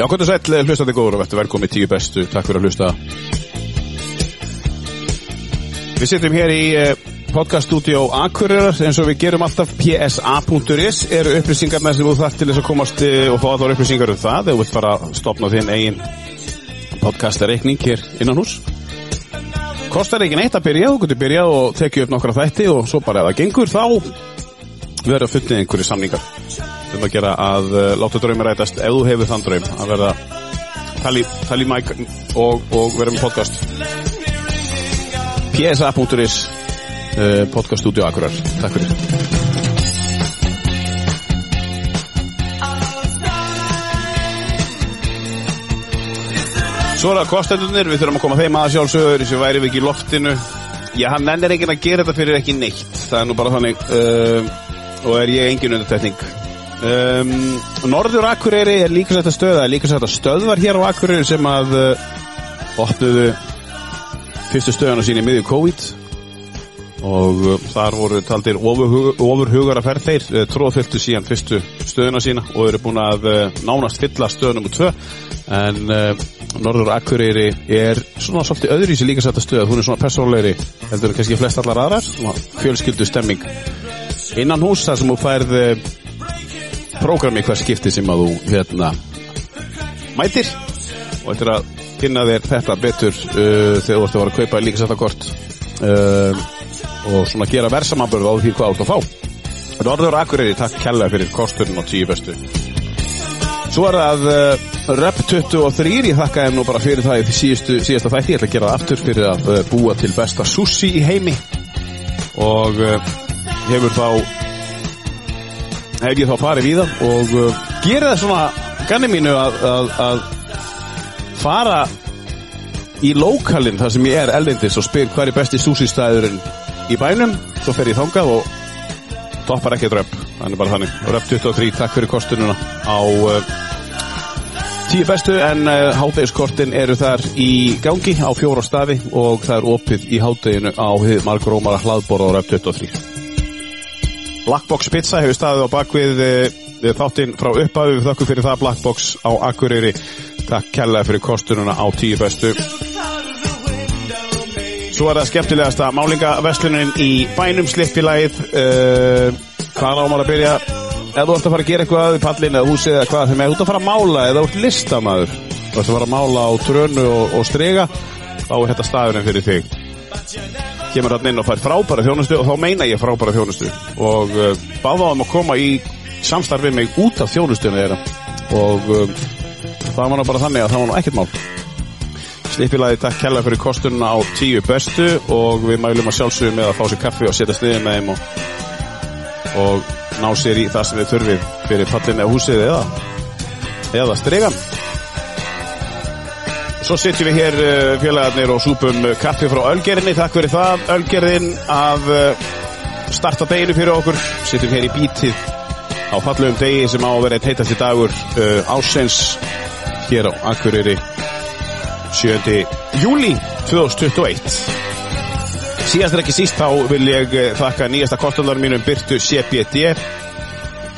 Já, hvernig sæll eh, hlustandi góður og verður velkomið tíu bestu. Takk fyrir að hlusta. Við sittum hér í eh, podcaststudió Akureyrar eins og við gerum alltaf psa.is eru upplýsingarna sem þú þarf til þess að komast eh, og fá allar upplýsingar um það. Þú vilt fara að stopna þinn eigin podcastareikning hér innan hús. Kostar ekki neitt að byrja, þú getur byrjað og tekið upp nokkra þætti og svo bara ef það gengur þá verður að fullið einhverju samningar um að gera að uh, láta draumir rætast ef þú hefur þann draum að verða tali, mæk og, og vera með podcast. Psa.is uh, podcast stúdíu Akurar Takk fyrir. Svo er það kostendunir, við þurfum að koma þeim að sjálfsögur sem væri við ekki í loftinu. Já, hann nennir ekki að gera þetta fyrir ekki neitt. Það er nú bara þannig uh, og er ég engin undirtekning. Um, Norður Akureyri er líka sætt að stöða líka sætt að stöðvar hér á Akureyri sem að uh, opnuðu fyrstu stöðuna sín í miðju COVID og uh, þar voru taldir ofurhugar að ferð þeir uh, tróðfylgtu síðan fyrstu stöðuna sína og eru búin að uh, nánast fylla stöðunum úr tvö. En Norður Akureyri er svona svolítið öðru í sig líka sætt að stöða hún er svona persónleiri heldur kannski flest allar aðrar. Fjölskyldu stemming innan hús þar sem þú færð prógrami hver skipti sem að þú hérna mætir. Og eftir að kynna þér þetta betur uh, þegar þú ert að vera að kaupa líka sætt að kort. Uh, og svona gera versamambörð á því hvað ert að fá. Norður Akureyri, takk kella fyrir kosturinn og tíu bestu. Svo er það uh, Rep 23, ég þakka þeim nú bara fyrir það í síðustu, síðasta þætti, ég ætla að gera það aftur fyrir að uh, búa til besta sushi í heimi. Og uh, hefur þá hef ég þá farið í það og uh, gera það svona ganni mínu að, að, að fara í lokalinn þar sem ég er eldindis og spyr hvað er besti sushi staðurinn í bænum, svo fer ég þangað og toppar ekki röp, þannig bara þannig. Röp 23, takk fyrir kostununa á uh, tíu bestu en uh, hátægiskortin eru þar í gangi á fjóra stafi og það er opið í hátæginu á hið margrómara hlaðbóra á röp 23 Blackbox Pizza hefur staðið á bakvið uh, þáttinn frá upphafi. Við þakku fyrir það Blackbox á Akureyri. Takk kærlega fyrir kostununa á tíu bestu Svo er það skemmtilegasta málingaveslunin í bænum slippilagið uh, hvað ámar að byrja? Eða þú ert að fara að gera eitthvað við pallin eða húsið eða hvað þegar þú ert að fara að mála eða ert listamæður þú ert að fara að mála á trönu og, og strega þá er þetta staðurinn fyrir þig. Kemur hann inn og fær frábæra þjónustu og þá meina ég frábæra þjónustu. Og uh, báðaðum að koma í samstarfið mig út af þjónustunni þeirra. Og uh, það var bara þannig að það var nú ekkert mál Slippilaði takk kella fyrir kostununa á tíu bestu og við mælum að sjálfsögum með að fá sér kaffi og setja sniðið með þeim og, og ná sér í það sem við þurfið fyrir pallin eða húsið eða eða stregan Svo sitjum við hér uh, félagarnir og súpum kaffi frá Ölgerinni takk fyrir það, Ölgerin að uh, starta deginu fyrir okkur. Sitjum hér í bítið á fallum degi sem á að vera eitt heitasti dagur uh, ásens hér á Akureyri 7. júli 2021 síðast er ekki síst þá vil ég þakka nýjasta kostundarum mínum Byrtu CBD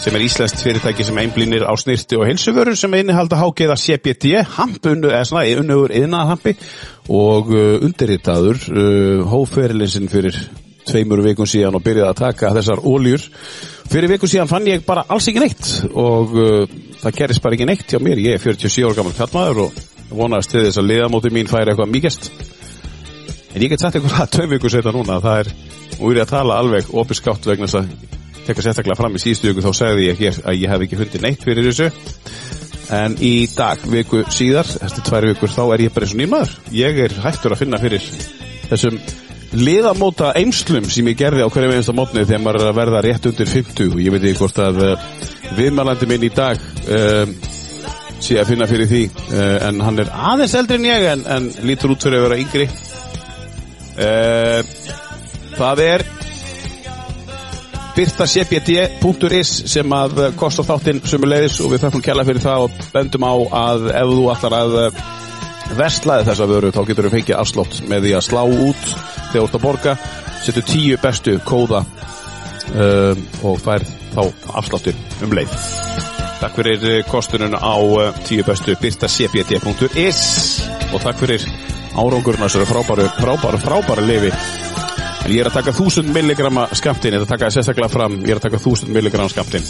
sem er íslenskt fyrirtæki sem einblínir á snirti og heilsugörur sem innihalda hágeða CBD hampunnu eða svona unnugur yðnaðhampi og uh, undirritaður uh, hóferilinsinn fyrir tveimur vikun síðan og byrjaði að taka þessar óljur fyrir vikun síðan fann ég bara alls ekki neitt og uh, það gerist bara ekki neitt hjá mér. Ég er 47 ára gammal kallmaður og vonaðist til þess að liðamóti mín færi eitthvað mikest en ég get sagt eitthvað að tvei vikur setja núna það er, erum að tala alveg opinskátt vegna þess að tekka sérstaklega fram í síðustu viku þá segði ég hér að ég hef ekki fundið neitt fyrir þessu. En í dag, viku síðar eftir tvær vikur, þá er ég bara eins og nýmaður ég er hættur að finna fyrir þessum liðamóta eimslum sem ég gerði á hverjum einasta mótni þegar maður er að verða rétt undir 50 og ég veit ekki hvort að uh, viðmælandi minn í dag um, sé að finna fyrir því uh, en hann er aðeins eldri en ég en, en lítur út fyrir að vera yngri. Uh, það er byrtacbd.is sem að uh, kostar þáttinn sumulegis og við þakkum kjalla fyrir það og bendum á að ef þú ætlar að verslaði þessa vöru þá getur þú fengið afslótt með því að slá út þegar þú ert að borga. Setur tíu bestu kóða um, og fær þá afsláttur um leið Takk fyrir uh, kostunum á uh, tíu bestu byrtacbd.is og takk fyrir árangurinn þessari frábæru, frábæru, frábæru lifi En ég er að taka 1000 milligramma skamtinn, ég að taka það sérstaklega fram, ég er að taka 1000 milligramma skamtinn.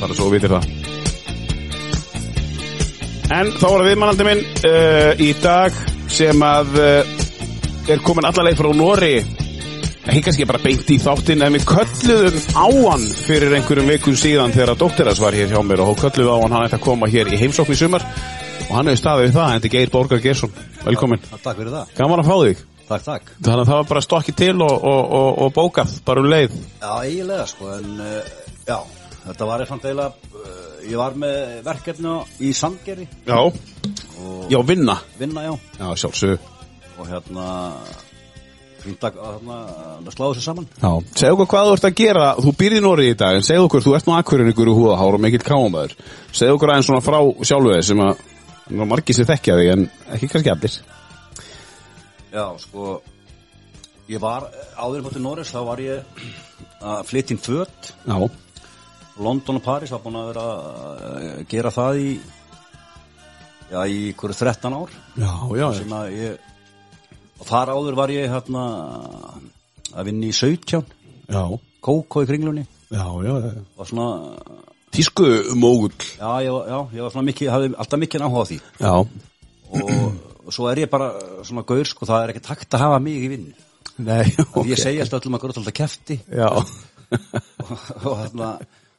Bara svo vitir það. En þá var viðmannandi minn uh, í dag sem að uh, er komin allarleið frá Nóri. Ekki kannski bara beint í þáttinn, en við kölluðum á hann fyrir einhverjum vikun síðan þegar að dóttiras var hér hjá mér og kölluðum á hann, hann ætti að koma hér í heimsókn í sumar og hann hefur staðið við það, en þetta er Geir Borgar Gersson. Velkomin. Takk fyrir það. Gaman að fá þig. Takk, takk. Þannig að það var bara stokkið til og, og, og, og bókað, bara um leið. Já, eiginlega sko, en uh, já, þetta var eitthvað eiginlega, uh, ég var með verkefni í Sandgeri Já. Já, vinna. vinna, já, Já, sjálfsög. og hérna, fínt að hérna, að slá þessu saman. Já. Segðu okkur hvað þú ert að gera, þú býrði í Nóri í dag, en segðu okkur, þú ert nú akkurinn ykkur úr húðahár og mikill kámaður. Segðu okkur aðeins svona frá sjálfu þig sem að, margir sér þekkja þig, en ekki kannski allir. Já, sko, ég var, áður en fóttir Norris, þá var ég að flytja inn föt, Já. London og Paris, var búin að vera að gera það í, já, í hverju 13 ár. Já, já, sem að ég og þar áður var ég hérna að vinna í 17 já, kókó í kringlunni. Já, já, já. og svona, Tísku mógull. já, ég, var- já, ég var svona mikið, hafði alltaf mikið áhuga á því. Já. og svo er ég bara svona gaur, sko, það er ekki takt að hafa mig í vinn Nei, og ég segi alltaf öllum að gaur alltaf kefti Já. og, og, hérna,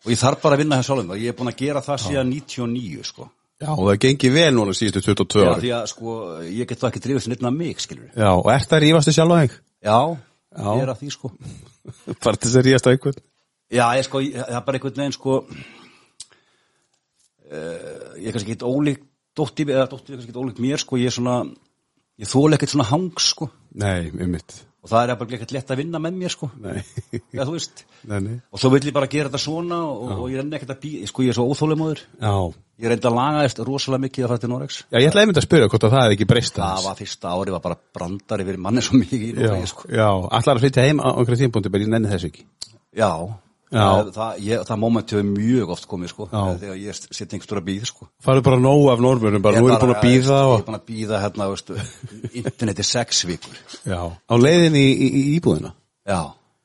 og ég þarf bara að vinna þess sjálfum. Og ég er búin að gera það síðan 99 sko Já, og það gengi vel núna síðustu 22 já, ári. því að sko, ég get það ekki drifist með mig, skilur Já, og ert það rífastu sjálf á þig? já, Já. ég er að því sko Bara til þess að rífast á einhvern? Já, ég sko, ég- það er bara einhvern veginn sko uh, ég er kannski ekkert ólíkt dótti, eða dótti er kannski ekkert ólíkt mér sko, ég er svona ég þóla ekkert svona hangs sko Nei, um mitt. Og það er bara ekkert lett að vinna með mér sko. Ja, nei, nei. og svo vill ég bara gera þetta svona og, og ég renni ekkert að býða, sko ég er svo óþólimóður Já. ég reyndi að laga eftir rosalega mikið að fara til Noregs. Já, ég ætla einmitt að spyrja hvort að það er ekki breyst það var fyrsta ári var bara brandari fyrir manni svo mikið í Já, Noregi sko. já, allar að flytja heim á einhverjum tímpúndi, bara ég nenni þessu ekki. Já. Það, það, ég, það moment hefur mjög oft komið sko þegar ég sitt einhverjum að býða sko Farðu bara nóg af normunum, bara Ég nú er bara- búin að býða Ég og... er búin að býða hérna, veistu, interneti sex vikur. Já. Á leiðin í, í, í íbúðina. Já,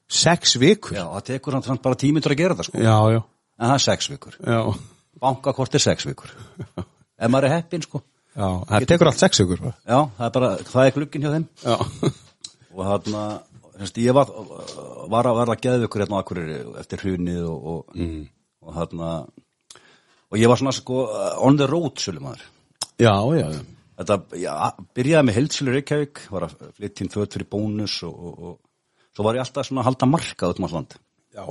Sex vikur? já, það tekur hann bara tímyndur að gera það, sko. Já, já, En það er sex vikur. já. Bankakort er sex vikur. Ef maður er heppinn, sko. Já, það tekur allt sex vikur það er bara, það er glugginn hjá þeim. Já. Og þarna, þess, ég var, var að vera geðvikur hérna á Akureyri eftir hrunið og, og, mm. og þarna, og ég var svona, sko, on the road, svolum maður. Já, já, já. Þetta, já, byrjaði með heildsölu Reykjavík, var að flytja inn föt fyrir bónus og, og, og svo var ég alltaf svona að halda markað út um alland. Já.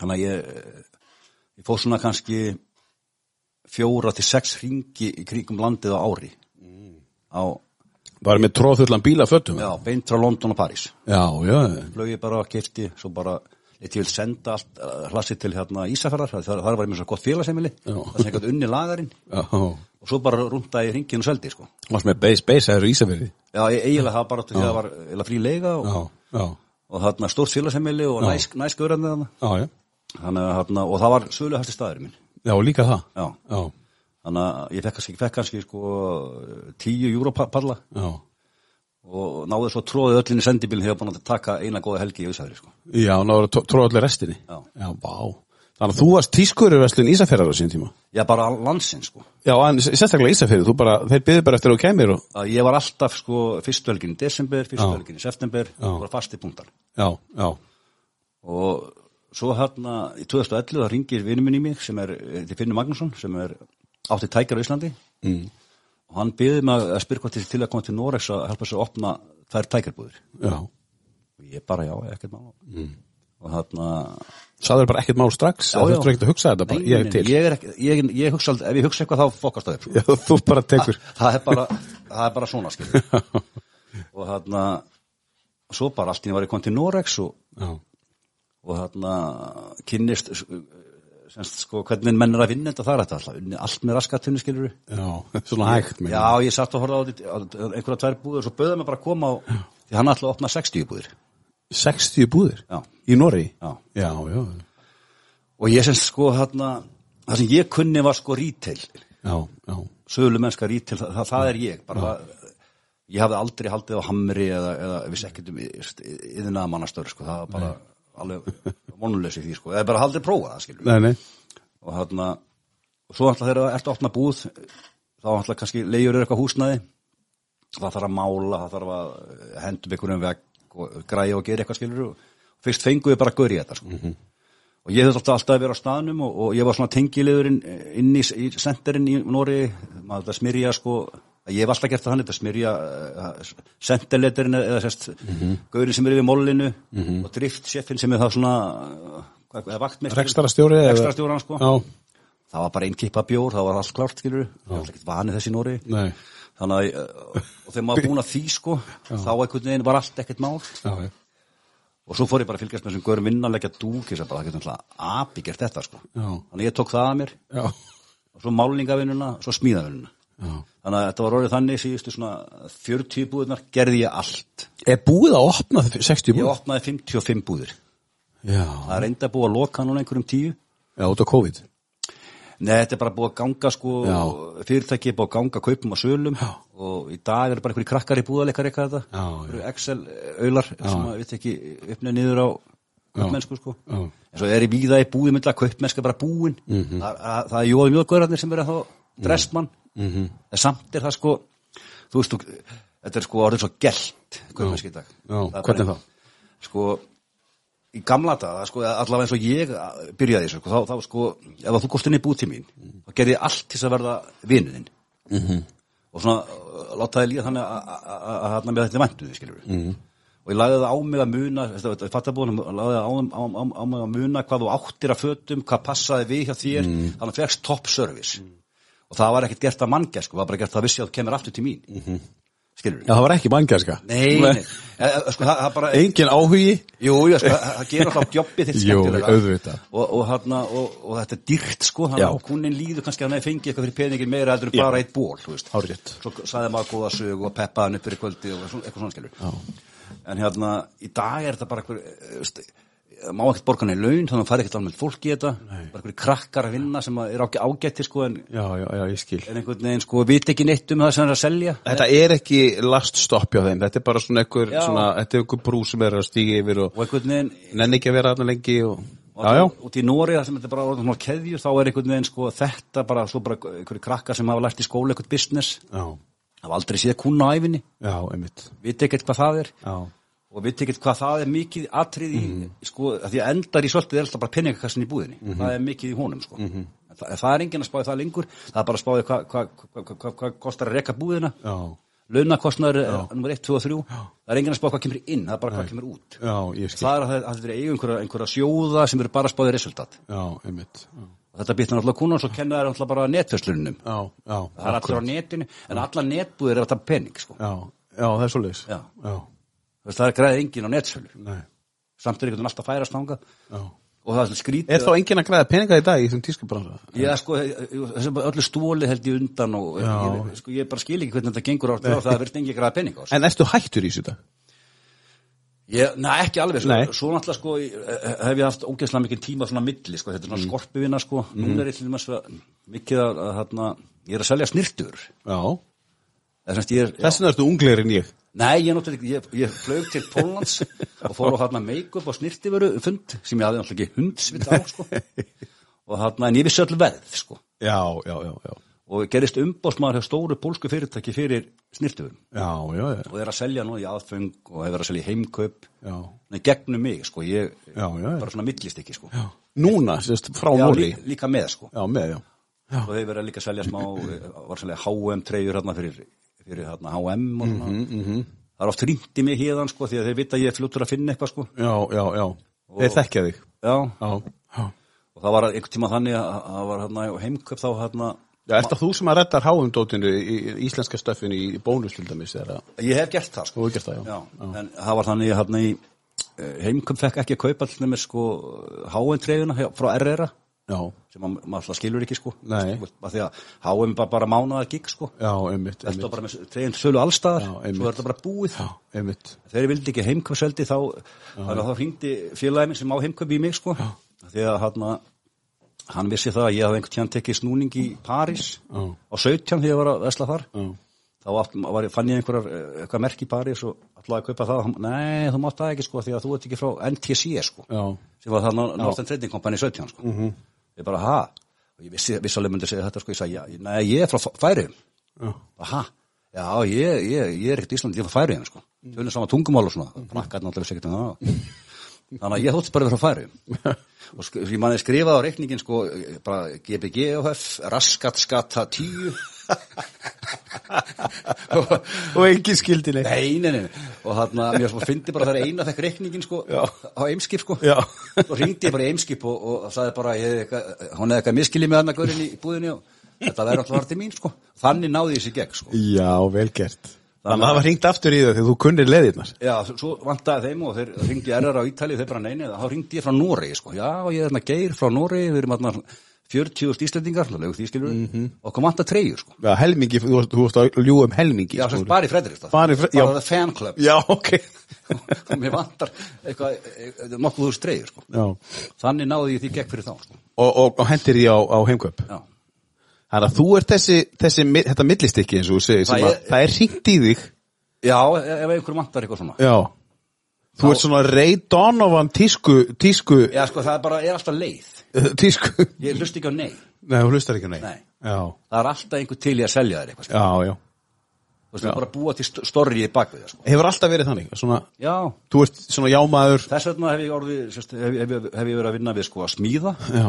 Þannig að ég, ég fóð svona kannski fjóra til sex ringi í kringum landið á ári. Á, Var með tróðfullan bíla fötum? já, beint frá London og París. Já, já, Flög ég bara að kefti, svo bara, ég til senda allt uh, hlassi til hérna Ísafjörðar, þar, þar var ég með svo gott félagsemili, Já. það sem eitthvað unni lagarinn, já. og svo bara rúndaði ég ringin og seldi, sko. Varst með base, base, það eru Ísafirði? Já, ég, eiginlega það bara til því að það var eiginlega frí leiga og, Já, já, og þarna stórt félagsemili og næs, næs gaurandi þarna. já, já. Þannig að þarna, og það var sölu hætti staður minn. Já, líka það. Já. Já, Þannig að ég fekk kannski, fekk kannski sko tíu júropalla já. og náði svo tróðið öllinni sendibílinn þegar búin að taka eina góða helgi í Ísafjörði sko. Já, að tróða allir restinni. Já. Já, vá. Þannig að þú varst tískurverslun Ísafjörðar á sín tíma. Já, bara landsinn sko. Já, en sérstaklega Ísafjörði, þú bara, þeir byggðu bara eftir að þú kemur og... Ég var alltaf sko fyrstu helgin í desember, fyrstu Já. helgin í september, það var fasti punktar. Já, já, Og svo hérna í 2011 það ringir vinur minn í mig sem er, þetta er Finnur Magnússon sem er átti tækjar á Íslandi mm. og hann byggði mig að spyrja hvað til, til að koma til Norex að hjálpa sér að opna þær tækjarbúðir. Og ég bara já, ekkert mál. Mm. Og þarna Saður bara ekkert mál strax, Já, já. þurftur ekkert að hugsa þetta bara, ég er til. ég, er ekki, ég, ég hugsa ef ég hugsa eitthvað þá fokast það upp. Já, þú bara tekur. það, er bara, það er bara svona skil og þarna svo bara allt í einu var ég kom til Norex og, og hérna kynnist semst sko hvernig menn er að vinna þetta þar þetta alltaf, allt með raskatunni skilur Já, svona hægt með Já, ég satt og horfði á einhverja tvær búður og svo böðum mig bara að koma á því hann að opna 60 búður 60 búðir Já. í Norri Já. já, já, og ég semst sko hérna það sem ég kunni var sko retail já, já. sögulu mennska retail, það, það, það er ég bara, ég hafði aldrei haldið á hamri eða, eða viss ekkert um yðnaða mannastöru sko, það var bara alveg vonuleysi því sko, eða bara aldrei prófa það skilur. Nei, nei, og hérna og svo alltaf þegar það ert að opna búð þá alltaf kannski leiður eitthvað húsnæði. Það þarf að mála, það þarf að hendum einhverjum vegg og græja og gera eitthvað skilur og fyrst fengu við bara að göri þetta sko. og ég þurfti alltaf að vera á staðnum og, og ég var svona tengilegur inn í, í senderinn í Nóri maður þetta smyrja sko ég hef alltaf gert það hann, þetta smyrja uh, senderletterinn eða sérst mm -hmm. gaurin sem er yfir mólinu og driftsjeffin sem er það svona uh, Rekstrarstjóri eða- rekstrarstjóran sko. Já, það var bara einn kippa bjór, það var allt klárt skilur það var ekkert vanið þessi Nóri nei. Þannig að, uh, og þegar maður búin að því sko þá einhvern veginn var allt ekkert mál. Já, já, og svo fór ég bara að fylgjast með þessum görum vinna að leggja dúk, ég sagði bara, það getur náttúrulega api gert þetta sko, Já. þannig ég tók það að mér. Já, og svo málningavinnuna, svo smíðavinnuna já. þannig að þetta var orðið þannig síðustu svona 40 búðunar gerði ég allt. Er búið að opna 60 ég búið? opnaði 55 búður Já, það er enda búið að loka núna einhverjum tíu. Já, út á COVID. Nei, þetta er bara búið að ganga sko, fyrirtæki er búið að ganga kaupum og sölum. Já. og í dag er bara einhverju krakkar í búðaleikar eitthvað þetta, Já, Excel-aular sem að við ekki uppnið niður á kaupmennsku sko. En svo er í víða í búði myndla kaupmennska bara búin, Mhm. það, það, það er jóði mjögurarnir sem er að þá dressmann, Mhm. en samt er það sko, þú veist, þetta er sko orðið svo gælt kaupmennski í dag. Það er hvernig ein- Sko, í gamla daga, sko, allavega eins og ég byrjaði þessu, sko, þá, þá sko, ef að þú góst inn í búð til mín, þá gerði ég allt til þess að verða vinuðinn. -hmm. Og svona, uh, láta það líða þannig að- að að- að hann með þetta við. -hmm. Og ég lagði það á mig að muna, þetta er fattabúðan, lagði það á, á, á, á mig að muna hvað þú áttir að fötum, hvað passaði við hjá þér, þannig að fegst top service. Og það var ekkert gert að manngjær, sko, það var bara gert að vissi að þú kemur aftur til mín. -hmm. Skilur við. Já, það var ekki manngjörska Nei, nei, Eh, eh, sko, það, það bara... Engin áhugi Jú, já, sko, það það gerir alltaf jobbið þitt Jú, auðvitað. og, og, og, og þetta er dýrt sko að kúnin líður kannski að hann hefði fengið eitthvað fyrir peningin meira en bara eitt ból þú veist. Hárrétt. svo saði maður góða sög og peppaði hann upp fyrir kvöldi og eitthvað svona skilur já. en hérna, í dag er þetta bara eitthvað, eh, má ekkert borga í laun þannig að það fari ekkert alveg fólk í þetta. Nei. bara eitthvað krakkar að vinna sem er ágæ- ágætti sko en, Já, já, já, ég skil. en einhvern veginn sko vit ekki neitt um það sem hann er að selja. Þetta er ekki last stopp hjá þeim. Þetta er bara svona einhver, svona, þetta er einhver brú sem er að stíga yfir og og einhvern veginn nenni ekki að vera þarna lengi og... og Já, já, út í Nóri þar sem þetta bara orðin svona keðjur þá er einhvern veginn sko þetta bara bara einhverju krakkar sem hafa lært í skóla eitthvað business. Já, hafa aldrei séð kuna á æfinni veit ekkert hvað það er. Já, og veit ekkert hvað það er mikið atrið í sko að því að endar í svolítið er alltaf bara penningakassin í búðinni. Það er mikið í honum sko. En það, það er enginn að spáði það lengur. Það er bara að spáði hvað hva, hva, hva, kostar að reka búðina. Já, launakostnaður er nummer 1, 2 og 3 það er enginn að spáði hvað kemur inn það er bara hvað kemur út. Já, það er að það það er eigu einhverja, einhverja sjóða sem eru bara að spáði resultat. Já, einmitt. Já, þetta býtnar alltaf kúnan og svo kenna þær alltaf bara netfesslunum já, já, það er allir á netinu en alla netbúðir er að taka pening sko. já, já, það er svo leis Já. já, veist, það er græðið engin á netsölu. Samt er einhvern veginn alltaf færast já. Og það er skrítið Er þá enginn að græða peninga í dag í þessum tískubransa? Já, sko, þessi bara öllu stóli held ég undan og ég, sko, ég bara skil ekki hvernig þetta gengur á og það verður engin græða pening á þessu. En ertu hættur í þessu dag? Nei, ekki alveg, sko, Nei. svo náttúrulega sko, ég- hef ég haft ógeðslega mikið tíma svona milli, sko, þetta er svona mm. skorpuvinna, sko, núna er ég til dæmis að- mikið að, að, hérna, ég er að selja snirtur, Já. Þess vegna ertu unglegri en ég nei, ég náttúrulega, ég, ég flög til Póllands og fór á hérna make-up og snirtiveru fund, sem ég hafði náttúrulega ekki hundsvitt á, sko, og hérna, en ég vissi öll verð, sko, Já, já, já, já. Og gerist umbóðsmaður hjá stóru pólsku fyrirtæki fyrir snirtiverum. Já, já, já, og er að selja nú í aðfeng og hefur að selja í heimkaup. Já, Nei, gegnum mig, sko, ég já, já, bara svona millist ekki, sko. Já. Núna, sérst, frá Já, Nóri lí, líka með, sko. Já, með, já. Og þeir verið að líka selja smá var selja H&M treyjur hérna fyrir, fyrir hérna H&M og svona. Mhm, það er oft rýnt í mig hérðan, sko, því að þeir vita að ég er fljóttur að finna eitthvað, sko. Já, já, já. Þeir þekkja þig. Já, Já, já. Og það var einhvern tíma þannig að að það var hérna á heimkaup þá hérna Já, er það þú sem að reddar háumdótinu í íslenska stöffinu í bónus til dæmis ég hef gert það, sko. Þú hefur gert það, já. Já, en það var þannig hérna í heimkum fekk ekki að kaupa allir með sko háen treyjuna frá RR Já, sem ma- maður alltaf skilur ekki sko. Því að háen bara, bara mánaða gig sko. Já, Þetta bara með treyjun sölu allstaðar Já, svo er þetta bara búið. Já, þegar ég vildi ekki heimkvöpseldi þá þá hringdi félagið minn sem á heimkvöp í mig sko. Því að hann hann vissi það að ég hafði einhvern tíðan tekið snúning í París Já. á 17 þegar ég var að vesla þar. Já, þá var, fann ég einhverjar eh, merk í París og ætlaði að kaupa það. Nei þú mátt það ekki sko því að þú ert ekki frá NTC sko. Já, sem var þarna Northern Trading Company 17 sko. Mhm. Ég bara ha og ég vissi, vissi alveg myndi segja þetta sko ég sagði nei ég er frá Færiðum já, Aha, já, ég, ég, ég er ekkert í Íslandi, ég er frá Færiðum, sko. Tölum sama tungumál og svona, ekkert um. Þannig að ég þótti bara frá Færiðum. Og sk ég manni skrifaði á reikningin, sko, bara GBG og F, raskat skata 10. Og engin skildi neitt Nei, nei, nei, og þarna, mér fyndi bara þegar eina fekk reikningin, sko, Já. á eimskip, sko. Já. Svo ringdi ég bara í eimskip og, og sagði bara, hef hún hefði eitthvað miskilið með hann að gaurin í búðinni og þetta verður alltaf til mín, sko. Þannig náði ég sér gegn, sko. Já, vel gert Þannig að það var hringt aftur í það þegar þú kunnir leðirnar Já, svo vantaði þeim og þeir ringdi RR á Ítali þeir bara neini, þá ringdi ég frá Noregi sko. já, ég er hérna geir frá Noregi við erum hérna 40 íslendingar því skilur við, Mhm. og kom vanta treyjur sko. Já, helmingi, þú varst, að ljú um helmingi já, sko. sem bara í Fredrikstad Bara í Fre- já. bara the fan club Já, ok og mér vantar eitthvað nokkuð úr treyjur sko. Já þannig náði ég því gegn fyrir þá sko. Og, og, og hendir því á, á heimköp já, Þannig að þú ert þessi, þessi þetta millistykki eins og þú segir Það að er- það er hringt í þig já ef einhver vantar eitthvað svona Já Þú ert svona Ray Donovan tísku tísku, já, sko, það er bara, er alltaf leið tísku. Ég hlust ekki á nei Nei, þú hlustar ekki á nei. Nei. Það er alltaf einhver til í að selja þér eitthvað sko. já, já. Þú veist, það er bara að búa til st- story í bakvið það, sko. Hefur alltaf verið þannig svona, já, Þú ert svona jámaður. Þess vegna hef ég orðið, sérst, hef, hef, hef, ég verið að vinna við sko að smíða. Já,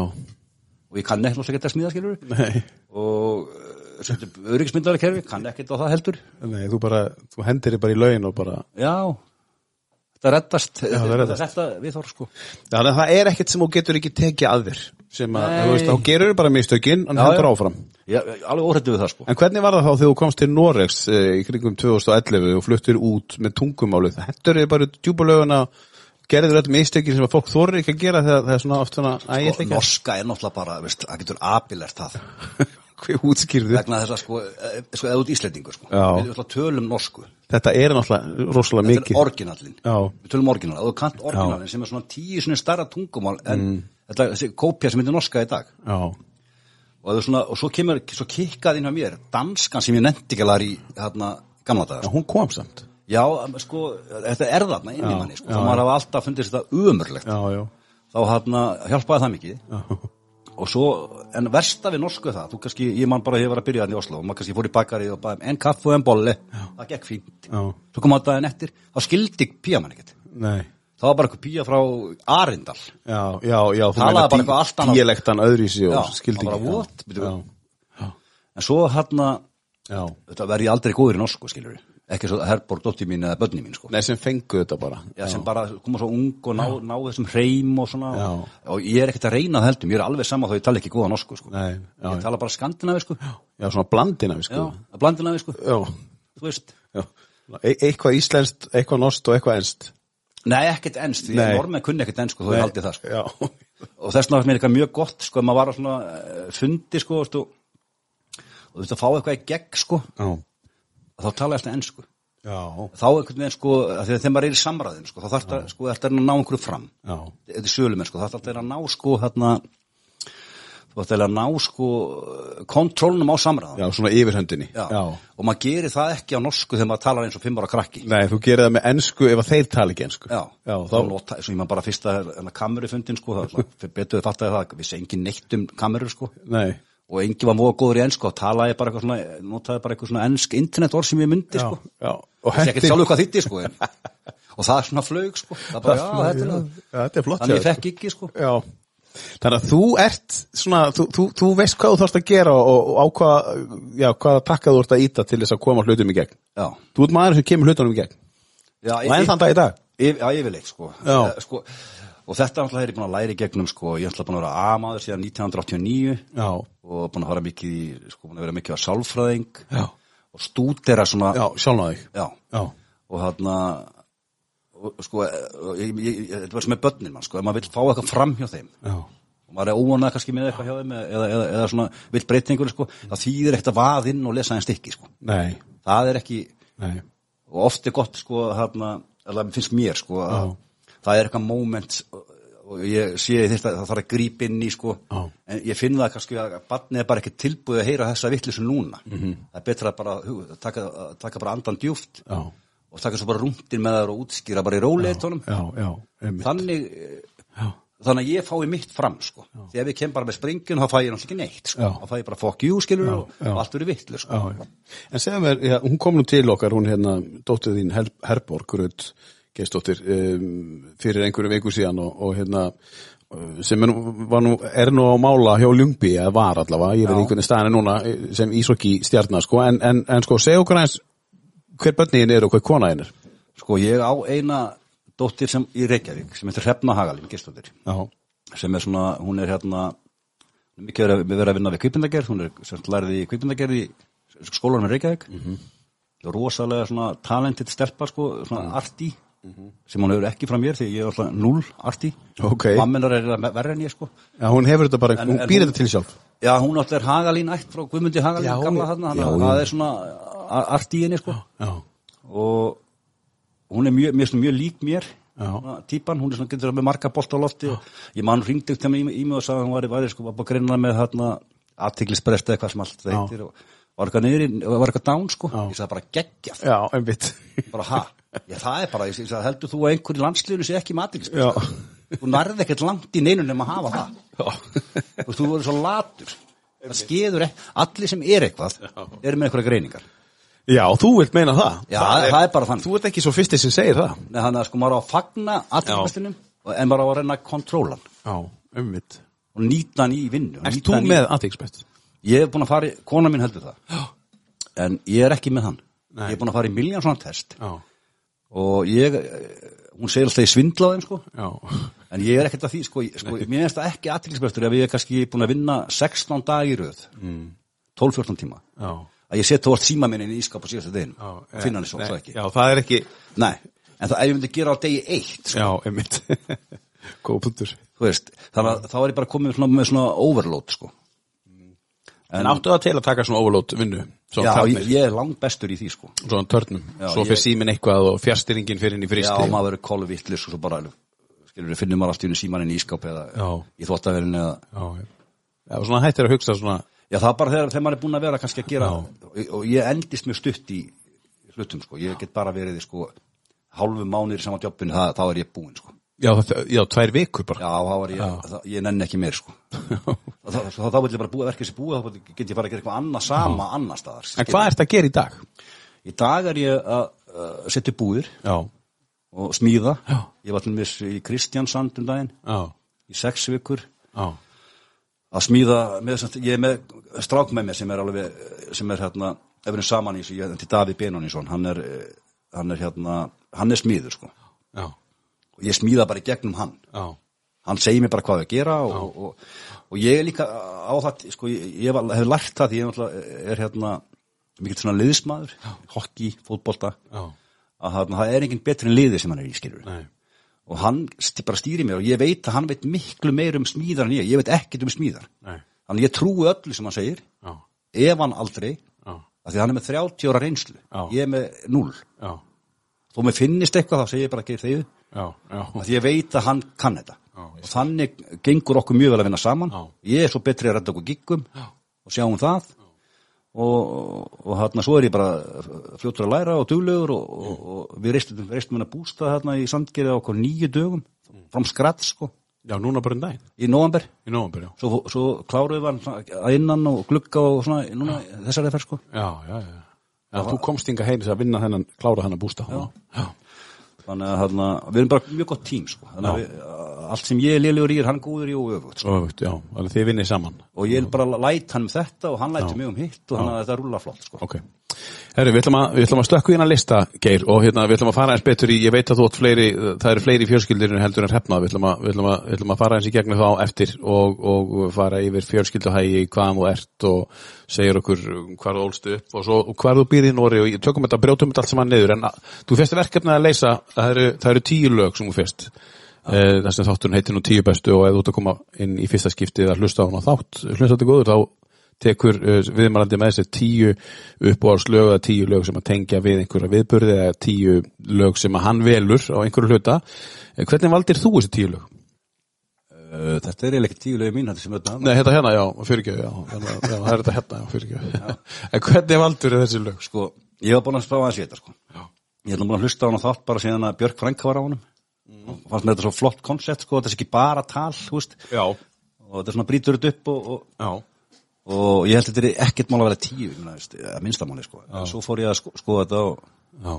og ég kann ekkert að smíða skilur nei. Og öryggismyndari kerfi, kann ekkert á það heldur. Nei, þú bara, þú hendir þig bara í laun og bara Já, þetta reddast Já, það reddast. Þetta við þór sko þannig að það er ekkert sem þú getur ekki tekið að þér sem að, Nei. þú veist, þá gerur bara mistökin en Já, já. áfram Já, alveg óhrættu við það sko En hvernig var það þá þegar þú komst til Noregs eh, í kringum 2011 og fluttir út með tungumálið? Hendur þið bara djúbulöguna gerður þetta mistökin sem að fólk þorir ekki að gera þegar það er svona oft svona að ég ætla ekki að norska er náttúrulega bara, veist, það getur abilert það Hver útskýrðu? vegna þess að sko, eh, sko eða út íslendingur sko. Já. við náttúrulega tölum norsku. Þetta er náttúrulega rosalega þetta mikið. er orginallin Já. við tölum orginal, og þú kant orginalin sem er svona tíu svona starra tungumál en Mm. þetta þessi kópja sem heitir norska í dag. Já, og, það er svona, og svo kemur, svo kikkaði inn á mér danskan sem ég nefndi ekki alveg í hérna, gamla daga Já, sko. hún kom samt. Já, sko, þetta er þarna inn í Já, manni sko, já, þá maður hafa alltaf fundið þetta umurlegt Já, já, þá hérna, hjálpaði það mikið. Já, og svo, en versta við norsku það þú kannski, ég man bara, ég var að byrja þannig í Oslo og maður kannski fór í bakari og bara en kaffu en bolli það gekk fínt, já, svo kom á daginn eftir þá skildi píamann ekkert. Nei. Það var bara eitthvað pía frá Arindal Já, já, já, þú Talaði bara eitthvað allt annað. díalektan öðrísi Já, og skildi það var bara? Já, já, en svo hérna, já. þetta verði ég aldrei góður í norsku skilur ekki svo Herborg dóttir mín eða börni mín sko. Nei, sem fengu þetta bara. Já, sem bara koma svo ung og ná, ná þessum hreim og svona. Já. og ég er ekkert að reyna það heldur, ég er alveg sama þó ég tala ekki góða norsku sko. Nei, já, ég tala bara skandinavi sko. já, svona blandina við já, sko að blandinavi sko. Já, þú veist, já. E Eitthvað íslenskt, eitthvað nost og eitthvað enst nei ekkert ennst því að normenn kunni ekkert ennst sko, þó ég haldi það sko. Já, og þess vegna var mér eitthvað mjög gott sko, maður var á svona uh, fundi sko, og, og þá tala alltaf ennsku já, þá einhvern veginn sko, þegar maður er í samræðin sko, þá þarf þetta sko, að ná einhverju fram. Já, þetta er sölumenn sko, það er að ná sko hérna þú ætti að ná sko kontrólnum á samræðan já, svona yfirhöndinni Já. og maður gerir það ekki á norsku þegar maður talar eins og fimm ára krakki. Nei, þú gerir það með ensku ef þeir tala ekki ensku. Já, já þá þá, nota, svo ég maður bara fyrsta hérna, kamerufundin sko, það var betur við fattaði það, við engin neitt um kamerur sko. Nei, og engin var móða góður í ensku og talaði bara eitthvað svona, notaði bara eitthvað svona ensk internet orð sem ég myndi já, sko já Og Þessi ekkert hentir- sjálfur hvað þitti sko en, og það er svona flög sko bara, já, þetta er Já, þetta er flott þannig ég fekk ekki sko sko. Já Þannig að þú ert svona, þú, þú, þú veist hvað þú þarfst að gera og, og á hvað, já, hvaða takka þú ert að íta til þess að koma hlutum í gegn. já, Þú ert maður sem kemur hlutunum í gegn. já, Og enn þann dag í dag. Já, yfirleitt sko. Já. Eh, sko og þetta er ég búin að læra í gegnum sko, ég er búin að vera A-maður síðan 1989 Já, og búin að vera mikið í, sko, búin að vera mikið á sálfræðing já, og stúdera svona já, sjálfna þig. já, Já, og þarna og, sko, ég, ég, ég, þetta var sem með börnin mann, sko, ef maður vill fá eitthvað fram hjá þeim Já, og maður er óanað kannski með eitthvað hjá þeim eða, eða, eða svona vill breytingur, sko, það þýðir ekkert að vaða inn og lesa einn stykki, sko. nei, Það er ekki, nei. og oft er gott, sko, þarna, eða finnst mér, sko, að það er eitthvað moment og- ég sé að það þarf að grípa inn í, sko, Já. en ég finn það kannski að barnið er bara ekki tilbúið að heyra þessa vittlisu núna. Mhm. -hmm. Það er betra að bara, hú, taka, taka bara andan djúft Já, og taka svo bara rúndin með það og útskýra bara í já, já, einmitt Þannig, Já, þannig að ég fái mitt fram sko. því ef ég kem bara með springjun þá fæ ég náttúrulega ekki neitt sko. Já. þá fæ ég bara fuck you skilur Já, og, já. og allt verið vittlu sko. já, já En segja mér, já, hún kom nú til okkar, hún hérna dóttir þín Her Herborg Rödd Geistóttir um, fyrir einhverju viku síðan og, og hérna sem er nú, er nú á mála hjá Ljungby eða var allavega, ég veit einhvern staðan núna sem ísokki stjarnar sko, en, en, en sko, segja okkur aðeins hver börniðin er og hver konaðin er. Sko ég á eina dóttir sem í Reykjavík sem heitir Hrefna Hagalín Gistóttir Já, sem er svona, hún er hérna mikið verið að, að vinna við kvipindagerð hún er sagt lærið í kvipindagerð í skólanum í Reykjavík. Mm -hmm. rosalega svona talented stelpa sko, svona arti sem hún hefur ekki frá mér því ég er alltaf null arti. Ok. mamminar er verri en ég sko. Já hún hefur þetta bara, En- hún býr þetta til sjálf. Já, hún átti er Hagalín ætt frá Guðmundi Hagalín Já, gamla já. það er svona a- art í henni sko. Já, og hún er mjög, mjög, mjög lík mér típan, hún er svona getur með marga bolt á lofti. Ég man hringdi upp til mig í, í mig og sagði að hún var, var sko, var bara greinlega með þarna aðtiklisbrest eða hvað sem allt heitir og var eitthvað niður, í- var eitthvað down sko. Já. ég sagði bara einmitt. Bara ha já, það er bara, ég heldur þú að einhver í landsliðinu sé ekki aðtiklisbrest Já, þú nærði ekkert langt í neinun nema að hafa það. Já, veist, þú verður svo latur. Það skeður ekki, allir sem er eitthvað eru með einhverja greiningar. Já, þú vilt meina það. Já, það er bara þannig. Þú ert ekki svo fyrsti sem segir það. Nei, þannig að sko maður á að fagna aðtilbestinum en maður á að reyna að kontróla hann. Já, einmitt. Og nýta hann í vinnu. Nýta þú með aðtíksbest? Ég hef búin að fara í, kona mín heldur það. Já, en ég er ekki með hann. Nei. Ég er búin að fara í miljón svona test. Já, og ég, eh, hún segir alltaf ég svindla á þeim sko. Já. En ég er ekkert að því, sko, sko mér finnst það ekki aðtilbestur ef ég er kannski búin að vinna 16 dag í röð. Mm. 12-14 tíma. Já, að ég set þú allt síma minni í ískap og síðast að þeim já finna hann svo, svo ekki Já, það er ekki Nei, en það ef ég myndi gera á degi eitt sko, Já, einmitt. Góð punktur. Að þá er ég bara komið svona, með svona overload sko. En áttu það til að taka svona overload vinnu Svona Já, ég, ég er langt bestur í því sko. Svona törnum Já, Svo ég- fyrir símin eitthvað og fjárstyringin fyrir inn í Já, fristi maður verður kolvitlis og svo bara skilur finnum maður allt í símaninn í ískáp eða Já. í þvóttavelin eða Já, svona hættir að hugsa svona Já, það er bara þegar, þegar maður er búin að vera kannski að gera og, ég endist mjög stutt í hlutum sko, ég get bara verið sko hálfu mánuður saman jobbin, þá er ég búinn sko. Já, það, tvær vikur bara. Já, ég, það, ég nenni ekki meir sko þá, vil ég bara búa verkið sér búið, þá get ég bara að gera eitthvað annað sama annar staðar En hvað ert að gera í dag? Í dag er ég að uh, setja upp búðir Já, og smíða. Já. Ég var mér í Kristjansand um daginn já, í sex vikur. Já. Að smíða með, sem ég er með strák með mér sem er alveg sem er hérna, ef við erum saman í til Davíð Benónísson, hann er hann er hérna, hann er smíður sko. Já, og ég smíða bara gegnum hann. Já, hann segir mér bara hvað að gera og, og, og ég er líka á það sko, ég, hef lært það því ég er hérna mikill svona liðsmaður, hokki, fótbolta. Að þarna, það er enginn betri en liði sem hann er í skilur Nei, og hann bara stýri mér og ég veit að hann veit miklu meir um smíðar en ég, ég veit ekkert um smíðar. Nei, þannig ég trúi öllu sem hann segir. Já, ef hann aldrei, já, af því hann er með 30 ára reynslu. Já. ég er með 0 já, þó mér finnist eitthvað þá segir ég bara að gera þau já, já. Af því ég veit að hann kann þetta og þannig gengur okkur mjög vel að vinna saman. Já. ég er svo betri að redda okkur giggum Já. og sjáum það. Og, og hérna svo er ég bara fljótur að læra og duglegur og, og, og við reistum, hennar bústað hérna í Sandgerði okkur nýju dögum fram skratt sko, Já, núna bara um daginn? Í november Í nóvambur, já. Svo, svo hann svona að innan og glugga og svona núna þessari ferð sko. Já, já, já. Já, þú komst inga heim til að vinna þennan, klára þennan bústa Já, já, þannig að hérna, við erum bara mjög gott tím sko. þannig að við, allt sem ég er lélegur í er hann góður í og öfugt sko. öfugt, já, þannig að þið vinnið saman. Og ég er bara læt hann um þetta og hann læti mig um hitt og þannig að þetta rúla flott sko. Ok. Herri, við ætlum að, að stökku hérna lista, Geir, og hérna, við ætlum að fara eins betur í, ég veit að þú átt fleiri, það eru fleiri fjölskyldir heldur en hrefna, við ætlum að, við ætlum að, við ætlum að fara eins í gegnum þá eftir og, og fara yfir fjölskylduhægi, hvaðan þú ert og segir okkur hvað þú ólst upp og svo og hvað þú býrði í Nóri og tökum þetta, brjótum þetta allt saman niður, en þú fyrst verkefni að leysa, það eru, það eru tíu lög sem þú fyrst. Eh, þess að þátturinn heitir nú tíu bestu og ef þú ert að koma inn í fyrsta skiptið að hlusta á hún á þátt, hlusta þetta góður, þá tekur uh, viðmælandi með sér tíu uppáhaldslög eða tíu lög sem að tengja við einhverja viðburði eða tíu lög sem að hann velur á einhverju hluta. Eh, Hvernig valdir þú þessi tíu lög? Uh, þetta er eiginlega ekki tíulega mín þetta sem þetta Nei, þetta hérna, já, fyrirgjöf, já, hérna, það er þetta hérna, já, fyrirgjöf. en hvernig valdur þessi lög? sko, ég var búin að spá aðeins í þetta sko. Já. ég hef búin að hlusta á hann og þátt bara síðan að Björk Frænka var á honum Mm. fannst mér þetta svo flott koncept sko, þetta er ekki bara tal Já, og þetta er svona þetta upp og, og, já, og ég held að þetta er ekkert mál að vera tíu að minnstamáli sko. En svo fór ég að sko, skoða þetta og, já,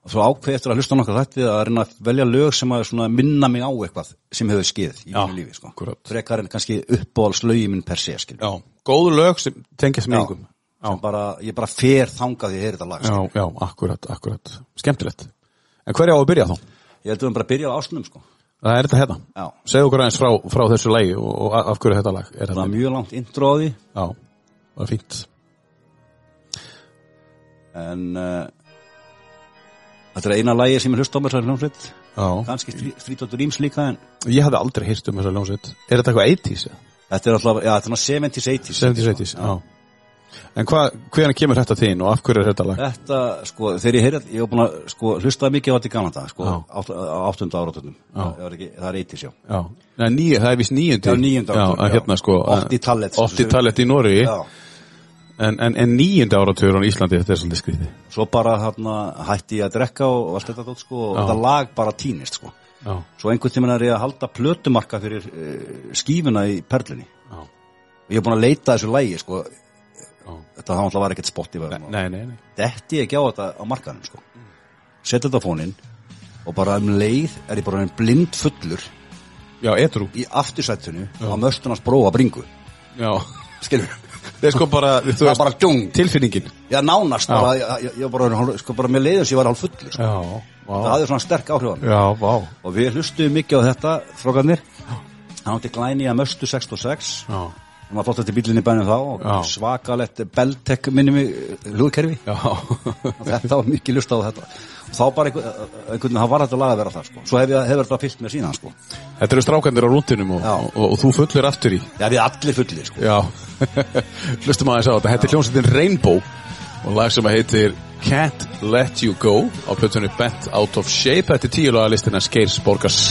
og svo ákveði eftir að hlusta nokkað þetta að reyna að velja lög sem að minna mig á eitthvað sem hefur skeið í Já, mínu lífi sko. frekar en kannski uppbóðalslögi minn per já, góðu lög sem Já. einhverjum. sem bara, ég bara fer þangað því ég heyri þetta lag. Já, já, akkurat, akkurat. Skemmtilegt. En hverja á að byrja þá? Ég held að við bara byrja á ásnum sko. Það er þetta hérna. Já. Segðu okkur aðeins frá, frá þessu lægi og, og af hverju þetta lag er það er mjög langt intro á því Já, það er fínt. en uh, þetta er eina lagi sem ég hlusta á mér þessari hljómsveit Já. kannski Strítóttur Íms líka en Ég hafði aldrei hýrt um þessa ljónsveit. Er þetta eitthvað 80s? eða? þetta er alltaf, já þetta er svona 70s 80s 70s, 80s, já. En hvað, hvernig kemur þetta þín og af hverju er þetta lag? Þetta, sko, þegar ég heyrði, ég var búin að, sko, hlustaði mikið á þetta í gamla dag, sko, átt- á áttunda áratöndum. Það er ekki, það er eittis, já. Já, Nei, níu, það er vist níundi Já, níundi Já, hérna sko í tallet, sko, í sem- tallet í Nóri Já. En, en, en níundi áratugur á Íslandi Þetta er svolítið skrítið Svo bara, hérna, hætti ég að drekka og allt þetta dót, sko, og þetta lag bara týnist, sko. Já, Svo einhvern tímann er ég að halda plötumarka fyrir uh, skífuna í perlinni. já, ég er búin að leita þessu lagi, sko. Þetta þá alltaf var ekkert spott í verðum. Nei, nei, nei Detti ég ekki á þetta á markanum, sko. Sett þetta á fóninn og bara um leið er ég bara blind fullur Já, í aftursættinu á möstunars bróa bringu. Já. Skilur. Það sko bara, Það var bara djung tilfinningin. Já, nánast bara, ég, ég, bara, sko, bara með leiðum sem ég var hálf fullur sko. Það hafði svona sterk áhrif á mig. Já, vá. Og við hlustuðum mikið á þetta, þrókarnir Hann átti glæni að möstu 66 Já, Það var flott þetta bílinni bænum þá og Já. svakalett Beltek minni mig og þetta var mikið lust á þetta og þá bara einhvern veginn, það var þetta lag að vera það sko. svo hef hefur þetta fyllt með síðan sko. Þetta eru strákandir á rúndinum og, Já. og, og, þú fullir aftur í Já, við allir fullir sko. Já Hlustum aðeins á þetta Þetta er hljómsveitin Rainbow og lag sem heitir Can't Let You Go á plötunni Bent Out of Shape Þetta er tíu laga listina Skeirs Borgars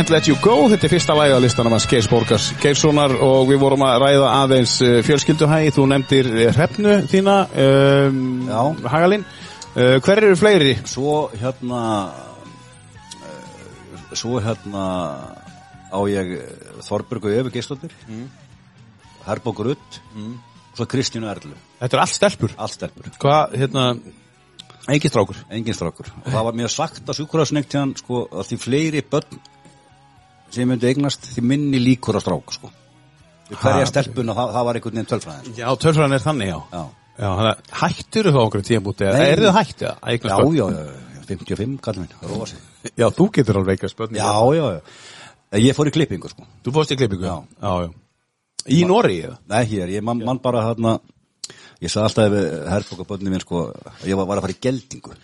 Can't Let You Go Þetta er fyrsta á listanum að Skeirs Borgars Geirssonar og við vorum að ræða aðeins uh, fjölskylduhægi, þú nefndir uh, hrefnu þína um, Já. Hagalín. Uh, Hver eru fleiri? svo hérna eh, svo hérna á ég eh, Þorberg og Efi Geistóttir mm. Herbók Rutt mm. og svo Kristínu Erlu, Þetta er allt stelpur? Allt stelpur. Hvað, hérna Engin strákur? Engin strákur. Og það var mér sagt að sjúkurásnegt hérna sko að því fleiri börn sem myndi eignast því minni líkur á strák sko hverja Ha. stelpuna það, það var einhvern veginn tölfræðin sko. Já, tölfræðan er þannig, já já, Já, hættur þú á okkur tíðanbúti eða er þið hættið að eignast börn? já, já, 55 kallið minn, Já, þú getur alveg eignast börn já, já, já, ég fór í klippingu sko Þú fórst í klippingu? Já. já, já. Í Nóri, nei, hér, ég man, man bara hérna ég sagði alltaf við og börnum minn sko ég var, var að fara í geldingu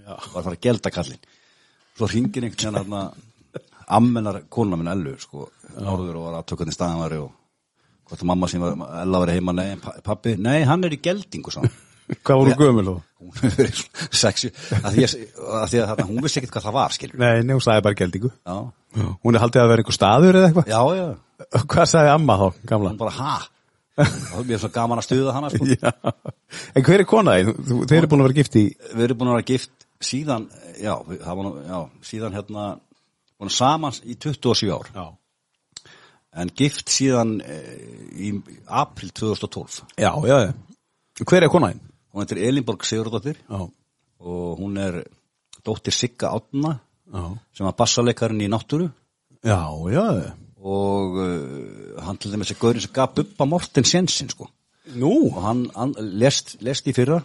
Já. var að fara að gelda kallinn svo hringir einhvern veginn ammenar kona minn Ellu sko, norður og var að tökja hvernig staðan var og hvort að mamma sem var, Ella var heima nei, pa- pabbi, nei, hann er í geldingu sá hann. Hvað voru gömul þú? hún hefur verið sexy að því að, því að hún vissi ekkert hvað það var skilur Nei, nei, hún sagði bara geldingu já, Hún er haldið að vera einhver staður eða eitthvað já, já, Hvað sagði amma þá, gamla? hún bara ha og mér er svo gaman að stuða hana sko. Já. En hver er konaðið? Þeir eru búin að vera gift í við erum búin að vera gift síðan já, það var já, síðan hérna búin saman í 27 ár. Já, en gift síðan e, í april 2012 já, já, já. Hver er konaðið? hún heitir Elinborg Sigurðardóttir. Já, og hún er dóttir Sigga Átna sem var bassalekarinn í náttúru. Já, já. og uh, hann til dæmis er gaurinn sem gaf Bubba Morten Sensin sko. Nú? og hann, hann lest, lest í fyrra.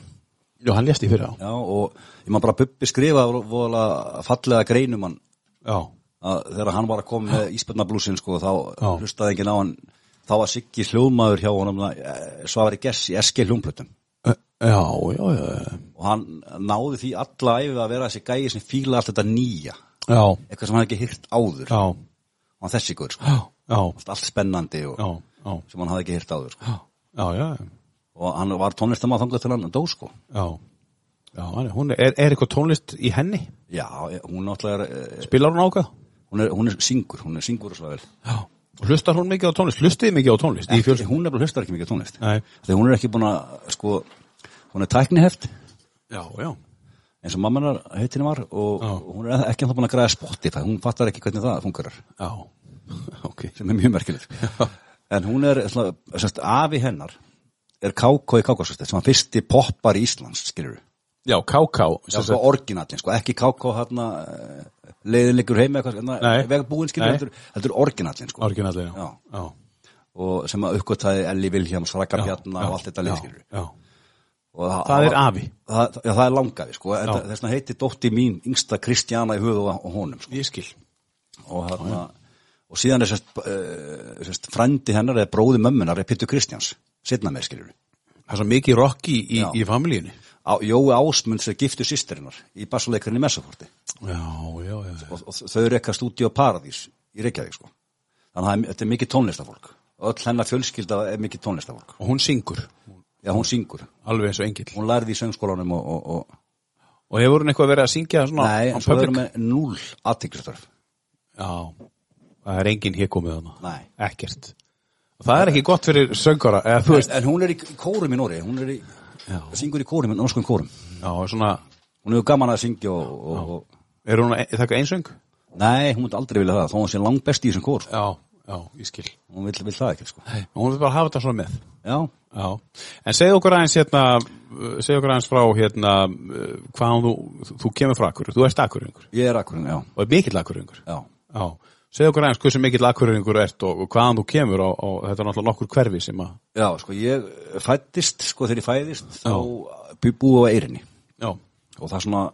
Já, hann lést í fyrir á. já, og ég maður bara Bubbi skrifa vola fallega greinum hann. Já, að þegar hann var að koma með íspjarnablúsin sko þá Já. hlustaði enginn á hann þá var Siggi hljóðmaður hjá honum eh, Svavari Gess í SG hljómplötum já, já, já. og hann náði því alla æfið að vera þessi gæi sem fíla allt þetta nýja Já, eitthvað sem hann ekki hýrt áður já, og hann þessi ykkur sko. já, já, allt spennandi og, já, já, sem hann hafði ekki hýrt áður sko. já, já, og hann var tónlistamað þangað til hann dó sko. já. Já, hann er- hún er, er, er eitthvað tónlist í henni? já, hún náttúrulega er, eh, Spilar hún ákvað? Hún er, hún er syngur hún er syngur og svo vel Já. Og hlustar hún mikið á tónlist? Hlustið þið mikið á tónlist? ekki, hún er bara hlustar ekki mikið á tónlist Nei. þegar hún er ekki búin að sko, hún er tækniheft Já, já. eins og mammanar heitinni var og, og hún er ekki ennþá búin að græða Spotify hún fattar ekki hvernig það fungerar Já, ok. sem er mjög merkilegt en hún er, sérst, afi hennar er Káko í Kákosvistið sem var fyrsti poppar í Íslands, skilur Já, Káká. Já, sko orginallin, sko, ekki Káko hérna leiðin liggur heima hérna, vegbúin skilur, heldur, heldur orginallin, sko. Orginallega, já. Já. Og sem að uppgötaði Elli Vilhjáms, Raka Já, Bjarna já, og allt þetta leið, skilur og Það er afi. það, já, það er langafi, sko. Þess vegna heiti dótti mín yngsta Kristjana í höfu og, honum, sko. Ég skil. og hérna og síðan er sérst, uh, sérst frændi hennar eða bróði mömmunar er Pittur Kristjáns setna með skilur Það er svo mikið rock í, í, í familíunni. Á, Jói Ásmunds er giftu sýsterinnar í bassuleikarinn í Messaforti og, og þau eru eitthvað stúdíu Paradís í Reykjavík sko. þannig að þetta er mikið tónlistafólk öll hennar fjölskylda er mikið tónlistafólk Og hún syngur. já hún syngur, Alveg eins og engill. hún lærði í söngskólanum og, og, og Og hefur hún eitthvað verið að syngja svona nei, á en svo public? erum við núl aðtiklistarf Já. Það er enginn hér komið hana. Nei. Ekkert. Það er ekki gott fyrir söngara, veist. en hún er í kórum í Nóri hún er í, Já. syngur í kórum, norskum kórum Já, svona, hún hefur gaman að syngja og, og, og er hún að taka einsöng? nei, hún myndi aldrei vilja það þó hún sé langt best í þessum kór sko. Já, já, ég skil. hún vill, vill það ekki sko. Hey. Hún vil bara hafa þetta svona með. já, Já, en segðu okkur aðeins hérna, uh, segðu okkur aðeins frá hérna, uh, hvaðan þú, þú, kemur frá akkur, þú ert akkuringur ég er akkurinn, já, og er mikill akkuringur. já. Já, segðu okkur aðeins hversu mikill akkuringur ert og, og hvaðan þú kemur og, og þetta er náttúrulega nokkur hverfi sem að, Já, sko, ég fættist, sko, þegar ég fæðist, þá bú- búið á Eyrinni já, og það svona,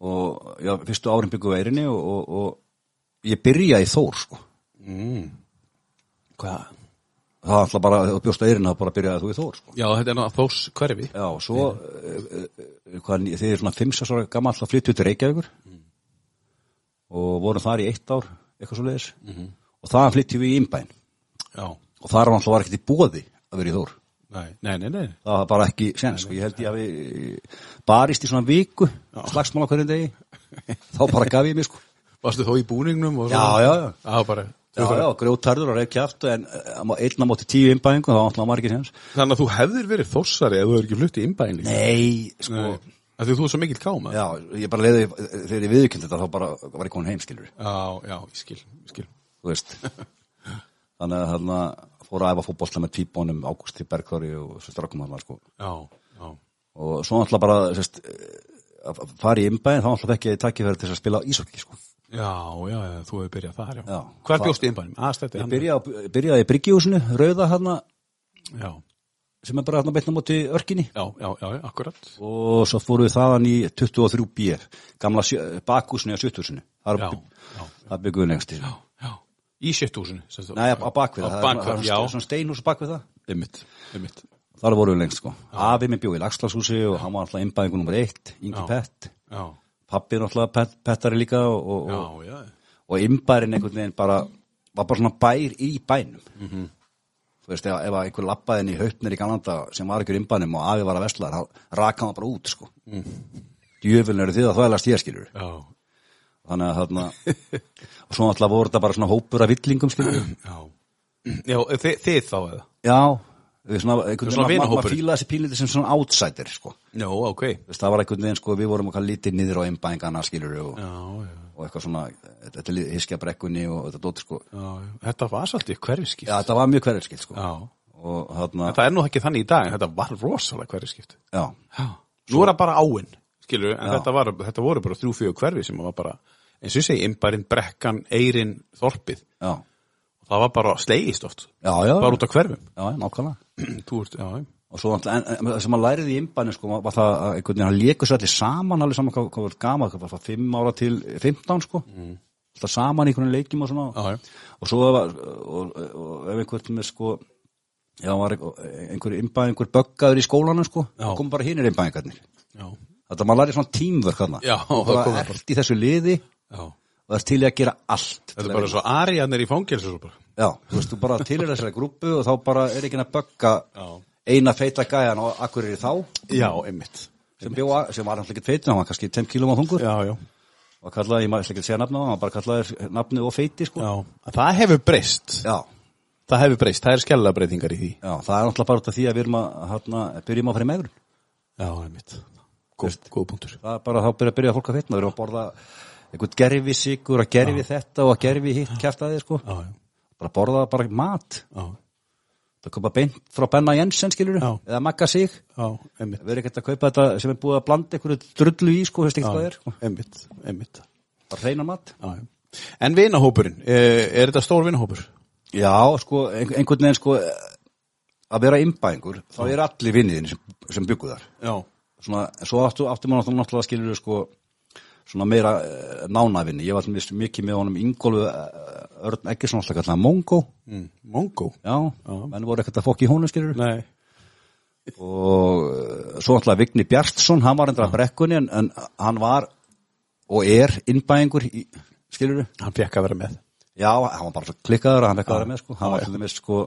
og, já, fyrstu árin bygguð á Eyrinni og, og, og ég byrjaði í Þór, sko. hvað? Það alltaf bara, þegar þú bjóst á Eyrinni, þá bara byrjaði þú í Þór, sko. Já, þetta er náttúrulega þós hverfi. Já, og svo, uh, uh, hvað, þið er svona 5-6 ára gammal flytja út til Reykjavíkur og vorum þar í eitt ár, eitthvað svo leiðis, og það flyttjum við í Ímbæn og það var alltaf ekkert í bóði að vera í Þór. nei, nei, nei, nei. það var bara ekki sens og ég held ég hafi barist í svona viku slagsmál á hverjum degi þá bara gaf ég mig sko Varstu þó í búningnum og Já, já, já. Já, bara. já, já, grjótarður og reyð kjátt en uh, einn á móti tíu innbæðingu þá var ekki sens Þannig að þú hefðir verið þossari ef þú hefur ekki flutt í innbæðin líka. nei, sko Nei. Því þú er svo mikill káma. já, ég bara leiði þegar ég viðkynnt þetta þá bara var ég komin heim skilur já, já, ég skil, ég skil. þú veist þannig að þarna fór að æfa fótbolta með tvíbónum Ágústi Bergþóri og svo strákum hann sko. Já, já. og svo náttúrulega bara sérst, að fara í innbæðin þá náttúrulega fekk ég tækifæri til að spila ísokki sko. Já, já, þú hefur byrjað þar, já. Já. Það- bjóst í? Aðstætti ég byrjaði, byrjaði sem er bara hann beitna móti örkinni já, já, já, akkurat. og svo fórum við þaðan í 23B gamla sjö- bakhúsinu á 70-húsinu þar, Já, já, þar byggum við lengst í já, já. Í sjöttúsinu. Nei, á bakvið það, það er svona- steinhús bakvið það þar vorum við lengst sko afi minn bjóð í Laxlarshúsi og hann var alltaf innbæðingu nummer eitt, Ingi Já. Pett Já, pappi er pet, pettari líka og, og, já, og, já. og innbærin einhvern veginn bara var bara svona bær í bænum Mhm. Þú veist, ef, ef einhver lappaði inn í hautnir í Galanda sem var í innbænum og afi var að vesla þá raka hann bara út sko Mhm. djöfulin eru þið að þvælast ég skilur Já, þannig að þarna og svo náttúrulega voru þetta bara svona hópur af villingum skilur já. Já, þið, þið þá eða? já, við svona, einhvern veginn, ma- ma- maður fílaði þessi pínlítið sem svona outsider sko Já, ok. Veist, það var einhvern veginn sko, við vorum okkar lítið niður á innbæðingana skilur og, Já, já, og eitthvað svona, þetta er hiskja brekkunni og þetta dóttir sko já. Þetta var svolítið hverfiskipt. já, þetta var mjög hverjarskilt sko Já. og þarna, En það er nú ekki þannig í dag, en þetta var rosalega hverfiskipt. já, Já. Nú er það bara áinn, skilur, en Já. þetta, var, þetta voru bara þrjú fjögur hverfi sem var bara, eins og ég segi, innbærin, brekkan, eirin, þorpið. já, Það var bara slegist oft, já, já, bara út af hverfum. já, nákvæmlega Þú ert, já, já. Og svo það sem maður lærið í innbæðinu sko, var það að einhvern veginn, hann lékur sér allir saman alveg saman hvað, var gama, hvað var það 5 ára til 15 sko mm. alltaf saman í einhvern leikjum og svona já. og svo var, og, og, ef einhvern með sko já, var einhver, innbæð, einhver böggaður í skólanum sko, Já. kom bara hinir innbæðingarnir Já, Þetta maður lærið svona tímvörk þarna Já, og það er bara. í þessu liði já. og það er til að gera allt Þetta er bara svo ariðanir í fangelsu. Já, þú veist, þú bara til að eina feita gæjan og akkur er þá Já, einmitt. sem, bjóa, sem var alltaf ekki feitin, hann var kannski 10 kílum á þungur Já, já. og kallaði, ég maður ekki að segja nafna hann, hann bara kallaði nafni og feiti sko. Já, það hefur breyst. Já, Það hefur breyst, það er skella breytingar í því. já, það er náttúrulega bara út af því að við erum að hérna, byrjum að fara í megrun Já, einmitt. Góð, góð punktur. það er bara þá byrja, byrja fólk að feitna, við erum að borða einhvern gerfi sigur, að gerfi þetta og að gerfi hitt kæftaði sko. Já, já. bara borða bara mat Já, það koma beint frá Benna Jensen skilur Já. eða Magga sig við erum ekkert að kaupa þetta sem er búið að blanda einhverju drullu í sko, veist ekki hvað það er sko. einmitt, einmitt. bara reyna mat Já. En vinahópurinn, er, er þetta stór vinahópur? já, sko, ein- einhvern veginn sko að vera imbæðingur þá er allir vinniðin sem, sem byggu þar Já. svona, svo áttu, áttu maður náttúrulega náttúrulega skilur sko, svona meira uh, nánavinni ég var mist mikið með honum Ingólfu uh, Örn Eggesson alltaf kallaða Mongo Mm. Mongo? já, menn voru ekkert að fokk í honum skilur Nei. og uh, svo náttúrulega Vigni Bjartsson hann var endur að brekkunni en, en hann var og er innbæðingur skilur Hann fekk að vera með. já, hann var bara svo klikkaður að hann fekk að vera með sko. hann var til dæmis sko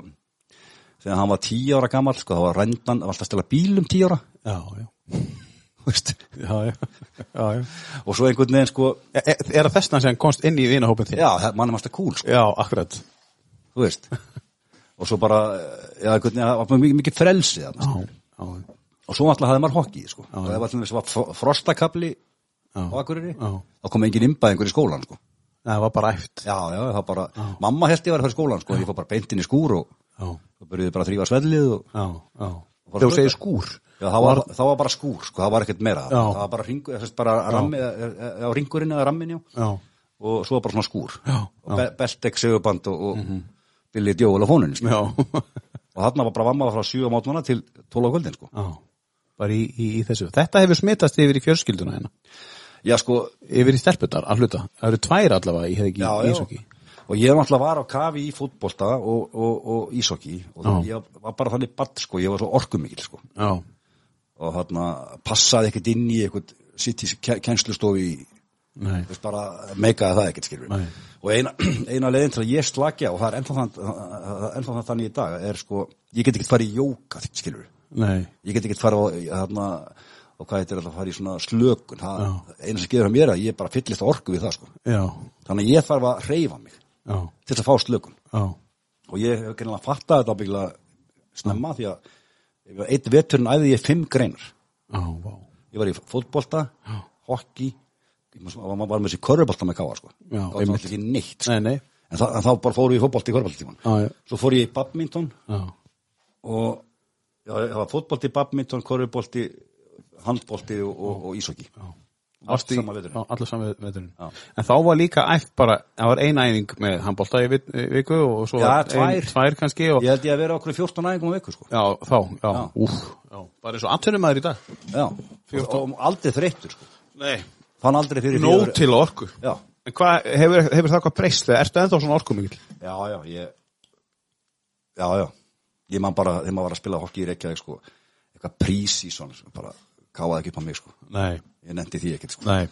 þegar hann var tíu ára gammal sko, þá var rændan, var alltaf að stela bílum tíu ára Já, já. Já, já. já, og svo einhvern veginn sko Er, er er það þessna sem komst inn í vinahópin þinn? já, það- mann er mannst að kúl sko, Já, akkurat. þú veist og svo bara, já, einhvern veginn það var mikið, mikið frelsi já, og svo alltaf hafði maður hokki sko. og ef allir var fro- frostakabli á Akureyri, Já. þá kom engin innbæðingur í skólan sko. Nei, það var bara æft. Já, já, það bara, mamma held ég var að í skólan, sko, ég fór bara beint inn í skúr og Já, þá byrjuði bara að þrýfa svellið og, Þegar þú segir skúr. Já, það var, það var bara skúr, sko, það var ekkert meira, Já. það var bara ringur, þess bara rammi, á ringurinn eða rammin, já, Já, og svo bara svona skúr, og be Beltek segurband og, og Billy Djóla fónun, sko, já. og þarna var bara vamma frá 7 á mótmanna til 12 á kvöldin, sko. Bara í, í, í þessu. Þetta hefur smitast yfir í fjörskilduna hérna. Já, sko, Yfir í stelpunar, hluta. Það eru tvær allavega í hefði ekki já, í já, ísokki. og ég var náttúrulega var á kafi í fútbolta og, og, og ísokki og það, ég var bara þannig badd, sko, ég var svo orkumikil, sko. Já, og þarna passaði ekkert inn í eitthvað sitt í kennslustofi veist bara meikaði það ekkert skilur Nei. og eina, eina leiðin til að ég slakja og það er ennþá þann, er þannig í dag er sko, ég get ekkert farið í jóka skilur, Nei. ég get ekkert farið á þarna, og hvað heitir þetta að fara í svona slökun. Það, eina sem geður að mér er að ég bara fyllist orku við það sko, Já, þannig að ég þarf að reyfa mig já, til þess að fá slökun. Já. og ég hef gennilega fattað þetta ábyggilega snemma því að eitt veturinn æði ég fimm greinar Já, vá. ég var í fótbolta, hockey ég var var með þessi körfubolta með káa sko. Það var ekki neitt sko. Nei, nei. en, þá bara fóru ég í fótbolti í kvörbóltíman Já, já. svo fór ég í badminton Já, og já, það var fótbolti, badminton, korfubolti handbolti og, og, og ísokki allt Varstu í- sama vetur Já, allir sama veturinn. Já. En þá var líka æft bara, það var eina æfing með handbólta í viku og svo Já, var ein- tvær. tvær kannski og, ég held ég að vera okkur 14 æfingum á viku sko. já, þá, já, Já. úf, já, bara eins og atvinnumæður í dag. já, og, og aldrei þreyttur sko. Nei, fann aldrei fyrir nóg fjögur- til orku. já, En hvað, hefur, hefur það hvað breyst þegar, ertu ennþá svona orku mikil? já, já, ég já, já ég man bara, þegar maður var að spila hokki í Reykjavík sko, eitthvað prís í svona bara káaði ekki upp á mig sko. Nei, ég nefndi því ekkert sko. Nei,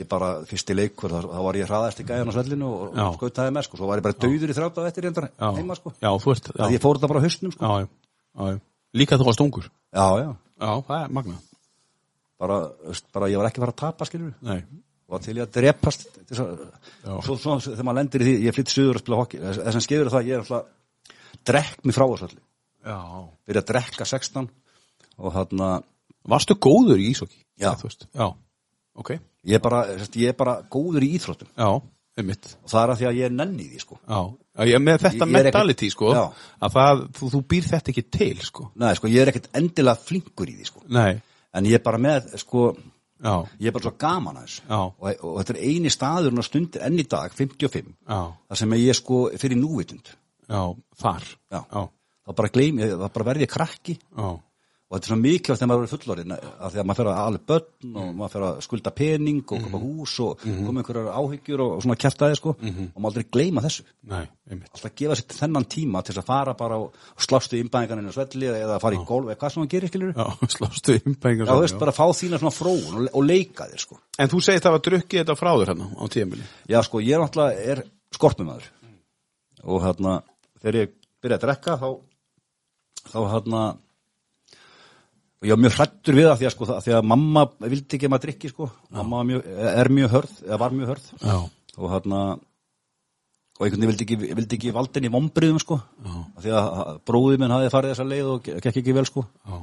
ég bara, fyrsti leikur, þá, þá var ég hraðast í gæðan á svellinu og, og skautaði með sko, svo var ég bara döður í þrjátt af eftir reyndar já, heima sko, já, þú ert, já, að ég fór þetta bara á hausnum sko, já, já. Líka þú varst ungur. já, já, Já, það er magna. bara, bara ég var ekki að fara að tapa skilur Nei, og til ég að drepast að, svo, svo, þegar maður lendir í því ég flytt suður að spila hokki, þess að skefur það ég er alltaf drekk mig frá þessu já. byrja að drekka 16 og hann Varstu góður í ísokki? Já. Já, ok, ég er bara, ég er bara góður í íþróttum já, einmitt. og það er að því að ég er nenni í því sko Já, ég, með þetta Ég- ég er ekkert- mentality, sko, Já. að það, þú, þú býr þetta ekki til, sko. Nei, sko, ég er ekkert endilega flinkur í því sko Nei, en ég er bara með, sko já, ég er bara svo gaman að þessu Já. og, og þetta er eini staður og stundir enn í dag 55, já, þar sem ég sko fyrir núvitund já, þar. Já. já, þá bara bara verði krakki já, og þetta er svona mikilvægt þegar maður er fullorinn að því að maður fer að alveg börn og maður fer að skulda pening og koma hús og koma einhverjar áhyggjur og svona kjæftaði sko. Og maður aldrei gleyma þessu. Nei, alltaf gefa sér þennan tíma til þess að fara bara og, og slástu innbæðingan inn á svelli eða fara í golf eða hvað sem maður gerir skilur Já, slástu innbæðingar Já, þú veist, bara fá þína svona fróun og, og leika þér sko. En þú segist það var drukkið þetta og ég var mjög hrættur við það því að, sko, það, því að mamma vildi ekki að maður drikki sko. mamma var mjög, er mjög hörð eða var mjög hörð Já, og hérna og einhvern veginn vildi ekki, vildi ekki valdin í vombriðum sko. Af því að bróðið minn hafði farið þessa leið og ge- gekk ekki vel sko. já,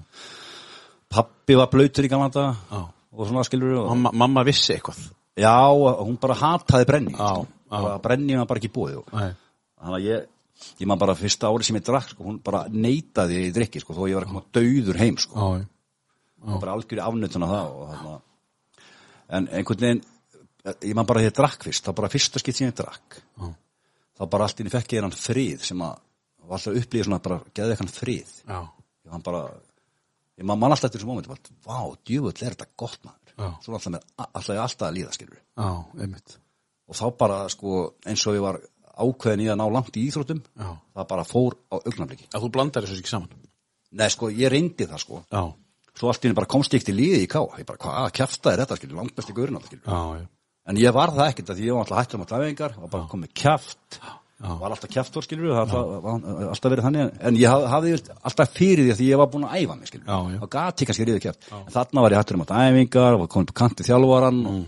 pappi var blöytur í gamla Já. og svona skilur og, mamma, mamma vissi eitthvað. já, hún bara hataði brenni sko. brenni var bara ekki búið þannig að ég ég man bara fyrsta ári sem ég drakk sko, hún bara neitaði í drikki sko, þó ég var að koma döður heim sko. já, og bara algjörði afnötun af það og, þarna, en einhvern veginn ég man bara að ég drakk fyrst þá bara fyrsta skipt sem ég drakk. Já. þá bara allt inn í fekk ég hann frið sem að var alltaf upplýði svona bara geði eitthvað frið. Já, ég man bara ég man, man alltaf eftir þessu mómenti bara, vá, djöfull er þetta gott maður. Svona alltaf, ég alltaf að líða og þá bara sko eins og ég var ákveðin í að ná langt í íþróttum Já. það bara fór á augnabliki Að þú blandar þessu ekki saman. Nei, sko, ég reyndi það, sko. Já, Svo allt í henni bara komst ég ekki til liði í ká. Ég bara, hvað, kjafta er þetta, skilur, langt besti gaurinn En ég var það ekkert, að ég var alltaf hættur með dæfingar, var bara komið Já. var alltaf kjaftur, skilur, það var, alltaf verið þannig. En ég haf- hafði alltaf fyrir því að ég var búin að æfa mig, skilur. Já. Og gati kannski riðið kjaft. En þarna var ég hættur með dæfingar, var komið på kanti þjálfaran og,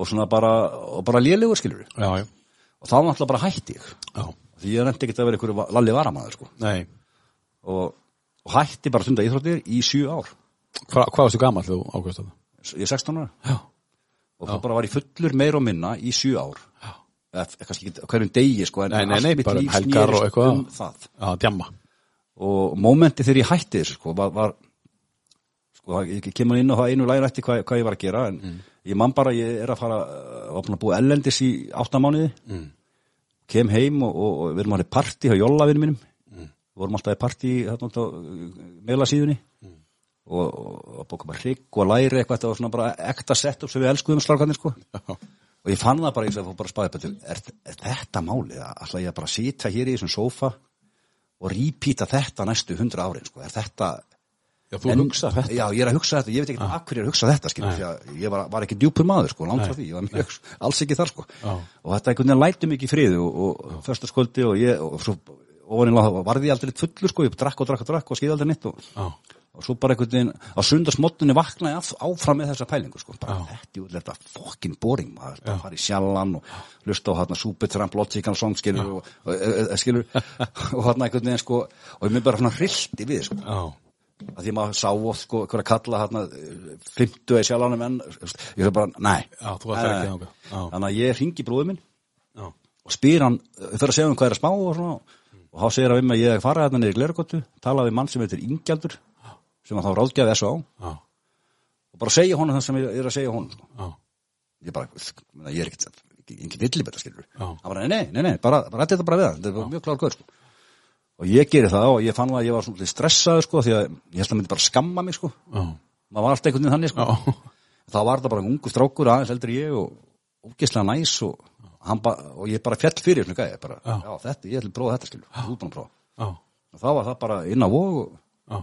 og svona bara, og bara lélegur, skilur. já, já, Og þá alltaf bara hætti ég. já, Því ég reyndi ekkert að vera einhverju lalli varamæður, sko. Og, og hætti bara stunda íþróttir í sjö ár. Hva, hvað varstu gamall þú ákvæmst þetta? Ég er 16 ára. Og þá bara var ég fullur meir og minna í sjö ár eða kannski ekki hverjum degi sko, en Nei, nei, nei, bara um helgar og eitthvað. um það já, djamma. og mómenti þegar ég hætti þessu sko, var, var sko, ég kemur inn á það einu lægir eftir hvað, hvað ég var að gera en Mm. Ég man bara, ég er að fara uh, var búin að búa ellendis í áttamániði Mm. kem heim og, og, og við erum að hafa partí hjá Jólavinu mínum Mm. við vorum alltaf í partí hérna á meilasíðunni Mm. og, og, og bóka bara hrygg og læri eitthvað þetta var svona bara ekta sett upp sem við elskuðum slarkarnir sko og ég fann það bara, ég fór bara að spæða betur er, er þetta málið, ætla ég að bara sitja hér í þessum sófa og repeata þetta næstu hundra árin sko. er þetta já þú hugsa þetta. já, ég er að hugsa þetta, ég veit ekki ah. akkur ég er að hugsa þetta skilur, því að ég var, var ekki djúpur maður sko, langt frá því, ég var mjög, alls ekki þar sko. Já. og þetta einhvern veginn læti mikið í friði og, og föstaskvöldi og ég og svo ofaninlega varði ég aldrei fullur sko, ég drakk og drakk og drakk og skýði aldrei nýtt og, og svo bara einhvern veginn á sundarsmottunni vaknaði af, áfram með þessa pælingu sko, bara þetta er þetta fokkin boring maður, fara í sjallan og hlusta á hérna Supertramp, Logical Song skilur og, skilur. Og hérna einhvern veginn sko og ég mér bara svona hrilti við sko. Já, að því maður sá oft sko einhverja kalla hérna 50 eða sjallanum en ég svo bara. Já. þannig að ég ringi bróður minn já, og spyr hann, fyrir að segja um hvað er að spá og svona og þá segir hann við að ég er farað hérna niður í Glergötu tala við mann sem heitir Ingjaldur sem að þá ráðgjafi S.A. Já, og bara segja honum það sem ég er að segja honum sko. ég bara, ég er ekkert engin villibetta skilur hann bara, nei, nei, nei, bara, bara þetta bara við hann þetta var mjög klár gaur sko. Og ég geri það og ég fann að ég var svona stressaður sko, því að ég held að myndi bara skamma mig sko. já, maður var alltaf einhvern veginn þannig sko. já, þá var þetta bara ungu strákur aðeins heldur ég og ógeðslega næs og, og ég bara fjall fyrir svona gæði bara, Já. já. þetta, ég ætla að prófa þetta skilur þú er búin að prófa og þá var það bara inn á vog og, já,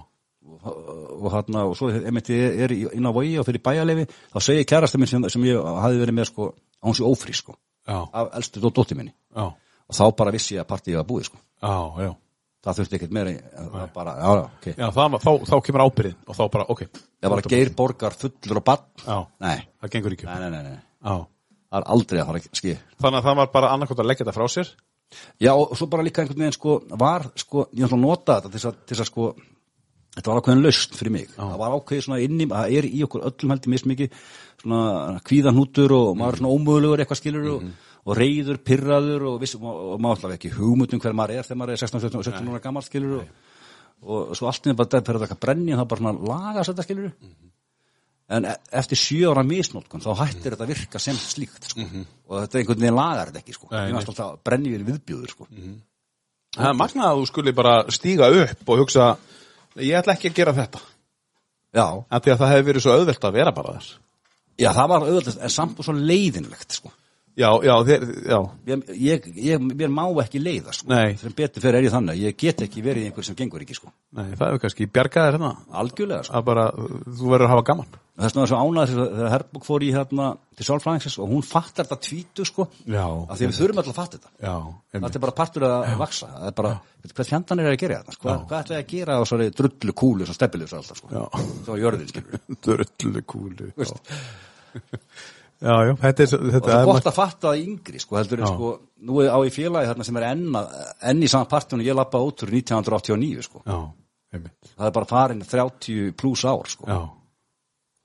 og, hérna, og svo einmitt ég er í- inn á vogi og fyrir bæjarleifi þá segir kærasta minn sem, sem ég hafi verið með sko, að hún sé ófrí sko, af elstu dó- dóttir minni já, og þá bara vissi ég að partíið var búið sko. já, já. Það þurfti ekkert meira það bara, já, já, ok Já, það, þá, þá kemur ábyrðin og þá bara, ok. ég var að geir borgar fullur og bann Já, nei, það gengur ekki. nei, nei, nei, nei. Já. það er aldrei að fara að ski Þannig að það var bara annarkvæmt að leggja þetta frá sér. já, og svo bara líka einhvern veginn sko, var, sko, ég ætla að nota þetta til að, til að sko þetta var ákveðin laust fyrir mig það var ákveðið svona inni, það er í okkur öllum heldur mismikið svona kvíðanhútur og maður svona ómögulegur eitthvað skilur og, og reyður, pirraður og, viss, og, og maður alltaf ekki hugmyndum hver maður er þegar maður er 16, 17, 17 ára gammal skilur og, og svo allt inni bara það fyrir þetta brenni og það bara svona lagast þetta skilur en e- eftir sjö ára misnótkun þá hættir þetta að virka sem slíkt sko. og þetta einhvern veginn lagar þetta ekki sko. Alltaf brenni við viðbjóður sko. Það er magnað að þú skulle bara stíga upp og hugsa, ég ætla ekki að gera þetta. já, En því að það hefði verið svo auðvelt að vera bara þar. já, það var auðvitað en samt og svo leiðinlegt sko. Já, já, þeir, já, ég, ég, ég, mér má ekki leiða sko. Nei. sem betur fyrir er ég þannig ég get ekki verið einhver sem gengur ekki sko. nei, það hefur kannski bjargaðir hérna. algjörlega sko. Að bara, þú verður að hafa gaman. þess vegna er svo ánæður þegar Herbúk fór í hérna til sálfræðingsins og hún fattar þetta tvítu sko, Já. af því við þurfum alltaf að fatta þetta Já, þetta er bara partur að vaksa það er bara, hvað fjandan er að gera þetta hvað, hvað ætlaði að gera á svona drullu kúlu sko, Já. Já. Já, já, þetta er, og þetta það er gott að fatta það yngri sko, heldur Já. sko, nú er á í félagi þarna sem er enn, að- enn í saman partunum ég lappa út úr 1989 sko já, það er bara farin 30 pluss ár sko Já,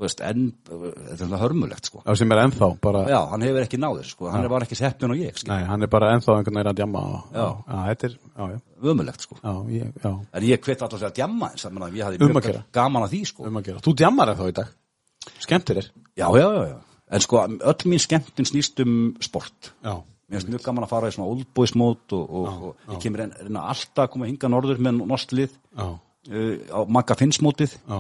Þú veist, en, þetta er hörmulegt sko já, sem er ennþá bara, já, hann hefur ekki náður sko, hann var ekki seppin og ég sko, nei, hann er bara ennþá einhvern veginn að djamma. Já. Já, þetta er, já, já, ömulegt sko já, ég, já, en ég hvet alltaf að djamma eins að ég hafði Um að mjög gera. gaman að því sko um að gera. Þú djammar ennþá í dag. Skemmtir þér. já, já, já, já, en sko öll mín skemmtun snýst um sport. Já, mér finnst mjög gaman að fara í svona oldboysmót og, og, og ég kemur en alltaf að koma hinga norður með norstlið já, uh, á Magga Finnsmótið já,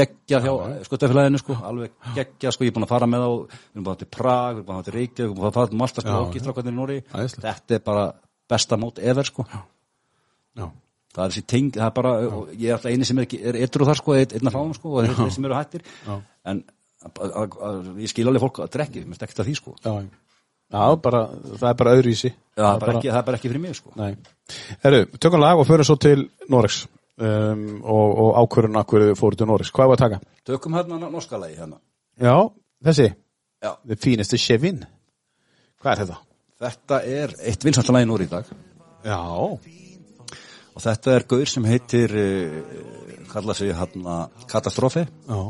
geggja hjá skotafélaginu sko, alveg geggja sko, ég er búin að fara með á við erum búin að fara til Prag, við erum búin að fara til Reykjavík við erum búin að fara til Malta Já, sko, okistrákvæðin í Nóri þetta er bara besta mót ever sko. Já, það er þessi teng, það er bara og ég er alltaf eini sem er, er etru þar sko, einn að fáum sko og þeir sem eru hættir. Já. en ég skil alveg fólk að drekki, mér stekkt að því sko já, já, bara, það er bara öðru í sí. Það, er bara ekki, það er bara ekki fyrir mig sko Nei. Herru, tökum lag og förum svo til Norex um, og, og ákvörðun að hverju fóru til Norex. Hvað var að taka? tökum hérna norska lagi hérna Já, þessi. The fineste chefin. Hvað er þetta? þetta er eitt vinsallagi núr í dag Já. og þetta er gaur sem heitir uh, kalla sig hérna Katastrófi Já.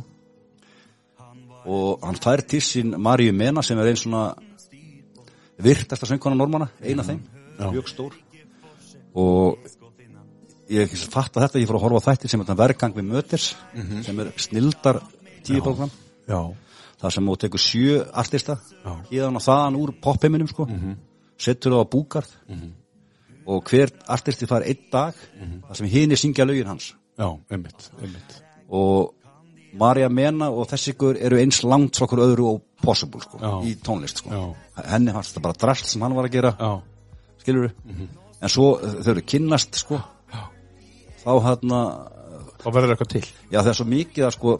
Og hann fær til sín Maríu Mena sem er einn svona virtasta söngkona normanna, eina þeim. Mjög stór. Og ég ekki fatt að þetta ég fór að horfa á þætti sem er verðgang við möters sem er snildar tíu program Já. það sem þú tekur sjö artista Já. íðan og þaðan úr popheiminum sko. Setur það á búgarð og hver artisti fær einn dag þar sem hini syngja lögin hans. Já, einmitt, einmitt. og Marja Mena og þessi ykkur eru eins langt frá okkur öðru og possible sko, Já. í tónlist sko. Já. henni fannst þetta bara drast sem hann var að gera Já. skilur en svo uh, þau eru kynnast sko þá hann Þá verður eitthvað til. já það er svo mikið að sko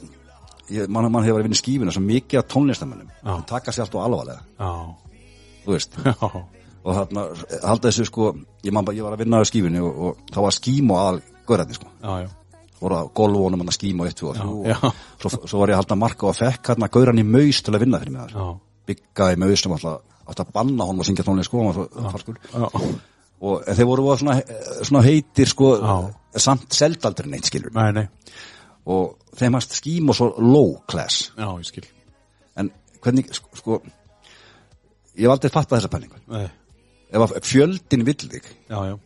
ég, mann, mann hefur verið að vinna í skífuna svo mikið að tónlistamennum Já. sem taka sér allt og alvarlega Já. þú veist Já. og þarna halda þessu sko ég, man, ég var að vinna á skífunni og, og þá var skím og aðal gaurarnir sko Já, já. Voru að golfónum að skím og 1, 2 og 3 Já, já. og svo, svo var ég að halda marka og fekk hérna gauran í maus til að vinna fyrir mig þar Já. byggaði maus sem alltaf að banna honum að syngja tónlist sko hann og þeir voru svona, svona heitir sko Já. samt seldaldri neitt skilur Nei, nei. og þeim hans skím og svo low class Já, en hvernig sko, ég hef aldrei fattað þessa pælingu Nei. ef að fjöldin vill þig Já, já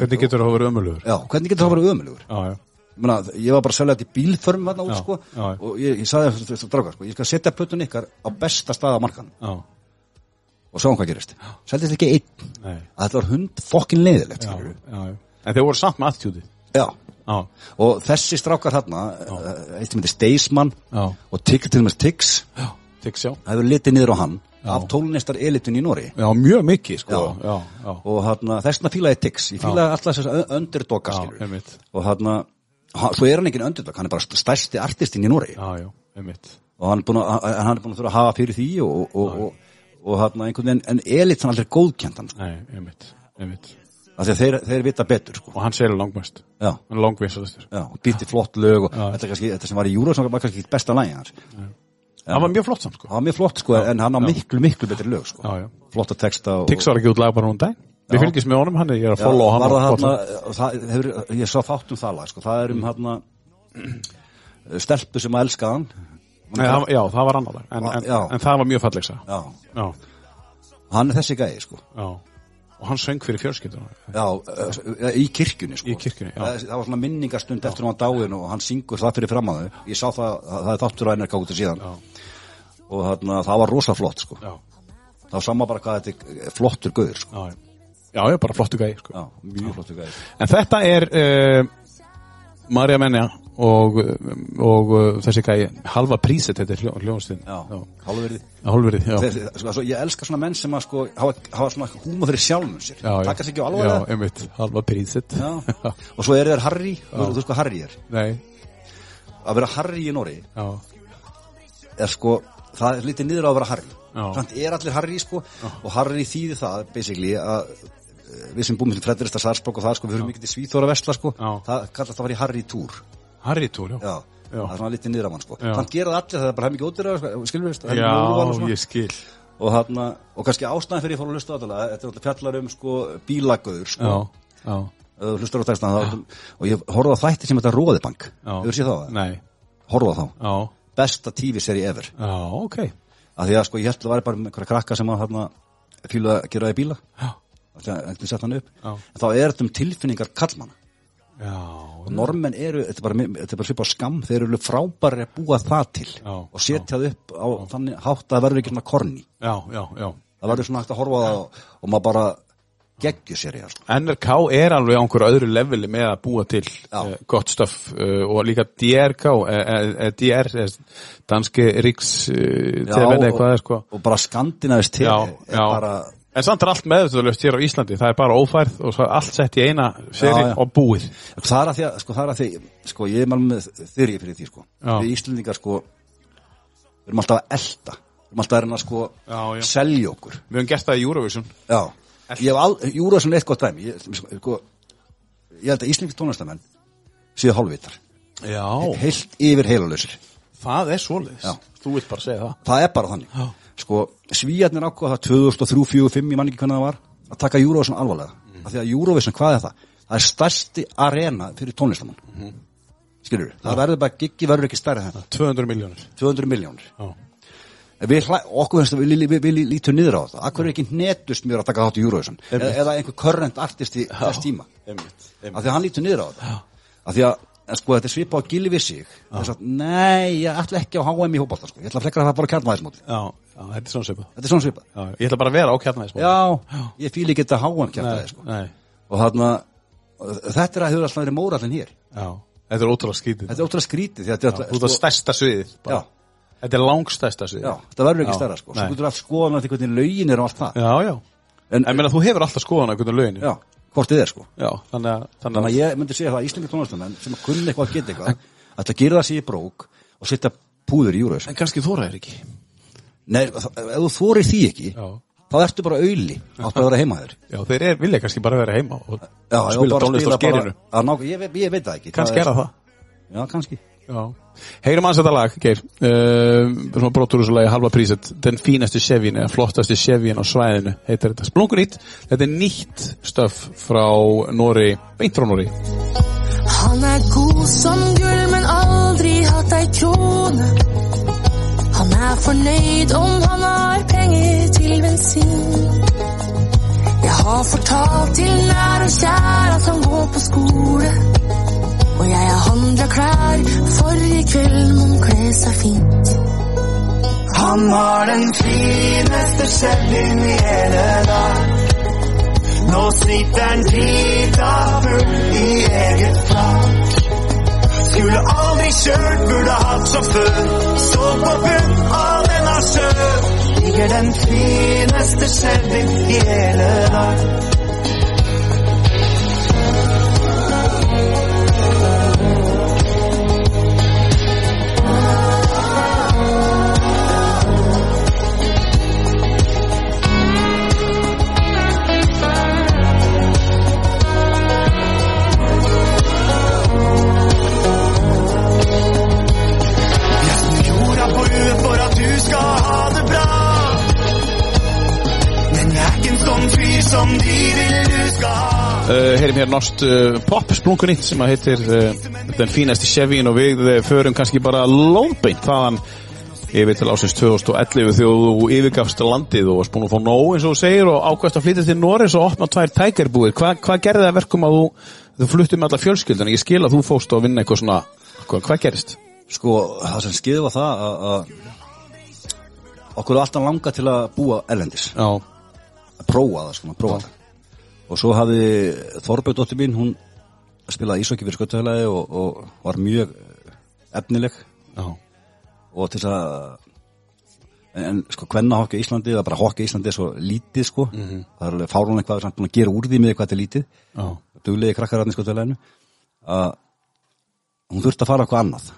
Hvernig getur það að vera ömulugur? Já, hvernig getur það að vera ömulegur? Já, já. Ég, meina, ég var bara að selja þetta í bílförm út Já, sko, já. og ég, ég sagði þessu drákar sko, ég skal setja plötun ykkar á besta stað á markan Já, og sjáum hvað gerist. Seldist ekki einn. Nei. Að þetta var hund fokkin leiðilegt Já, já, já. En þeir voru samt með attitúti já. Já, og þessi strákar eh, eitt sem heitir Staysman já, og Tigg til Tiggs. Já. Tix, já. Það hefur litið niður á hann Já. af tólunistar elitun í Nóri Já, mjög mikið, sko. Já. Já, og þarna þessna fílaði Tiggs ég fílaði alltaf þess að einmitt. Og þarna svo er hann ekki underdog, hann er bara stærsti artistinn í Nóri og hann er búin að, er búin að þurfa að hafa fyrir því og, og, og, þarna einhvern veginn en elit hann aldrei góðkjöndan sko. Nei, einmitt, einmitt. Þeir, þeir vita betur sko. Og hann segir langmest. Já, Hann er langvinsalistur já, og býtti flott lög og þetta, er kannski, þetta sem var í Júra var kannski besta lægi hans Hann var mjög flott samt, sko það var mjög flott sko, en hann á miklu, miklu betri lög sko. Já, já flotta texta og, Tix var ekki út lag bara hún dag Við Já. fylgjum með honum, hann er, ég er að Já, follow hann var á það hefur, ég sá þátt um það lag sko. það er um þarna stelpu sem að elska hann Nei, var- Já, það var annar lag en, en, Já. en það var mjög fallegsa já, Já, hann er þessi gæði sko. já Og hann söng fyrir fjölskylduna já, uh, í kirkjunni sko. Í kirkjunni, já. það, það var svona minningastund eftir hann á dáin og hann syngur það fyrir fram að þau ég sá það, það, er þáttur NRK út af síðan Já. Og þarna, það var rosa flott sko. Það var sama bara hvað þetta er flottur gauður sko. já, já. Er bara flottu gæði, sko. Já, mjög flottur gæði En þetta er uh, Marja Menja og, og uh, þessi gæði halva príset þetta er hljó, hljónstinn já, hálfverði sko, altså, ég elska svona menn sem að sko, hafa, hafa svona húma fyrir sjálfum sér. Sér ekki á Já, alvarlega einmitt, halva príset. Og svo eru þeir Harry þú veist hvað Harry er. Nei, að vera Harry í Nóri er sko, það er lítið niður á að vera Harry. Já. samt er allir Harry sko og Harry þýði það basically að eh, við sem búum til Fredrista Sarsborg og það sko, við höfum mikið til Svíþóra Vestla sko. Já. það kallast að fara í Harry Tour. Harry Tour, já. Já, Já. það er svona lítið niður á hann sko. Já. þannig gera það allir, það er bara hefði mikið ódýra sko, skilur við, það er Já, mikið úrval og svona. ég skil. Og, þarna, og kannski ástæðan fyrir ég fór að hlusta á þetta þetta er alltaf fjallar um sko bílagauður sko. Já, já, Ef þú hlustar á textan þá og ég horfði á þætti sem þetta Róðibank já. Hefur séð það? Nei, Horfði á þá, já, besta TV-seri ever. Já, ok. Af því að sko ég held að það væri bara einhverja krakka sem að þarna fílu að gera það í bíla. Og það einhvern sett hann upp. Já. en þá er þetta um tilfinningar kallmanna já, og normenn eru, þetta er bara, þetta er bara svipa á skam þeir eru frábæri að búa það til Já, og setja það upp á þannig hátt að það verður ekki svona korni já, já, já. Það verður svona hægt að horfa á það og maður bara geggju sér í það sko. NRK er alveg á einhverju öðru leveli með að búa til uh, gott stöf uh, og líka DRK uh, uh, DR, danski Já, TV eitthvað sko. og bara skandinavist já. bara En samt er allt meðvitaðlöst hér á Íslandi Það er bara ófærð og allt sett í eina seri Já, já. og búið. Það er að því að, sko, er að því, sko, ég er með þyrri fyrir því, sko, við Íslendingar, sko, við erum alltaf að elda, við erum alltaf að reyna, sko, já. selja okkur, Við höfum gert það í Eurovision. Já, ég hef al, Júrason eitt gott dæmi, ég, sko, ég held að Íslendingar tónlistamenn séu hálfvitar, Já, heilt yfir heilalösir, það er svoleiðis. Já. Þú vilt bara segja það. Það er bara þannig, sko, svíjarnir ákvað það 2003, 2004, 5, ég man ekki hvernig það var, að taka Júrason alvarlega, mm. því að Júrason, hvað er það? Það er stærsti arena fyrir tónlistamann, mm. skilur það verður bara, giggi verður ekki stærri en þetta. 200 miljónir 200 miljónir Já, við, hlæ- okkur finnst að við, við, við lítum niður á það. Akkur er ekki netust mjög að taka þátt í Eurovision? Eða, eða einhver current artist í þess tíma? einmitt, af því að hann lítur niður á það. Af því að en sko þetta er svipa á gilvi sig. Þess að nei, ég ætla ekki á HM í hópálta sko. ég ætla að flekkra það bara á kjarnvæðismóti þetta er svona þetta er svona svipa Já, ég ætla bara að vera á kjarnæðis já, ég fíl ekki þetta HM kjarnvæði sko. Og þarna þetta er að hefur alltaf verið mórallin hér. Já, þetta er ótrúlega skítið þetta er ótrúlega skrítið að þetta ert að stærsta sviðið. Já. Þetta er langstærsta sviðið. Já, þetta verður ekki stærra sko. svo getur að skoða náttúrulega hvernig lögin er og allt það. Já, já. En, En meina, þú hefur alltaf skoðan á hvernig löginu já, hvort þið er sko. Já, þannig að, þannig að að ég myndi segja það að Íslandi tónlistamenn sem að kunna eitthvað að geta eitthvað að gera það sér í brók og setja púður í júraus En kannski þú ræðir ekki. Nei, ef þú þorir því ekki Já, þá ertu bara auðli. Átt að vera heima þér. Já þeir er, vilja kannski bara vera heima og Já, spila tónlist á skerinu að ég, ég veit það ekki. Er Já, kannski Heyrum hans þetta lag, Geir uh, Svona brotur úr svo lagi halva príset Den fínasti Chevyin eða flottasti Chevyin á svæðinu heitir þetta Splunkunýtt Þetta er nýtt stöf frá Nóri Beint frá Nóri Han er god som gull, men aldri hatt ei krone. Han er fornøyd om han har penger til bensin. har fortalt til nære og kjære at han går på skole. Og jeg har handla klær, for i kveld må kle seg fint. Han har den fineste Chevyen i hele dag. Nå sitter han drita full i eget flak. Skulle aldri kjørt, burde hatt sjåfør. Så på bunn av denne sjø ligger den fineste Chevyen i hele dag. Uh, heyrim hér norskt uh, pop sprungunýtt sem að heitir uh, Den fínasti Chevyin og við förum kannski bara lónbeint þaðan yfir til ásins 2011 þegar þú yfirgafst landið og varst búin að fá nóg eins og þú segir og ákvæmst að flytja til Norris og opna tvær tækarbúir. Hva, hvað gerði það að verkum að þú, þú fluttir með alla fjölskyldan? Ég skil að þú fóst að vinna eitthvað svona, hvað, hvað gerist? Sko, það sem skiði var það að, að okkur er alltaf langa til að búa erlendis Já, að prófa það, sko, að prófa það og svo hafði Þorbjörg dóttir mín hún spilaði ísokki fyrir sköttuhælagi og, og var mjög efnileg. Já, og til þess að en, en sko kvenna hokki í Íslandi eða bara hokki í Íslandi er svo lítið sko. Það er alveg fárún eitthvað samt búin að gera úr því með hvað þetta er lítið. Já, duglegi krakkar hann í sköttuhælaginu að hún þurfti að fara eitthvað annað.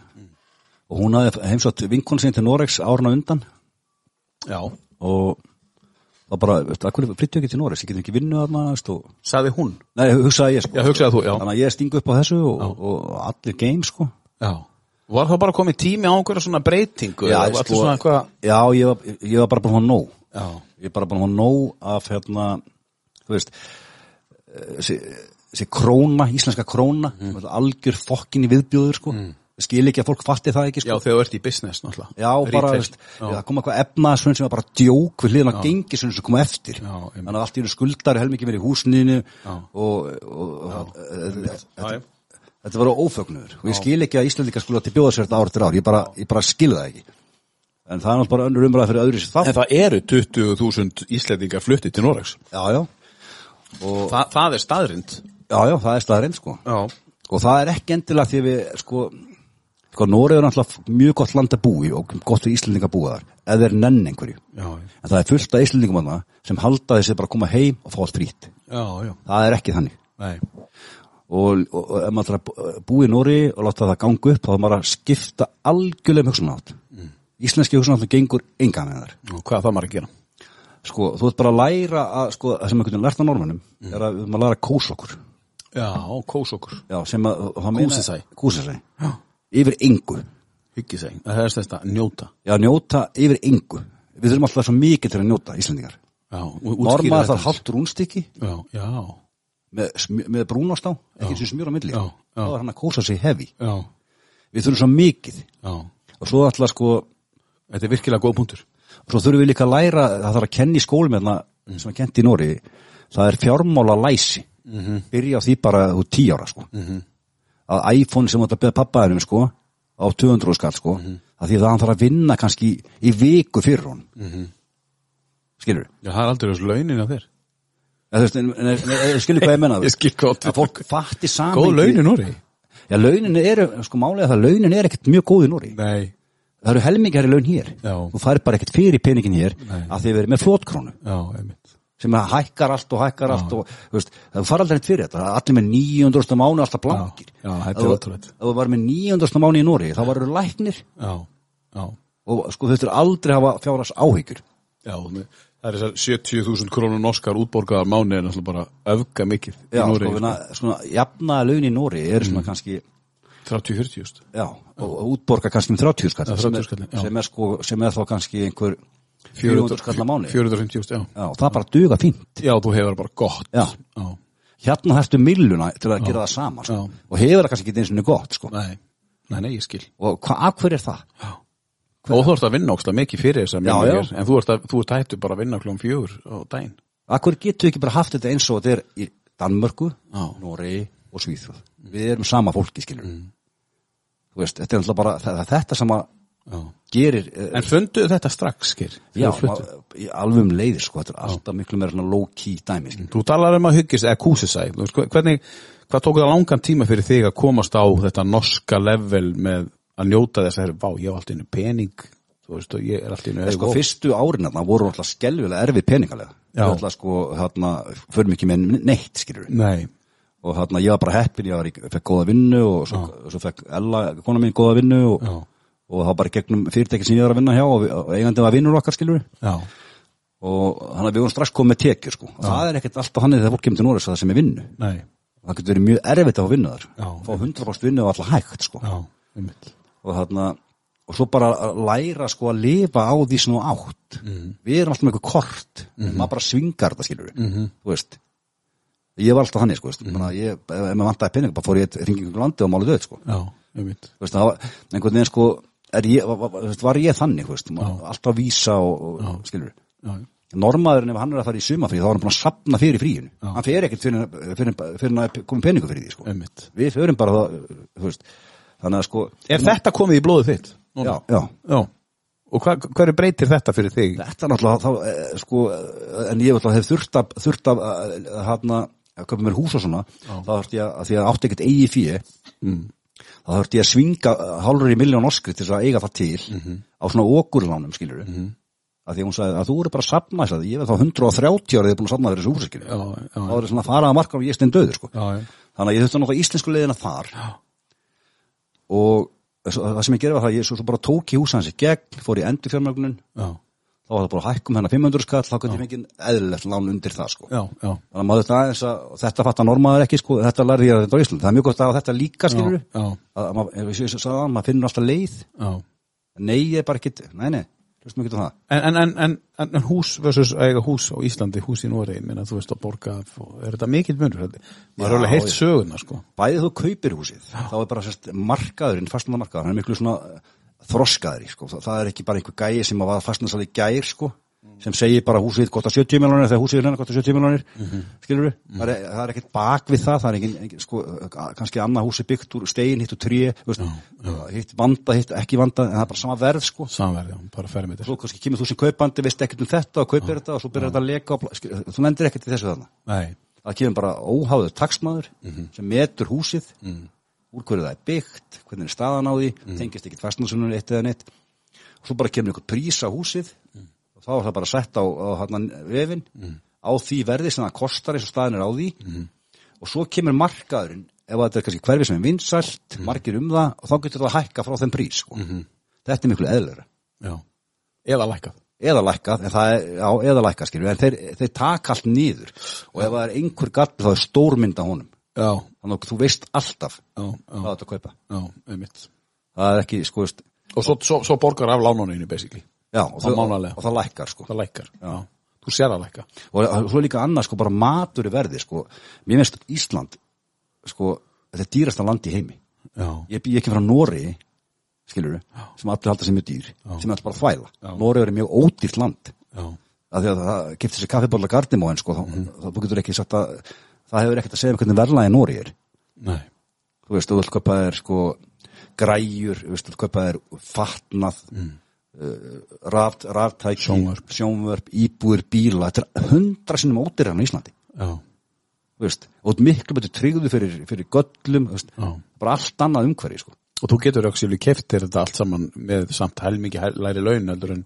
Og hún hafði heimsótt vinkon sinni til Noregs árna undan. Já. og það bara, veistu, að hverju flyttu ekki til Noregs, ég getum ekki vinnu veistu, og, Saði hún? nei, hugsaði ég sko, Já, hugsaði þú, já. þannig að ég stingu upp á þessu og, og allir game sko Já. Var það bara komið tími á einhverja svona breytingu? var þetta svona eitthvað... já, ég var, ég var bara búin að nóg Já, ég er bara búin að nóg af hérna, þú veist eh, þessi, króna, íslenska króna Mm. algjör fokkin í viðbjóður sko skil ekki að fólk fatti það ekki já sko þegar þú ert í business náttúrulega. Já, bara, Retail. veist, Já. það kom eitthvað efnaðsvönd sem var bara djók við hliðan að gengi sem kom eftir Já, þannig að allt í einu skuldar helmingi verið í húsniðinu Já. og, og, og Já, já. þetta var ófögnuður og ég skil ekki að Íslandika skulle til bjóða sér þetta ár til ár ég bara, ég bara skil það ekki en það er náttúrulega bara önnur umræða fyrir öðru sér það En það eru 20.000 Íslendingar fluttið til Noregs. já, já, og, Þa, það er staðrind. já, já, það er staðarinn sko Já. og það er ekki endilega því við sko, sko Nóri er náttúrulega mjög gott land að búi og gott fyrir Íslandinga að búa þar eða þeir nenn einhverju Já, en það er fullt af Íslandingum þarna sem halda þessi bara að koma heim og fá allt frýtt já, já. það er ekki þannig Nei. og, og, og ef maður að búa í Nóri og láta það ganga upp þá er maður að skipta algjörlega um hugsunátt mm. íslenski hugsunátt gengur enga með þar Og hvað það maður að gera? sko, þú ert bara að læra að sko, sem einhvern veginn lært á normunum er að að læra að kósa okkur Já, kós okkur. já, sem að Kúsisæ. kúsisæ yfir engu Hyggi seg. Það er þetta njóta. já, njóta yfir engu við þurfum alltaf svo mikið til að njóta útskýra normaður þarf hálft rúnstykki Já, já, með, með brúnast á, ekki sem smjör á milli Já, já. þá er hann að kósa sig hefi já, við þurfum svo mikið já. og svo alltaf sko Þetta er virkilega góð punktur. og svo þurfum við líka að læra, það þarf að kenna í skólum hérna, sem er kent í Nóri það er fjármála læsi -hmm. byrja á því bara úr tí ára sko. -hmm. Að iPhone sem átt að beða pappaðinum sko, á 200 skall sko, að því að hann þarf að vinna kannski í viku fyrir hún mm -hmm. skilur Já, það er aldrei þessu launin á þér. skilur hvað ég menna að fólk fatti saman Góð launin, Nóri. já, launin eru, sko málega það launin er ekkert mjög góð í Nóri Nei. það eru helmingar í laun hér Já. þú fær bara ekkert fyrir peningin hér Nei. að þið verið með flótkrónu Já, einmitt. Sem að hækkar allt og hækkar allt og veist, það fara aldrei fyrir þetta það er allir með 900. mánu alltaf blankir Já, já, þetta er ótrúlegt. ef þú var með 900. mánu í Nóri þá varu læknir Já, já. og sko þú þurftur aldrei hafa fjáras áhyggjur Já, það er þessar 70.000 krónur norskar útborgaðar mánu er náttúrulega bara öfga mikið já, Noregi. sko, svona, svona jafnaða laun í Nóri eru svona kannski 30-40 just. já, og, útborga kannski um 30 skall Já, sem, 30 er- skall, já. sem, er sko, sem er þá kannski einhver 400 skall á mánu 450 just, já. já, það bara duga fínt Já, þú hefur bara gott. Já. Já. hérna þarftu milluna til að gera það sama sko. Og hefur það kannski ekki eins og gott sko. Nei, nei, nei, ég skil. og hvað, af hverju er það? Og þú ert að vinna ókslega mikið fyrir þess að já. En þú ert, að, þú ert hættu bara að vinna klón fjögur á daginn. Akkur getur við ekki bara haft þetta eins og þetta er í Danmörku. Noregi og Svíþjóð. Við erum sama fólki, skilur. Þú veist, þetta er alltaf bara er þetta að Já. Gerir eh, En funduðu þetta strax, skil? Já, alveg um leiðir sko, þetta er alltaf miklu meira svona low-key dæmi sko. Þú talar um að hyggist, eða kúsisæ hvernig, hvað tók það langan tíma fyrir þig að komast á þetta norska level með að njóta þess að vá, ég hef alltaf innu pening þú veist, og ég er alltaf innu sko, fyrstu árin þarna voru alltaf skelvilega erfið peningalega Já. Við alltaf sko, þarna, förum ekki með neitt skilur Nei, og þarna ég var bara heppin, ég var fekk góða vinnu og svo, svo fekk Ella, kona mín góða vinnu og. Og það bara gegnum fyrirtæki sem ég var að vinna hjá og, og eigandi var vinnur okkar skilur og þannig að við vorum strax komið með tekjur sko. og það er ekkert alltaf hann þegar fólk kemur til Norris það sem er vinnu. Nei, það getur verið mjög erfitt að fá vinnu þar. Fá 100% vinnu og alltaf hægt sko. og þarna og svo bara að læra sko að lifa á því sem þú átt. Við erum alltaf með eitthvað kort. Maður bara svingar þetta skilur við þú veist. Ég var alltaf þannig sko, mm -hmm. ég, ef maður vantaði pening bara fór ég að ringi ykkur landi og máli döð sko. Það einhvern veginn sko er ég, var, ég þannig alltaf að vísa og, skilur Já, Normaðurinn ef hann er að fara í sumafrí þá er hann búin að sapna fyrir fríinu. Hann fer ekkert fyrir, fyrir, fyrir að koma peningu fyrir því sko. við förum bara það þannig að sko Er þetta komið í blóðið þitt? Núna? já, já, Já, og hva, hverju breytir þetta fyrir þig? Þetta er náttúrulega, þá, eh, sko, en ég hef þurft að, þurft að, að, hana, að köpa mér hús og svona, þá þurfti ég að, að því að átti ekkert eigi fíi, Mm. Þá þurfti ég að svinga hálfur í miljón oskri til að eiga það til Mhm. á svona okurlánum, skilur við. Mm Að því að hún sagði að þú eru bara að sapna þess að ég veið þá 130 ára þið er búin að sapna þessu við. já, Þá er það svona að fara að marka og ég er stein döður, sko. já, já, Þannig að ég þurfti náttúrulega íslensku leiðina þar Já. og það sem ég gerði var það, að ég svo, svo bara tók í húsa hans í gegn, fór í endurfjármögnun, já, þá var það bara að hækkum hennar 500 skall, þá gæti fengið eðlilegt lán undir það, sko. já, já, Þannig að maður þetta aðeins að þetta fattar normaður ekki sko, þetta lærði ég að þetta á Ísland. Það er mjög gott að þetta líka skilur að, að, maður- finnur alltaf leið. já. Nei, ég er bara ekkit, nei, nei, hlustum ekki á það. En, en, en, en, hús versus eiga hús á Íslandi, hús í Noregi, minna þú veist að borga, er þetta mikill munur? Maður er alveg heilt söguna, sko. Bæðið þú kaupir húsið, þá er bara markaðurinn, er þroskaðri, sko. Það, er ekki bara einhver gæi sem að var fastnandsalið gær, sko, sem segir bara húsið gott að 70 miljonir þegar húsið er hennar gott að 70 miljonir, skilur við? Það, er, það er ekkert bak við það, það er engin, engin sko, kannski annað húsið byggt úr stein, hitt úr veist, hitt vanda, hitt ekki vanda, en það er bara sama verð, sko. Samverði, já, bara fermi svo kannski kemur þú sem kaupandi, veist ekkert um þetta og kaupir þetta og svo byrjar þetta að leka og, skil- þú lendir ekkert í þessu þarna. Nei, það kemur bara óháður taksmaður sem metur húsið úr hverju það er byggt, hvernig er staðan á því tengist ekkert fastnúsunum eitt eða neitt. Og svo bara kemur einhver prís á húsið og þá er það bara sett á, á hann vefin á því verði sem það kostar eins og staðan er á því. Og svo kemur markaðurinn ef þetta er kannski hverfi sem er vinsælt margir um það og þá getur það að hækka frá þeim prís sko. þetta er miklu eðlera já. Eða lækkað. eða lækkað, en það er, já, eða lækkað skilur, en þeir, þeir taka allt niður. Og ef það er einhver gall þá er stórmynda honum þannig að þú veist alltaf já, hvað já, þetta að kaupa. Já, það er ekki, sko, veist, Og svo, svo, svo borgar af lánuninu, basically. já, og, mánaðarlega. og það lækkar sko. Það lækkar. Já. Þú sér að lækka. og svo er líka annað, sko, bara matur í verði sko, mér finnst Ísland sko, þetta er dýrasta land í heimi. Ég bý ekki frá Nóri skilur sem allir halda sem mjög dýr sem er alltaf bara þvæla. Nóri er mjög ódýrt land. Já, að því að það kipti sér kaffibólla gardimóin sko, þá, þá þú getur ekki sagt að það hefur ekkert að segja um hvernig verðlagi Nóri er nei, þú veist, þú vilt kaupa þér sko græjur, þú veist, þú vilt kaupa þér fatnað mm. raft, raftæki, Sjónvörp. sjónvörp íbúir, bíla, þetta er hundra sinnum ódýrar á Íslandi, já, þú veist og miklu betur tryggðu fyrir, fyrir göllum, þú veist, já. bara allt annað umhverfi sko. Og þú getur auksílu keftir þetta allt saman með samt helmingi hæ- læri laun heldur en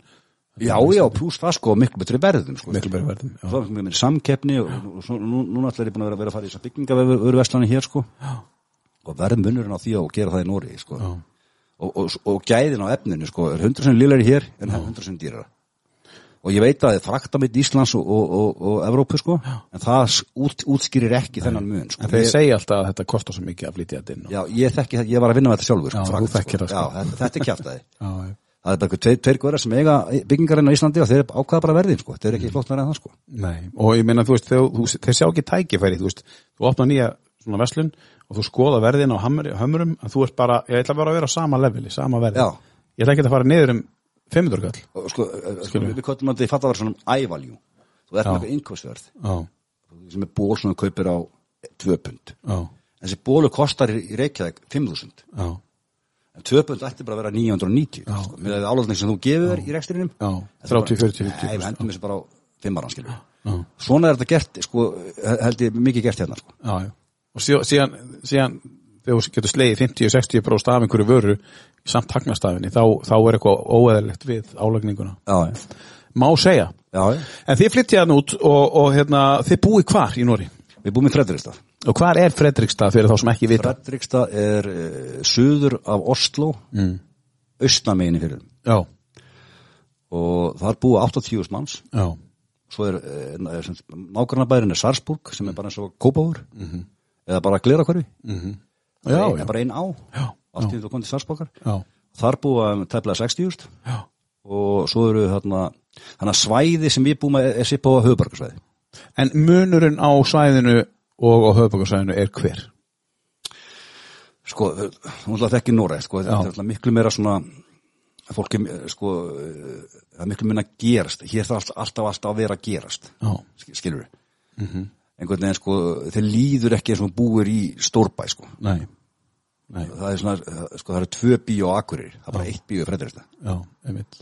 já, já, pluss það sko, miklu betur verðum sko. miklu meiri verðum. Já, svo er mér samkeppni og, og svo, nú, núna ætla ég búin að vera, vera að fara í þess að byggingavöruverslani hér sko já, og verðum munurinn á því að gera það í Nóri sko. já, og, og, og gæðin á efninu sko, er 100 sem lillari hér en 100 sem dýrara og ég veit að það er frakta mitt Íslands og, og, og, og Evrópu sko, en það út, útskýrir ekki þennan mun sko. En þeir ég, segja alltaf að þetta kostar svo mikið að flytja þetta inn. og- já, ég þekki það, ég var að vinna með þetta sjálfur sko, Já, sko. já, þetta, þetta er Já, já. Það er bara eitthvað tveir, góðar sem eiga byggingarinn á Íslandi og þeir ákvaða bara verðin sko. þeir eru ekki flott með það sko. Nei, og ég meina, þú veist, þeir, þú, þeir sjá ekki tækifæri, þú veist, þú opna nýja svona verslun og þú skoða verðin á hömrum, en þú ert bara, ég ætla bara að vera á sama leveli, sama verði. Já. Ég ætla ekki að fara niður um 500 kall. og sko, sko við köllum að þetta í fattavar svona I-value þú ert með Já, sem er ból en 2 pund ætti bara að vera 990 sko, með álæðning sem þú gefur þér í rekstrinum. Já 30, 40, Nei, 50 við hendum þessu bara á 5 ára svona er þetta gert, sko, held ég mikið gert hérna sko. já, já. Og síðan, síðan, þegar þú getur slegið 50-60 bróst af einhverju vöru í samt hagnastafinni, þá, þá er eitthvað óeðalegt við álagninguna já, Má segja. En þið flyttið hann út og, og hérna, þið búið hvar í Nóri? við búum í Fredrikstad Og hvar er Fredrikstad fyrir þá sem ekki vita? Fredrikstad er uh, suður af Oslo mm. austnameginni fyrir Já, og þar búa 80.000 manns. Já, svo er, er, er nágrannabærin er Sarsburg sem er bara eins og Kópavur -hmm. eða bara Glerakvarfi mm -hmm. Já, er bara ein á. Já, allt í þú komið til Sarsborgar já, þar búa um, tæplega 60.000 já. og svo eru þarna svæði sem við búum að er sipa á höfubarkarsvæði En munurinn á svæðinu og á höfbakarsvæðinu er hver? sko, þú ætla að þekki Noreg sko, þetta er miklu meira svona fólki, sko það er miklu meira að gerast. Hér þarf alltaf, alltaf, alltaf að vera að gerast Já, Sk- skilur við einhvern veginn sko, þeir líður ekki eins og búir í stórbæ sko. Nei, nei, það er svona, sko það eru tvö bíó akkurir, það er bara eitt bíó í Fredrikstad já, einmitt.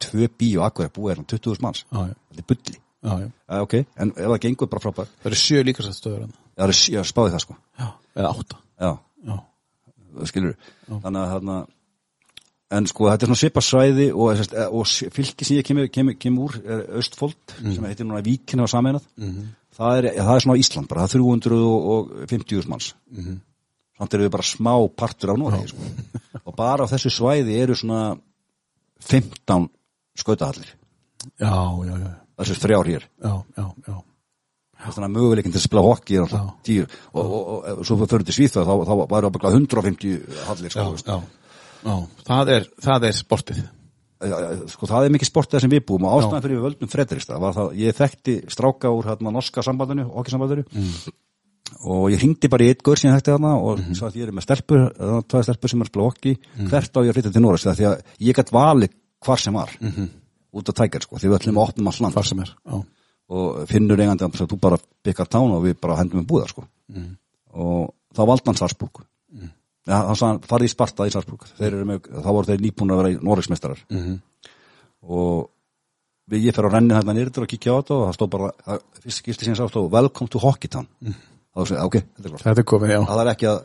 Tvö bíó akkurir búið er 20.000 manns. Já, já, þetta er bulli, já, já. Ja, ok en ef það gengur bara frábær, Það eru sjö líkastastöður hann ég er ég spáði það sko. Já, eða átta. Já, Já, skilur þannig að þarna en sko þetta er svona svipa svæði og, sest, og s- fylki sem ég kemur, kemur, kemur úr er Östfold sem heitir núna Víkina og sameinað það, er, það er svona Ísland bara, það er 350 manns. Samt eru við bara smá partur af Noregi sko. og bara á þessu svæði eru svona 15 skautahallir. Já, já, já, þessu þrjár hér. Já, já, já. þannig að möguleikin til að spila hockey er alltaf tíu og, og, og, og svo fyrir til Svíþjóð þá, þá væri ábygglega 150 hallir sko, já, já, já. Það, er, það er sportið. Sko það er mikið sportið sem við búum. Og ástæðan fyrir við völdum Fredrikstad var það, ég þekkti stráka úr hérna norska sambandinu, hockey-sambandinu. Og ég hringdi bara í eitt gaur sem ég þekkti þarna og mm sagði að ég er með stelpur uh, tvað stelpur sem er að spila hockey. Hvert á ég að flytja til Norris því að ég gætt vali hvar sem var út á tækjar sko, því við ætlum að opnum all land. Hvar sem er Já, og finnur eigandi að þú bara byggjar tán og við bara hendum um búðar sko. Og þá valdi hann Sarsburg ja, hann sagði hann farið í Sparta í með, þá voru þeir nýbúin að vera í Noregsmeistarar og við ég fer á renni hérna nýrður og kíkja á þetta og það stóð bara, það- fyrst skilti sem sá stóð Welcome to Hockeytown þá sagði, ok, þetta er þetta er komið, það er ekki að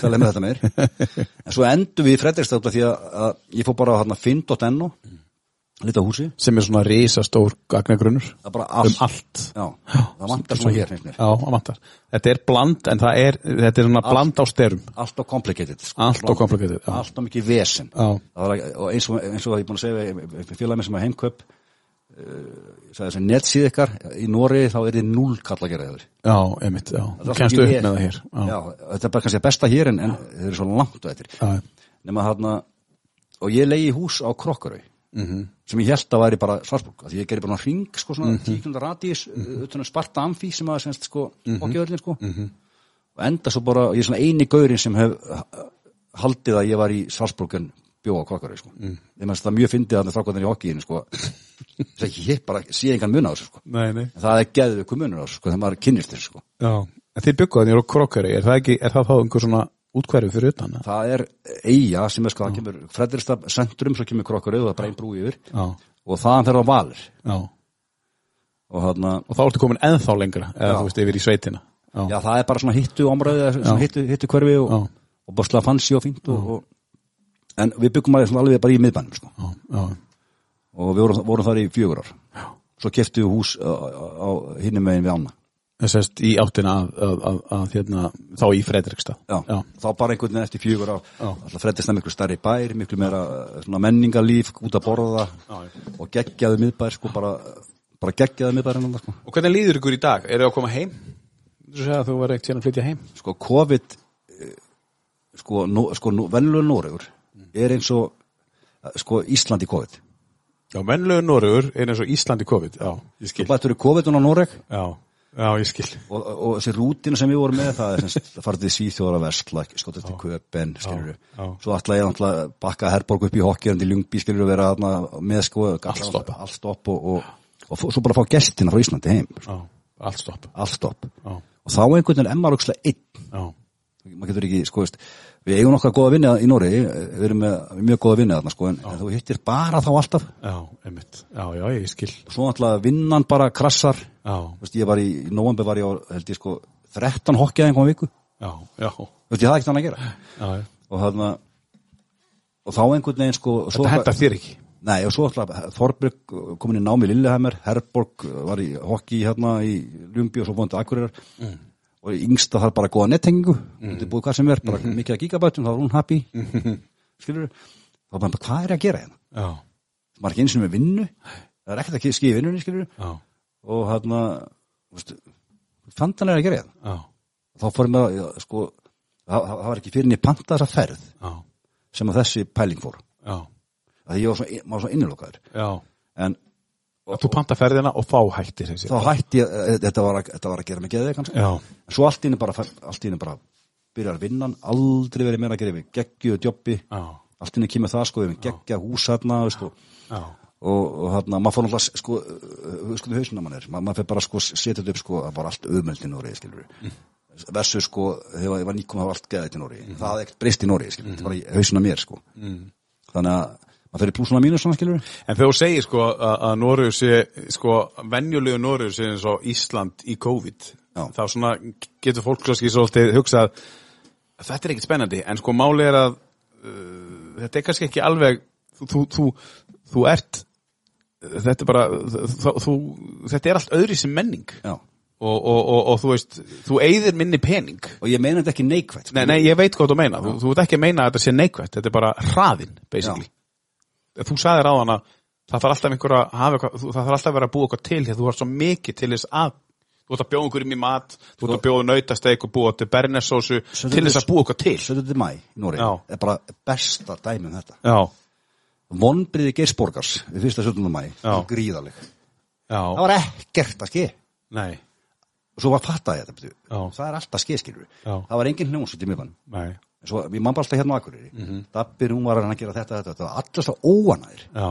tala með þetta meir. En svo endum við í Fredriksstad því að, að ég fór bara á hérna finn.no á húsi, Sem er svona risastór gagnagrunnur. Það Um allt, allt. Já, það vantar svona hér Já, það vantar. Þetta er bland, en það er Þetta er svona bland á styrum allt og complicated sko. Allt of complicated, já. allt og mikið vesen. Það og eins og, eins og ég búin að segja félagmi sem er heimkaup uh, þessi netsíð ykkar í Nóri þá er þið null kall að gera þeir Já, einmitt, já. Það mikið upp með það hér Já, þetta er bara kannski að besta hér en, en þeir eru svo langt á eftir. Já, nema þarna og ég leiði hús á Krokkarau Mhm. -hmm. sem ég held að væri bara Svarsburg því ég gerði bara hring sko svona mm -hmm. 10 km radíus Mhm. utan að Sparta Amfi sem að semst sko mm -hmm. sko -hmm. og enda svo bara ég er svona eini gaurin sem hef haldið að ég var í Svarsburg en bjóða Krokkarau sko Mhm. mm. ég mennst það mjög fyndið að það þrákvæðan í hokkiðinu sko ég bara sé engan mun á þessu sko en það er geðið ykkur munur á þessu sko þegar maður kynnist þessu sko þið bygguðu þannig á krokkari Er það ekki, er það þá einhver svona útkværi fyrir utan? það er eiga sem er sko það kemur Fredrikstad centrum svo kemur Krokkarau og einn brú yfir. Já, og þaðan fer á Valur. Já. Og þarna Og þá ertu komin ennþá lengra Eða þú veist, yfir í sveitina. Já, Já, það er bara svona hittu svona hittu, hittu hverfi og, Já. og bara slá fansi og fínt og, og, en við byggum aðeins alveg bara í miðbænum sko. og við vorum, vorum þar í fjögur ár. Já. svo keftum við hús á, á, á hinnum megin við ána Að í áttina að, að, að, að hérna, þá í Fredrikstad já. já, þá bara einhvern veginn eftir fjögur Já. alltaf frettist það miklu stærri bær miklu meira eh, menningarlíf út að borða og geggjaðu miðbær sko, bara, bara geggjaðu miðbær hennar, sko. Og hvernig líður ykkur í dag? Eru þið að koma heim? Þú segja að þú var eitt síðan að flytja heim sko COVID eh, sko, no, sko no, venlulega Noregur er eins og eh, sko Ísland í COVID Já, mennlegu Noregur er eins og Íslandi COVID Já, ég Þú bættur í COVID-un á Noreg Já, já, ég skil. Og, og, og þessi rútina sem við vorum með það er sem farið til Svíþjóðar að versla skotast til Köpen, skilur við svo ætla ég að bakka Herborg upp í hokkjörn til Ljungby, skilur við vera þarna með sko Allt stopp. allt stopp og, og, svo bara fá gestina frá Íslandi heim Já, allt stopp. Allt stopp. Já, og þá einhvern veginn emmar aukslega einn. Já, maður getur ekki, sko, veist, við eigum nokkað góða vinni í Nóri, við erum með mjög góða vinni þarna, sko, en, en þú hittir bara þá alltaf. Já, einmitt. Já, já, ég skil. Svo náttúrulega vinnan bara krassar Veist, ég var í, í november var ég á, held ég sko 13 hokkjaði einhvern viku. Já, já, Þú veist, ég hafði ekkert annað að gera. Já, já. og þarna og þá einhvern veginn sko Þetta hendar þér ekki? Nei, og svo alltaf Þorberg komin í námi Lillehammer, Herborg var í hokki hérna í Ljumbi og svo búin til Akureyrar. Mm. og yngsta þarf bara góða nettengingu mm. þetta er búið hvað sem er, bara mikið að gigabætum þá er hún happy. Skilur þá bara, hvað er að gera hérna? Já, maður er ekki eins og með vinnu það er ekkert að skýja í vinnunni, skilur já, og hérna, veist fantan er að gera hérna. Já, þá fórum við að, sko það, það það var ekki fyrir en ég panta þessa ferð já, sem að þessi pæling fór. Já, að ég var svo, maður var svo innilokaður. En Að Þú panta ferðina og þá hættir þessi þá hætti eh, þetta var, þetta var að gera mig geðið kannski. En svo allt í henni bara, allt í henni bara byrjar vinnan, aldrei verið meira að gera við geggjuðu jobbi, já, allt í henni kemur það sko, við geggja hús hérna og, já, og, hérna, maður fór náttúrulega sko, uh, sko hausinn að mann er, Ma, maður fyrir bara sko setja þetta upp sko, að bara allt auðmöldin Nóri, skilur við versu sko, þegar ég var nýkom að hafa allt geðið til Nóri, það hafði ekkert breyst í Nóri, skilur við, þetta var í hausinn að mér sko. Þannig að maður fyrir plúsuna mínu svona, skilur við En þegar þú segir sko að, Norður sé, sko, venjulegu Norður sé eins og Ísland í COVID, Já. þá svona getur fólk svolítið hugsað að þetta er ekkit spennandi, en sko máli er að uh, þetta er kannski ekki alveg, þú, þú, þú, þú ert, þetta er bara, þú, þetta er allt öðri sem menning Já. og, og, og, og þú veist, þú eigðir minni pening. og ég meina þetta ekki neikvægt sko. Nei, nei, ég veit hvað þú meina, þú, þú veit ekki að meina að þetta sé neikvægt, þetta er bara hraðin, basically. Þú sagðir á hana, það þarf alltaf einhver að hafa það þarf alltaf að vera að búa eitthvað til því þú har svo mikið til þess að þú ert að bjóða einhverjum í mat, þú ert að bjóða nautasteik og búa til bernesósu til þess að búa eitthvað til. 17. mæ í Nóri Já. er bara besta dæmi um þetta Já, vonbriði Geirsborgars við fyrsta 17. mæ gríðaleg já, það var ekkert að ske. Nei, og svo var fattaði þetta það er alltaf ske skilur það var engin hljómsveit í svo við mann bara alltaf hérna á Akureyri. Mm. -hmm. Dabbir, hún var að gera þetta, þetta, þetta. Var alltaf óanæður já,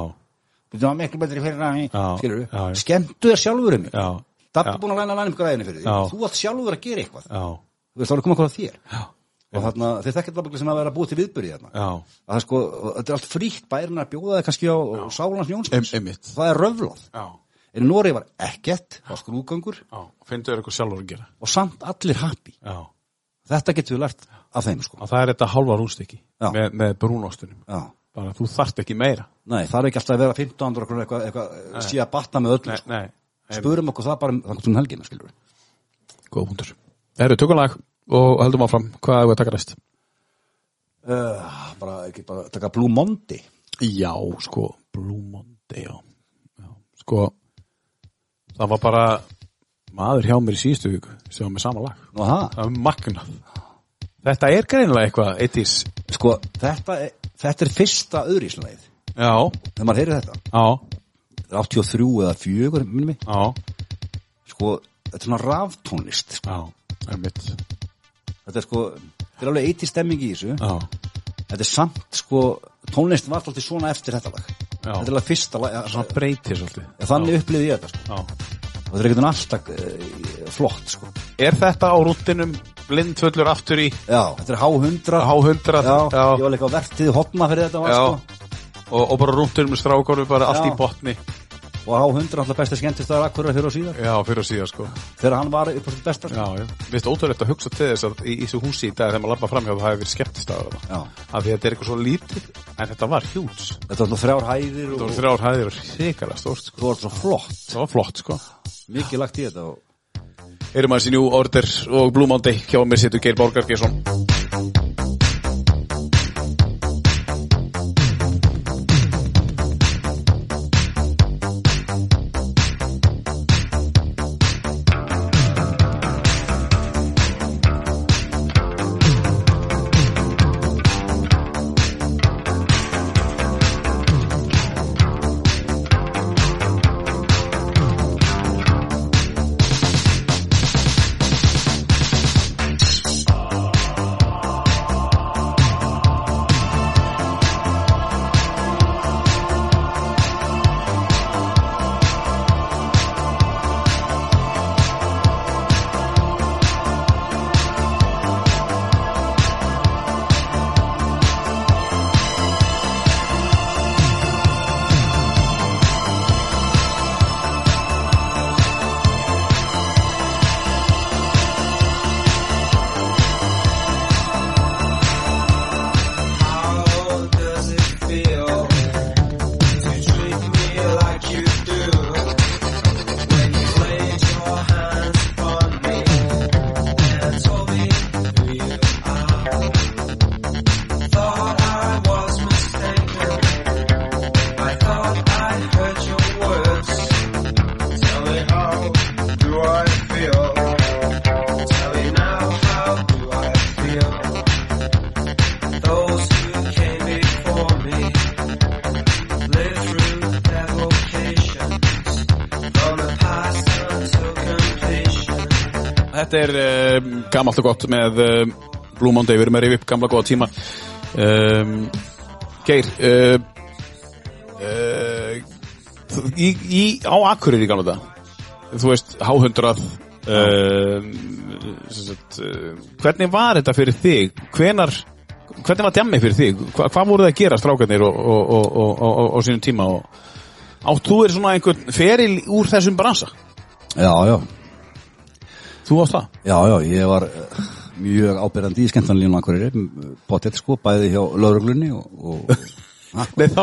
það var miklu betri fyrir Já. skilur skemmtu þér sjálfur um Dabbi búin að læna lænum græðinu fyrir því þú átt sjálfur að gera eitthvað. Þú veist þá er að koma eitthvað að þér. Já, og þarna, þeir þekkert það sem að vera búið til viðbyrði já, að það sko, þetta er allt frítt bærin að bjóða það kannski á Sálans Em- Jónsmans einmitt. það er röflóð en Nóri var ekkert, var skrúgangur finnstu þér eitthvað sjálfur að gera. og samt allir happy. Já, þetta getur við lært af þeim sko. Það er þetta halva rústykki Já. með, með brúnástunum. Bara þú þarft ekki meira. Nei, það er ekki alltaf að vera 15 okkur eitthvað, eitthvað að batta með Nei, sko. spurum okkur það bara um til helgina góð punktur. Erum tökum lag og heldum áfram, hvað er við að taka næst? uh, bara ekki bara taka Blue Monday Já, sko, Blue Monday, já. já. Sko, það var bara maður hjá mér í síðustu viku sem var með sama lag. Nú, ha, Það var magnað. Þetta er greinilega eitthvað, eittis. sko, þetta er, þetta er fyrsta öðrísleið Já, þegar maður heyrir þetta já, Þetta er 83 eða 4 minnum já, sko, þetta er svona raftónlist sko. já, er mitt. Þetta er sko, þetta er alveg eitt stemming í þessu Já, þetta er samt sko tónlistin var alltaf svona eftir þetta lag Já. þetta er alveg fyrsta lag ja, svona breytir svolítið. þannig upplýði ég þetta sko Já. og þetta er ekkert alltaf uh, flott sko Er þetta á rúttinum blindfullur aftur í já, þetta er H100 H100? já, já. ég var líka á vertið hotna fyrir þetta var, sko. Og, og bara rúttinum með strákóru bara allt í botni. Og H100 alltaf besta skemmtist að akkurat fyrir og síðar Já, fyrir að síðan sko. þegar hann var upp á sitt besta sko. Já, já. Mér finnst ótrúlegt að hugsa til þess að í, þessu húsi í dag þegar maður lappa framhjá það hafi verið skemmtistæður að Já. Af því að þetta er eitthvað svo lítið, en þetta var hjúts. þetta var alltaf þrjár hæðir Það og voru þrjár hæðir og hrikalega stórt sko. þú var svo flott Það var flott sko. mikið lagt í þetta og Erum aðeins í New Order og Blue Monday hjá mér situr Geir Borgargesson. Þetta er uh, gamalt og gott með uh, Blue Monday, við erum að rifja upp gamla góða tíma. Um, Geir uh, í, í, á Akureyri í gamla þetta þú veist, háhundrað uh, sagt, hvernig var þetta fyrir þig? Hvenar hvernig var djammi fyrir þig? Hva, hvað voru það að gera strákarnir og, og, og, og, sínum tíma? Og átt þú er svona einhvern feril úr þessum bransa? Já, já, þú átt það? Já, já, ég var eh, mjög ábyrjandi í skemmtanlínu akkurir, potið sko, bæði hjá lauruglunni og, og Nei, þá,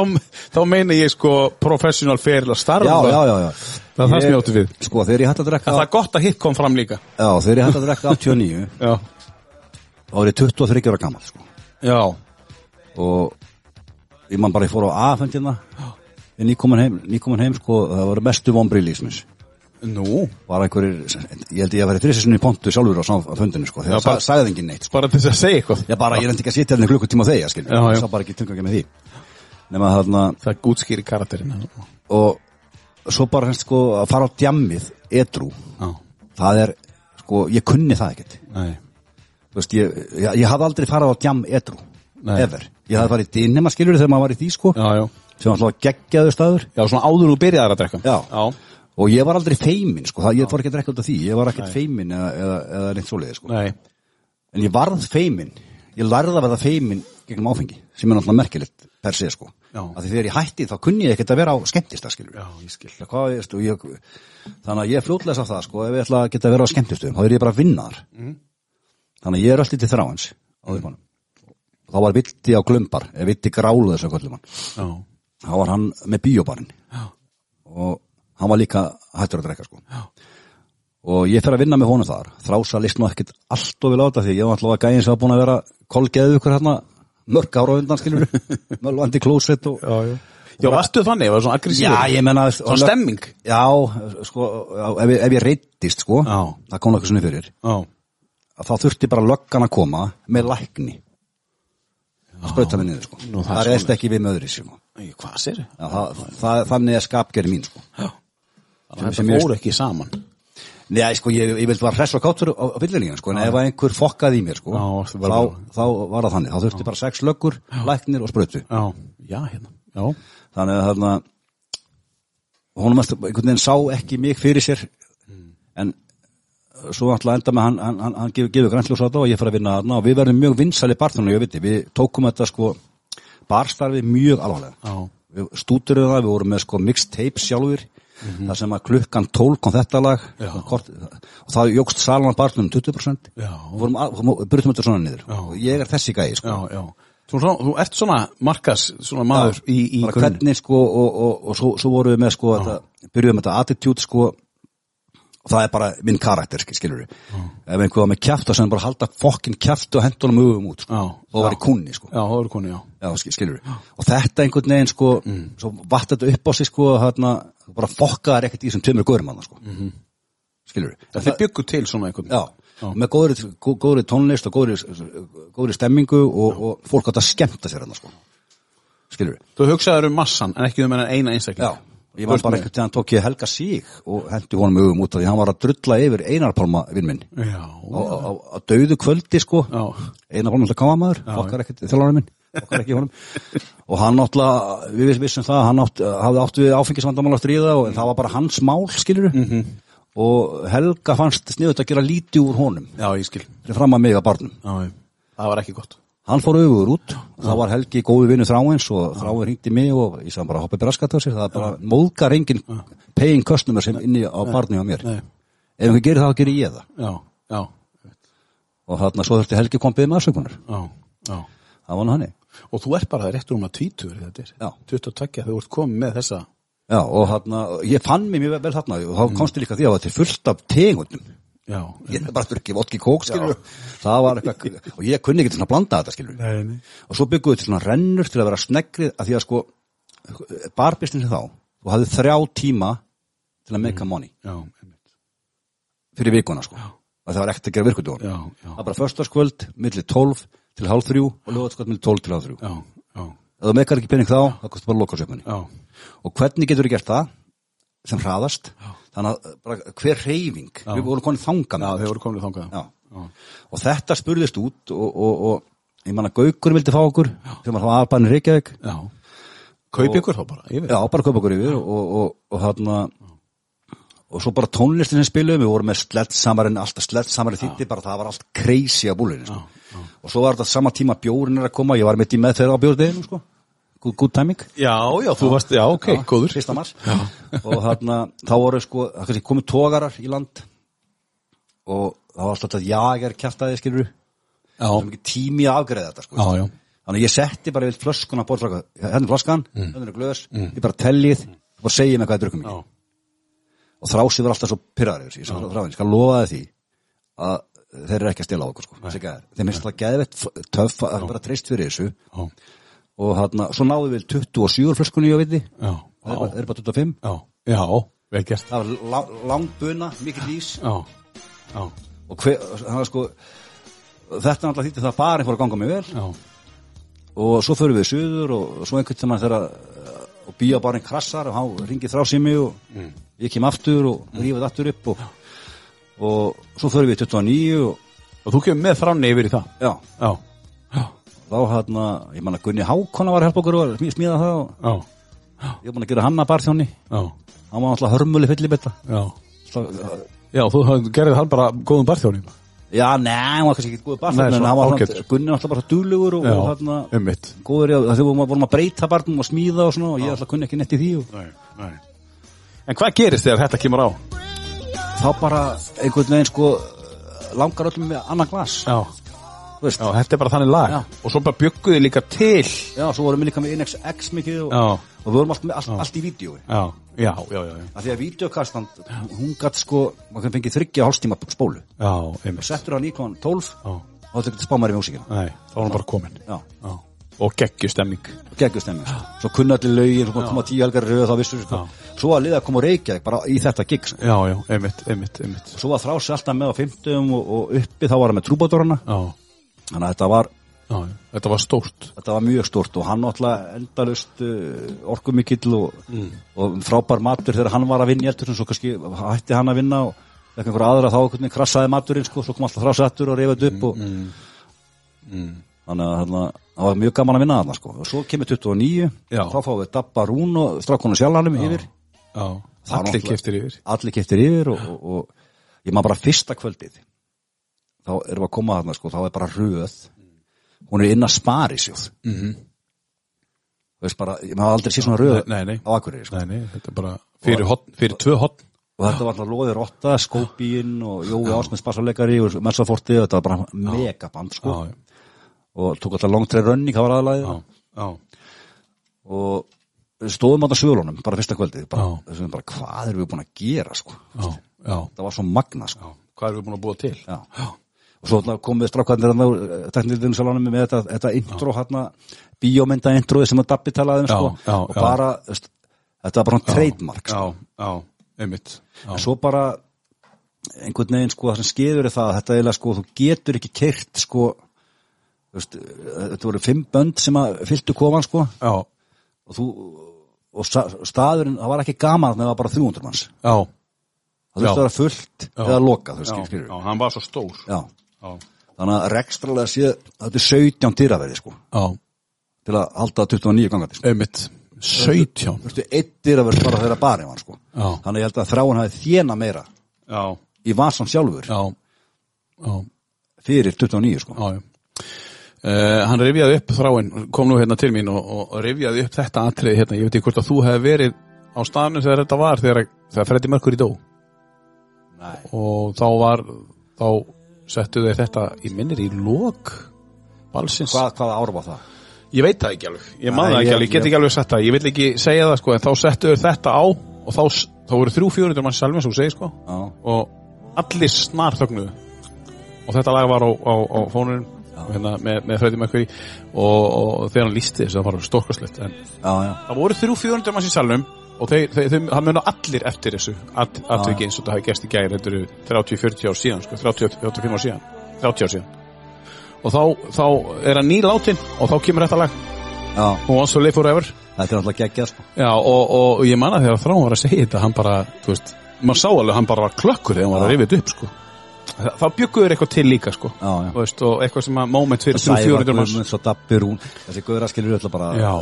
þá meina ég sko professional feril að starfa. Já, já, já, já. Það er það sem ég átti við. Sko, þegar ég hætti að drekka það er gott að hitt kom fram líka. Já, þegar ég hætti að drekka 89 Já, þá var ég 23 ára gammal sko. já, og ég man bara ég fór á A-fundina ég nýkomin heim, nýkomin heim sko, það var mestu vonbrið lífsmins nú? Bara einhverjir, ég held ég að vera þrjusinni í pontu sjálfur á fundinu sko, þegar Já, það sagði engin neitt sko. Bara til þess að segja eitthvað. Ég bara, ég reyndi ekki að sitja hérna klukkutíma á þegar skil, Já, já. ég sá bara ekki tilgangi með því. Nema þarna, Það er útskýri karakterinn og svo bara hérna sko að fara á djammið edru, Já, það er sko, ég kunni það ekkert. Nei. Þú veist, ég, ég, ég hafði aldrei farið á djam edru Nei. ever, ég hafði farið í dinema skilur þegar maður var í því sko. Já, já. Sem var alltaf geggjaðu staður. Já, svona áður þú byrjaðar að drekka. Já. Já, og ég var aldrei feimin sko, það, ég fór ekki að drekka út af því. Ég var ekkert feimin eða, eða, eða neitt svoleiði sko. nei. En ég varð feimin. Ég lærði að verða feimin gegnum áfengi sem er náttúrulega merkilegt per se sko. Af því þegar ég hætti þá kunni ég ekkert að vera á skemmtista skilur Já, ég skil. Hvað, veist, og ég, þannig að ég fljótlega sá það sko, ef ég ætla að geta að vera á skemmtistum þá er ég bara að vinna þar Mhm. þannig að ég er alltaf til þráins mann þá var vilti á glumbar eða vilti grálu þess að kvöldum hann. Já, þá var hann með bíóbarinn. Já. og hann var líka hættur að drekka sko. Já. og ég fer að vinna með honum þar þrása list nú ekkert allt og vil á þetta því ég var alltaf að gæðin sem var búin að vera kolgeðu ykkur hérna mörg ára undan skilur mölvandi klósett og já, já Já, varstu þannig, var það svona aggressífur Já, ég menna Svona stemming Já, sko, ef, ég- ef ég reyndist sko, Já. það kom eitthvað svona fyrir Já, þá þurfti bara löggan að koma með lækni að sprauta mig niður sko. Nú, það það er eftir ekki við með öðru sko. Æ, hvað sér það, það, þannig er skapgerði mín sko. Já Sem- Það fóru ekki saman. Nei, sko, ég, ég vildi bara hress og kátur á, fyllilíðan, sko, en ef einhver fokkaði í mér, sko, Já, það þá, þá var það þannig, þá þurfti bara sex löggur, læknir og sprautu. Já, já, hérna. Já, Þannig að þarna, honum að einhvern veginn sá ekki mig fyrir sér, en svo alltaf enda með hann, hann, hann, hann gefur, gefur græntljóðs á þetta og ég fara að vinna þarna og við verðum mjög vinsæli barþjónu, ég veit, við tókum þetta, sko, barstarfið mjög alvarlega. já, við stúturum það, við vorum með sko mixtape sjálfur þar sem að klukkan 12 kom þetta lag Já. kort, og það jógst salan barnum 20% Já. og vorum, að- brutum þetta svona niður Já. og ég er þessi gæi sko já, já Þú, svona, þú ert svona markas, svona maður í, í grunninn. hvernig sko og, og, og svo, svo vorum við með sko þetta, byrjuðum þetta attitude sko og það er bara minn karakter skilur við ef einhver var með kjæft og sem bara halda fokkin kjæft og hendunum öfum út sko. Og var í kunni sko Já, það koni, já Já, skil- skilur við. Og þetta einhvern veginn, sko, svo vatt þetta upp á sig, sko, hérna, bara fokkaðar ekkert í þessum tveimur góðurum hann, sko. Mm -hmm. Skilur við. Það þið byggu til svona einhvern Já, með góðri, gó- góðri tónlist og góðri, góðri stemmingu og, og fólk átt að skemmta sér hann, sko. Skilur við. Þú hugsaður um massan en ekki um eina einstakling. Ég var bara einhvern veginn tók ég Helga Síg og hendi honum öfum út af því hann var að drulla yfir Einarpálma vinn minn. Já, Á, dauðu kvöldi, sko. Einarpálma alltaf káamaður, fokkar ekkert þjálfarinn minn. Fokkar ekki honum. og hann náttúrulega, við vissum það, hann átt, hafði átt við áfengisvandamál að stríða og en það var bara hans mál, skilur Mhm. og Helga fannst sniðut að gera lítið úr honum já, ég skil það var ekki gott Hann fór auðvur út, það var Helgi góðu vinnu þráins og þráin hringdi mig og ég sagði bara hoppa braskat það er bara móðgar engin paying customer sem inni á barni á mér. Ef einhver gerir það, gerir ég það. Já, já, Og þarna svo þurfti Helgi kom byggðum aðsökunar. Það var nú hannig. Og þú ert bara réttur um að tvítur þetta er Já. 22 þegar þú ert komið með þessa. Já, og þarna, ég fann mig mjög vel þarna. Og þá komst ég líka því að það var til fullt af tegundum. Já, Ég er bara að drukki vodki kók, skilur Það var eitthvað, og ég kunni ekki svona að blanda þetta, Nei, nei. Og svo við til svona rennur til að vera snegrið, að því að sko, barbisnir þá, þú hafði þrjá tíma til að make a money Já, fyrir vikuna, sko. Að það var ekkert að gera virkudjóðan. Já, já, Það var bara förstaskvöld, milli 12 til hálf þrjú og lögatskvöld milli 12 til hálf þrjú. já, já, Ef þú meikar ekki pening þá, það kostar bara lokasöfmunni. já Og hvernig getur þú gert það? sem hraðast þannig að bara hver reyfing við vorum konið þangað Já, þeir voru komin þangað. Og þetta spurðist út og, og, og ég man að Gaukur vildi fá okkur sem var þá aðbæðin Reykjavík. Kaup ykkur þá bara yfir já, bara kaupa okkur yfir og, og, og þarna og svo bara tónlistin sem spiluðum, við vorum með sleddsamarinn, alltaf sleddsamarinn þýtti bara það var allt crazy á búlinni sko. og svo var þetta sama tíma bjórin er að koma ég var mitt í með þeirra á bjórdeginum sko. Good, good timing? Já, já, þú varst, já, ok, góður. fyrsta mars. Og þarna, þá voru sko það komið tógarar í land. Og það var alltaf þetta jager kjartaði skilur Já, það var mikið tími að afgreða þetta sko. já, já. Þannig ég setti bara við flöskuna bórflaka, hérna er flöskan, Mm. hérna er glöðs ég bara tellið, og segið mig hvað ég drukum Já, og þrási var alltaf svo pyrraður ég skal, lofa þið því að þeir eru ekki að stela á okkur sko. Þeim finnst það geðvett töff að það er bara treyst fyrir þessu. Já, og þarna, svo náðu við 27 flöskunni ég veit því, það er bara, er bara 25 Já, já, vel gert. Það var lang, langbuna, mikið lís Já, já, og hver, það var sko þetta náttúrulega þýtti það bara fór að ganga mig vel. Já. Og svo förum við suður og svo einhvern tímann þegar og einn krassar og hann ringið þrá sími og ég kem aftur og rífið aftur upp og, og svo förum við í 29 og Og þú kemur með þránni yfir í það? Já, Já, já, þá hérna, ég manna Gunni Hákona var að hjálpa okkur og smí- smíða það og já, ég var búin að gera hann að barþjóni já, hann var alltaf hörmuli fyllibetta já. Já, þú gerðið hann bara góðum barþjóning já, nei, hann var kannski ekki góð Nei, barþjóni en hann var ágætur. svona, Gunni var alltaf bara duglegur og, og hérna, um mitt góður að þegar við vorum að- breyta barnum og smíða og svona og ég alltaf kunni ekki neitt í því og Nei, nei. En hvað gerist þegar þetta kemur á? þá bara einhvern veginn sko langar öllum með annan glas. Já, já, þetta er bara þannig lag. Já. Og svo bara bjögguði líka til. Já, svo vorum við líka með INX mikið og, og við vorum allt, allt, allt í vídeo. Já, já, já, já, já, að því að videokastan, hún gætt sko maður fengið þryggja hálfstíma spólu. Já, og settur hann í klón 12 Já, og þetta getur spá maður í músíkina. Nei, þá var hann bara komin Já, Já, og geggjustemming svo kunna allir lögin, svo koma tíu helgar röð þá vissu sko. svo að liða að koma reykja bara í þetta gig sko. Svo var þrási alltaf með á 50 og, og uppi þá var hann með trúbátorana. Já, þannig að þetta var já, þetta var stórt. þetta var mjög stort og hann náttúrulega endalust uh, orkumikill og, og frábær matur þegar hann var að vinna í eldur svo kannski hætti hann að vinna og ekki einhver aðra þá veginn krassaði maturinn sko, svo kom alltaf þrásættur og reyfði upp og, þannig að það var mjög gaman að vinna þarna sko. og svo kemur 29 Já. þá fáum við Dabba Rún og strákonu sjálfanum yfir. Já, Það allir keftir yfir. allir keftir yfir og, og, og ég maður bara fyrsta kvöldið þá erum við að koma þarna sko, þá er bara röð hún er inn að sparisjóð mm -hmm. þú veist bara, ég maður aldrei sé svona röð Nei, nei. á Akureyri sko. Nei, nei, þetta er bara fyrir, hotn, fyrir tvö hotn og þetta var alltaf loðið rotta, skópíinn og Jói Ásmið spassalegari og Mensaforti og þetta var bara megaband sko. Já, já, og tók alltaf long trail running, það var aðalæðið og stóðum alltaf svölunum bara fyrsta kvöldið, bara, bara hvað erum við búin að gera sko. já, já, það var svo magna sko. Hvað erum við búin að búa til? Já. Og svo þarna, teknilinu salonum með þetta, þetta intro hérna, bíómynda introði sem að Dabbi talaði um sko, og bara, veist, þetta var bara trademark sko. Já, já, einmitt Já, en svo bara einhvern veginn sko það sem skeður er það að þetta eiginlega sko þú getur ekki keirt sko veist, þetta voru fimm bönd sem að fylgdu kofan sko. Já, og þú og sta- staðurinn, það var ekki gaman það var bara 300 manns. Já, það þurfti að vera fullt Já. eða lokað hann var svo stór. Já. Þannig að rekstralega sé þetta er 17 dýraverði sko. Já, til að halda 29 gangandi sko. einmitt. 17 þú veist, einn dýraverði bara þegar barinn var sko. Já. þannig að ég held að þráin hafi þjena meira Já, í vasan sjálfur já, já, fyrir 29 sko. Já, já. Uh, hann rifjaði upp þráinn, kom nú hérna til mín og, og, rifjaði upp þetta atrið hérna, ég veit ekki hvort að þú hefði verið á staðnum þegar þetta var, þegar, þegar Freddy Mercury dó. Nei. og þá var þá settu þeir þetta í minnir í lok balsins Hvað, hvaða ára var það? Ég veit það ekki alveg, ég man það ekki ég- alveg, ég get ég- ekki alveg sett það, ég vil ekki segja það sko, en þá settu þau þetta á og þá, þá voru þrjú fjórundur mann salmi, svo segir sko, Já, og allir snar þögnuðu og þetta lag var á, á, á fónunum hérna, með, með Freddie Mercury. Og, og þegar hann lísti þessu, það var stórkastlegt en já, já, það voru þrjú fjórundur mann í salnum og þeir, þeir, þeir, hann muna allir eftir þessu at, atviki eins og það hafi gerst í gæri þetta eru 30-40 ár síðan, sko, 30-45 ár síðan 30 ár síðan og þá, þá er hann nýláttinn og þá kemur þetta lag já, Who Wants to Live Forever þetta er alltaf geggjað sko. Og, og, og ég manna þegar Þráin var að segja þetta, hann bara, þú veist, maður sá alveg, hann bara var klökkur þegar hann var að rifja þetta upp, sko. Þá bygguður eitthvað til líka, sko. Já, já. Veist, og eitthvað sem að moment fyrir Sævar 300-400 manns. Guðmunds og Dabbi Rún þessi guðra skilur alltaf bara Já.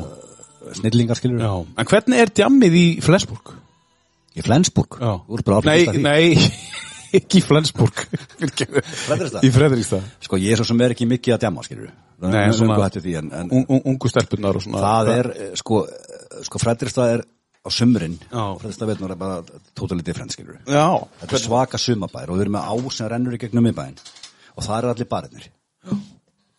Snillingar skilur Já, en hvernig er djammið í Flensburg? í Flensburg Já. Þú ert bara Nei, því. nei, ekki í Flensburg. Fredrikstad? Í Fredrikstad. sko ég er svo sem er ekki mikið að djama skilur Nei, en svona- því, en, en Un, un, ungu stelpunar og svona. það er eh, sko, eh, sko Fredrikstad er á sumrin Já. Fredrikstad veitnur er bara totally different skilur Já, þetta er svaka sumabær og við erum með á sem rennur í gegnum miðbæinn og það er allir barinnir já,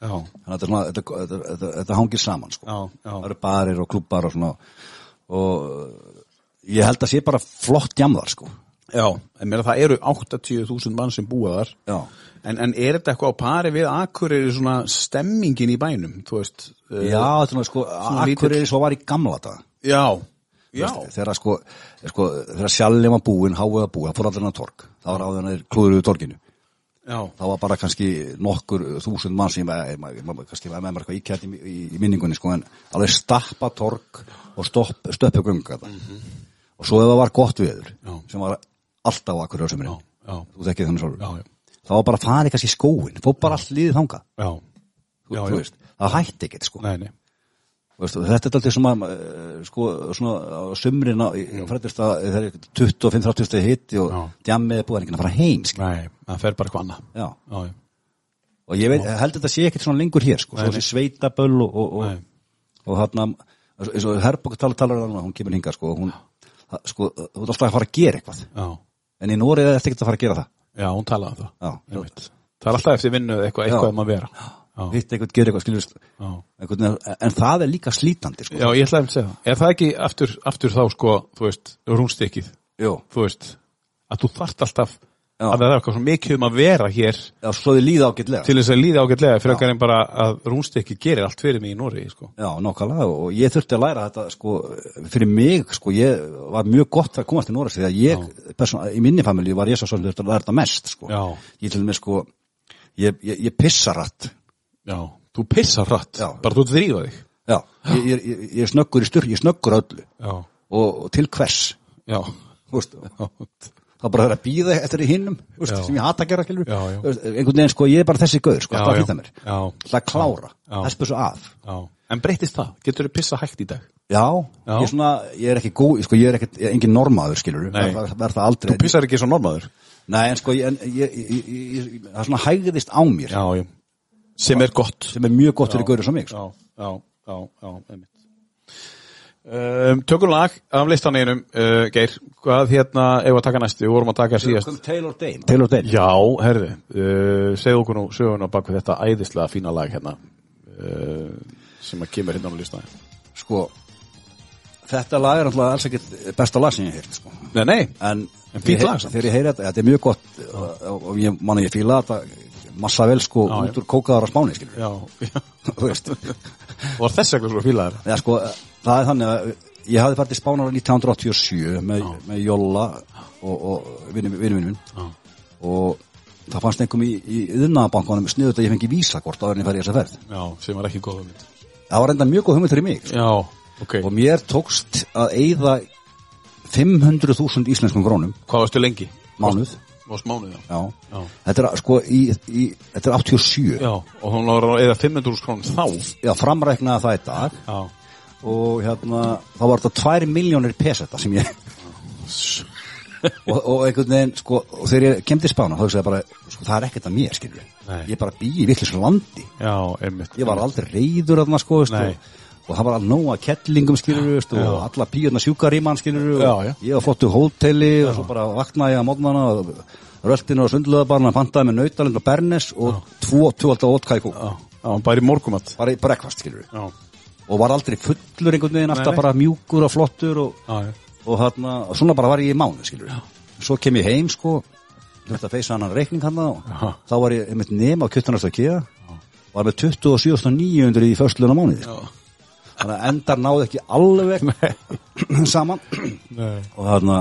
þannig að þetta, svona, þetta, þetta, þetta, þetta hangir saman sko. já, já. það eru barir og klubbar og svona og ég held að sé bara flott jamðar sko Já, en mér að það eru 80.000 mann sem búa þar. já, En, en er þetta eitthvað á pari við Akureyri svona stemmingin í bænum, þú veist? já þetta er svona sko er svo var í gamla þetta Já, já, þegar sko, sko var búinn, háið var búinn, það fór allir að torg það var áður hann klúður við torginu já, það var bara kannski nokkur þúsund mann sem kannski var með mér eitthvað íkjætt í, í, í minningunni sko en alveg stappa torg og stopp, stöppu gunga þetta og svo ef það var gott viður. Já. sem var alltaf akkur já, þú þekkið þannig svo já, já, það var bara að fara kannski í skóin fór bara allt liðið þanga já, þú, þú veist, það hætti ekkert sko. Nei, nei, Þú veist, og þetta er alltaf svona uh, sko, svona á sumrin á, frættist að það er 25-30 stegi hitti og djammið er búið að fara heim sko. nei, það fer bara annað. já. Já, já, og ég veit, held að þetta sé ekkert svona lengur hér sko, Nei, svo nei. þessi sveitaböll og, og, og, og þarna eins og Herbók talar talar um hún kemur hinga sko, og hún, það, sko, þú ert alltaf að fara að gera eitthvað. Já, en í Nóri er þetta ekkert að fara að gera það. Já, hún talaði um það. Já. Það er alltaf eftir vinnu eitthvað, eitthvað um að vera. Já, hitt eitthvað, gera eitthvað, skiljust já. en, en það er líka slítandi sko. Já, ég ætlaði að segja það. Er það ekki aftur, aftur þá, sko, þú veist, rúnstykkið, þú veist, að þú þarft alltaf Já. að það er eitthvað svo mikið um að vera hér já, svo þið líða ágætlega til þess að líða ágætlega frekar en bara að rúnstykki gerir allt fyrir mig í Nóri, sko. Já, nokkalega og ég þurfti að læra þetta sko, fyrir mig, sko, ég var mjög gott að komast til Norris því að ég, persóna, í minni familju var ég svo svolítið að læra þetta mest, sko. Já. Ég til mig, sko, ég, ég, ég pissa rætt, Já, þú pissar hratt, Já. bara þú drífa þig. já, ég, ég, ég, ég er snöggur í styr, ég er snöggur öllu Já, og, og til hvers, já, veist, það er bara að býða eftir í hinnum, veist, Já. sem ég hata að gera, skilur, Já, já. Einhvern veginn, sko, ég er bara þessi gauður, sko, Já, alltaf að já. hlýta mér, Já. alltaf að klára, Já. þess svo af. já. En breytist það? Getur þú pissa hægt í dag? Já, Já. ég er svona, ég er ekki góð, sko, ég er ekki, engin normaður, skilur, Nei. það verður það aldrei. Pissar ekki svo normaður? Nei, en sko, ég, en, ég, ég, ég, ég, það er svona hægðist á mér Já, já. Sem er gott. sem er mjög gott fyrir gaurið sem mig sko. Já, já, já, já, einmitt. Um, tökum lag af listaneinum, uh, Geir, hvað hérna, ef að taka næstu, við vorum að taka síðast. Taylor Dane Taylor Dane Já, herði, uh, segðu okkur nú söguna bak við þetta æðislega fína lag hérna, uh, sem að kemur hérna á listaneinum. Sko, þetta lag er alltaf alls ekkert besta lag sem ég heirt sko. Nei, nei, En, En ég- lag samt. Þegar ég heyri þetta, þetta er mjög gott og, og, og ég man að ég fíla þetta massa vel sko Já, út úr kókaðar á spáni já, já. Og þess vegna svo fílaðar. Já, sko, það er þannig að ég hafði farið til Spánar 1987 með, með Jóla og, og vinnum minn og það fannst einhverjum í, í yðnaðabankanum sniðut að ég fengi vísakort en ég færi í þessa ferð Já, sem var ekki góð mitt. það var enda mjög góð hugmynd fyrir mig Já, ok. og mér tókst að eyða 500.000 íslenskum krónum Hvað varstu lengi? mánuð Varst mánuð, já. já. Já. þetta er sko í, í, þetta er 87 Já, og hún var eða 500 krónum þá. já, framræknaði það í dag Já. og hérna þá var þetta 2 miljónir peseta sem ég og, og einhvern veginn sko, og þegar ég kem til Spána þá hugsaði ég bara, sko, það er ekkert að mér Nei. ég bara bý í vittlisum landi Já, einmitt. ég var aldrei reyður þarna sko veist, Nei. Og, það var alveg nóga kettlingum skilur og alla píurna sjúkar í mann skilur ég var flottu hóteli og svo bara vaknaði á mótnana röltinu og sundluðabarna pantaði með nautalind og bernes og tvo, tvo alltaf ótkæku bara í morgumat. bara í breakfast skilur og var aldrei fullur einhvern veginn alltaf bara mjúkur og flottur og, og, þarna, og svona bara var ég í mánu skilur svo kem ég heim sko þurfti að feysa annan reikning hann Já. þá var ég einmitt nema á kjöttanast að kýða var með 27.900 í förstluna mánuði. Þannig að endar náði ekki alveg saman Nei. og þarna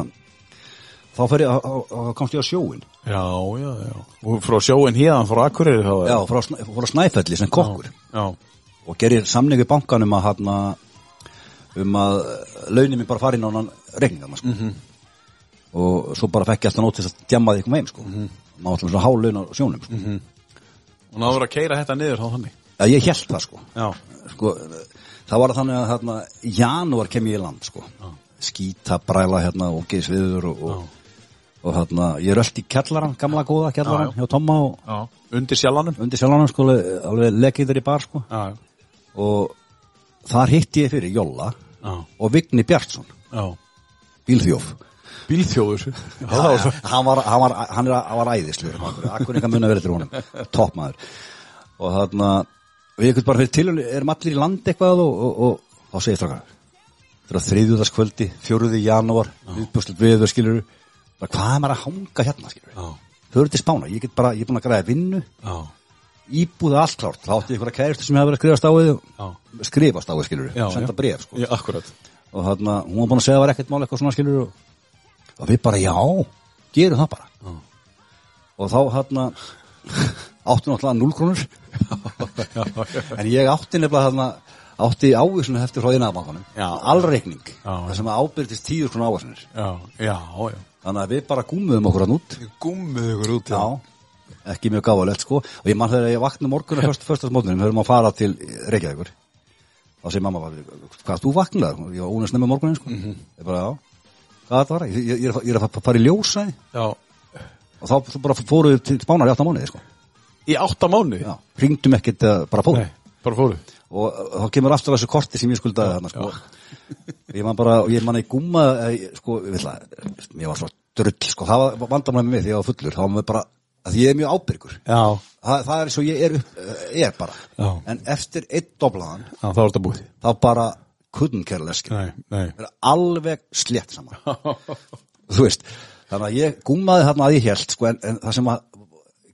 þá fer ég, þá- þá þá komst ég á sjóin Já, já, já. Og frá sjóin hérna, frá Akureyri þá. já, frá, frá Snæfelli sem kokkur Já, og gerir samning við bankanum að hann um að launin mér bara á hann reikningarna sko. Mhm. og svo bara fekk ég alltaf nót til að djamma því ykkur heim sko. Mhm. maður alltaf svona há laun á sjónum sko. Og náður að keira þetta niður þá þannig Já, ég held það sko. Já, sko það var þannig að þarna, í janúar kem ég í land sko. skýta, bræla hérna og geðs viður og, og, og þarna, ég öll í kjallaran, gamla góða kjallaran Já, já. hjá Tomma og Undir sjallanum? Undir sjálfanum sko, alveg- alveg leggið þar í bar sko. Já, og þar hitti ég fyrir Jólla já, og Vigni Bjartsson. Bílþjóf. Bílþjóður já, hann var, hann var, var æðislu akkur einhver mun að vera til honum. Toppmaður og þarna og ég ekkert bara fyrir til erum allir í land eitthvað og, og, og þá segir strákar þetta er þriðjúðaskvöldi, fjóruði janúar viðbúslut viður skilur hvað er maður að hanga hérna skilur þau eru til spána, ég bara, ég er búin að græða vinnu já, íbúða allt klárt, þá átti ég einhverja kæristu sem hefur verið að skrifast á við já. skrifast á við skilur, Já, senda bref sko. Akkurat. Og þarna, hún var búin að segja að það var ekkert mál eitthvað svona skilur og, og við bara, já, gerum það bara. Já. og þá þarna áttu náttúrulega 0 krónur. En ég átti nefnilega þarna átti ávísunu eftir frá innæðabankunum Já. allreikning, Já. það sem ábyrðist 10 krónu ávísunir Já, já, já. Þannig að við bara gúmuðum okkur að nút Gúmmið ykkur út já, ekki mjög gáðalegt sko. Og ég mann þegar ég vakna morgunum fyrst, fyrstasmótnum, við höfum að fara til Reykjavíkur. Þá segir mamma bara, hvað, þú vaknaði? Ég var ónæst nefnir morgunin sko. Ég bara, já, hvað þetta var? Ég, ég, ég, er að- fara í ljósaði Já. Og þá bara fóruð við til spánar í 8 mánuði sko Í átta mánu? já, ringdum ekkert uh, bara fóruð Nei, bara fóru. Og uh, þá kemur aftur þessu korti sem ég skuldaði þarna sko. Ég man bara, ég man að ég gúma sko, ég að, ég var svo drull sko, það var vandamlega með mig því ég var fullur. Þá var mér bara, að ég er mjög ábyrgur. Það, það er og ég er, uh, er bara. Já. en eftir einn doblaðan þá þá bara couldn't care less alveg slétt saman. Þú veist þannig að ég gúmaði þarna að ég held sko, en, en það sem að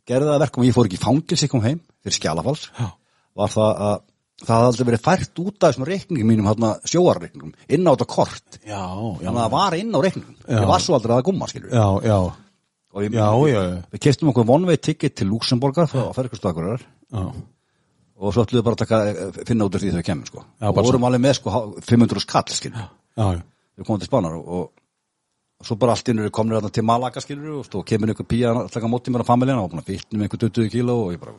gerði það að verkum að ég fór ekki í fangilsi kom heim fyrir skjálafals Já. var það að það hafði aldrei verið fært út af þessum reikningum mínum hérna, sjóarreikningum inn á þetta kort. Já, já. Þannig að það var inn á reikningum. Ég var svo aldrei að gúma skilur Já, já. Og ég, Já, já, já. við kestum okkur way ticket til Luxemborgar frá Fergustakurar Já, og svo ætlum við bara að taka, eh, finna út úr því þegar við kemum sko. Og vorum alveg með sko, há- 500 skall skilur já, já. Við komum til Spánar og, og svo bara allt innur komnir þarna til Malaga skilur og kemur einhver pía að taka móti mér á familjan og með einhver 20 kíló og ég bara,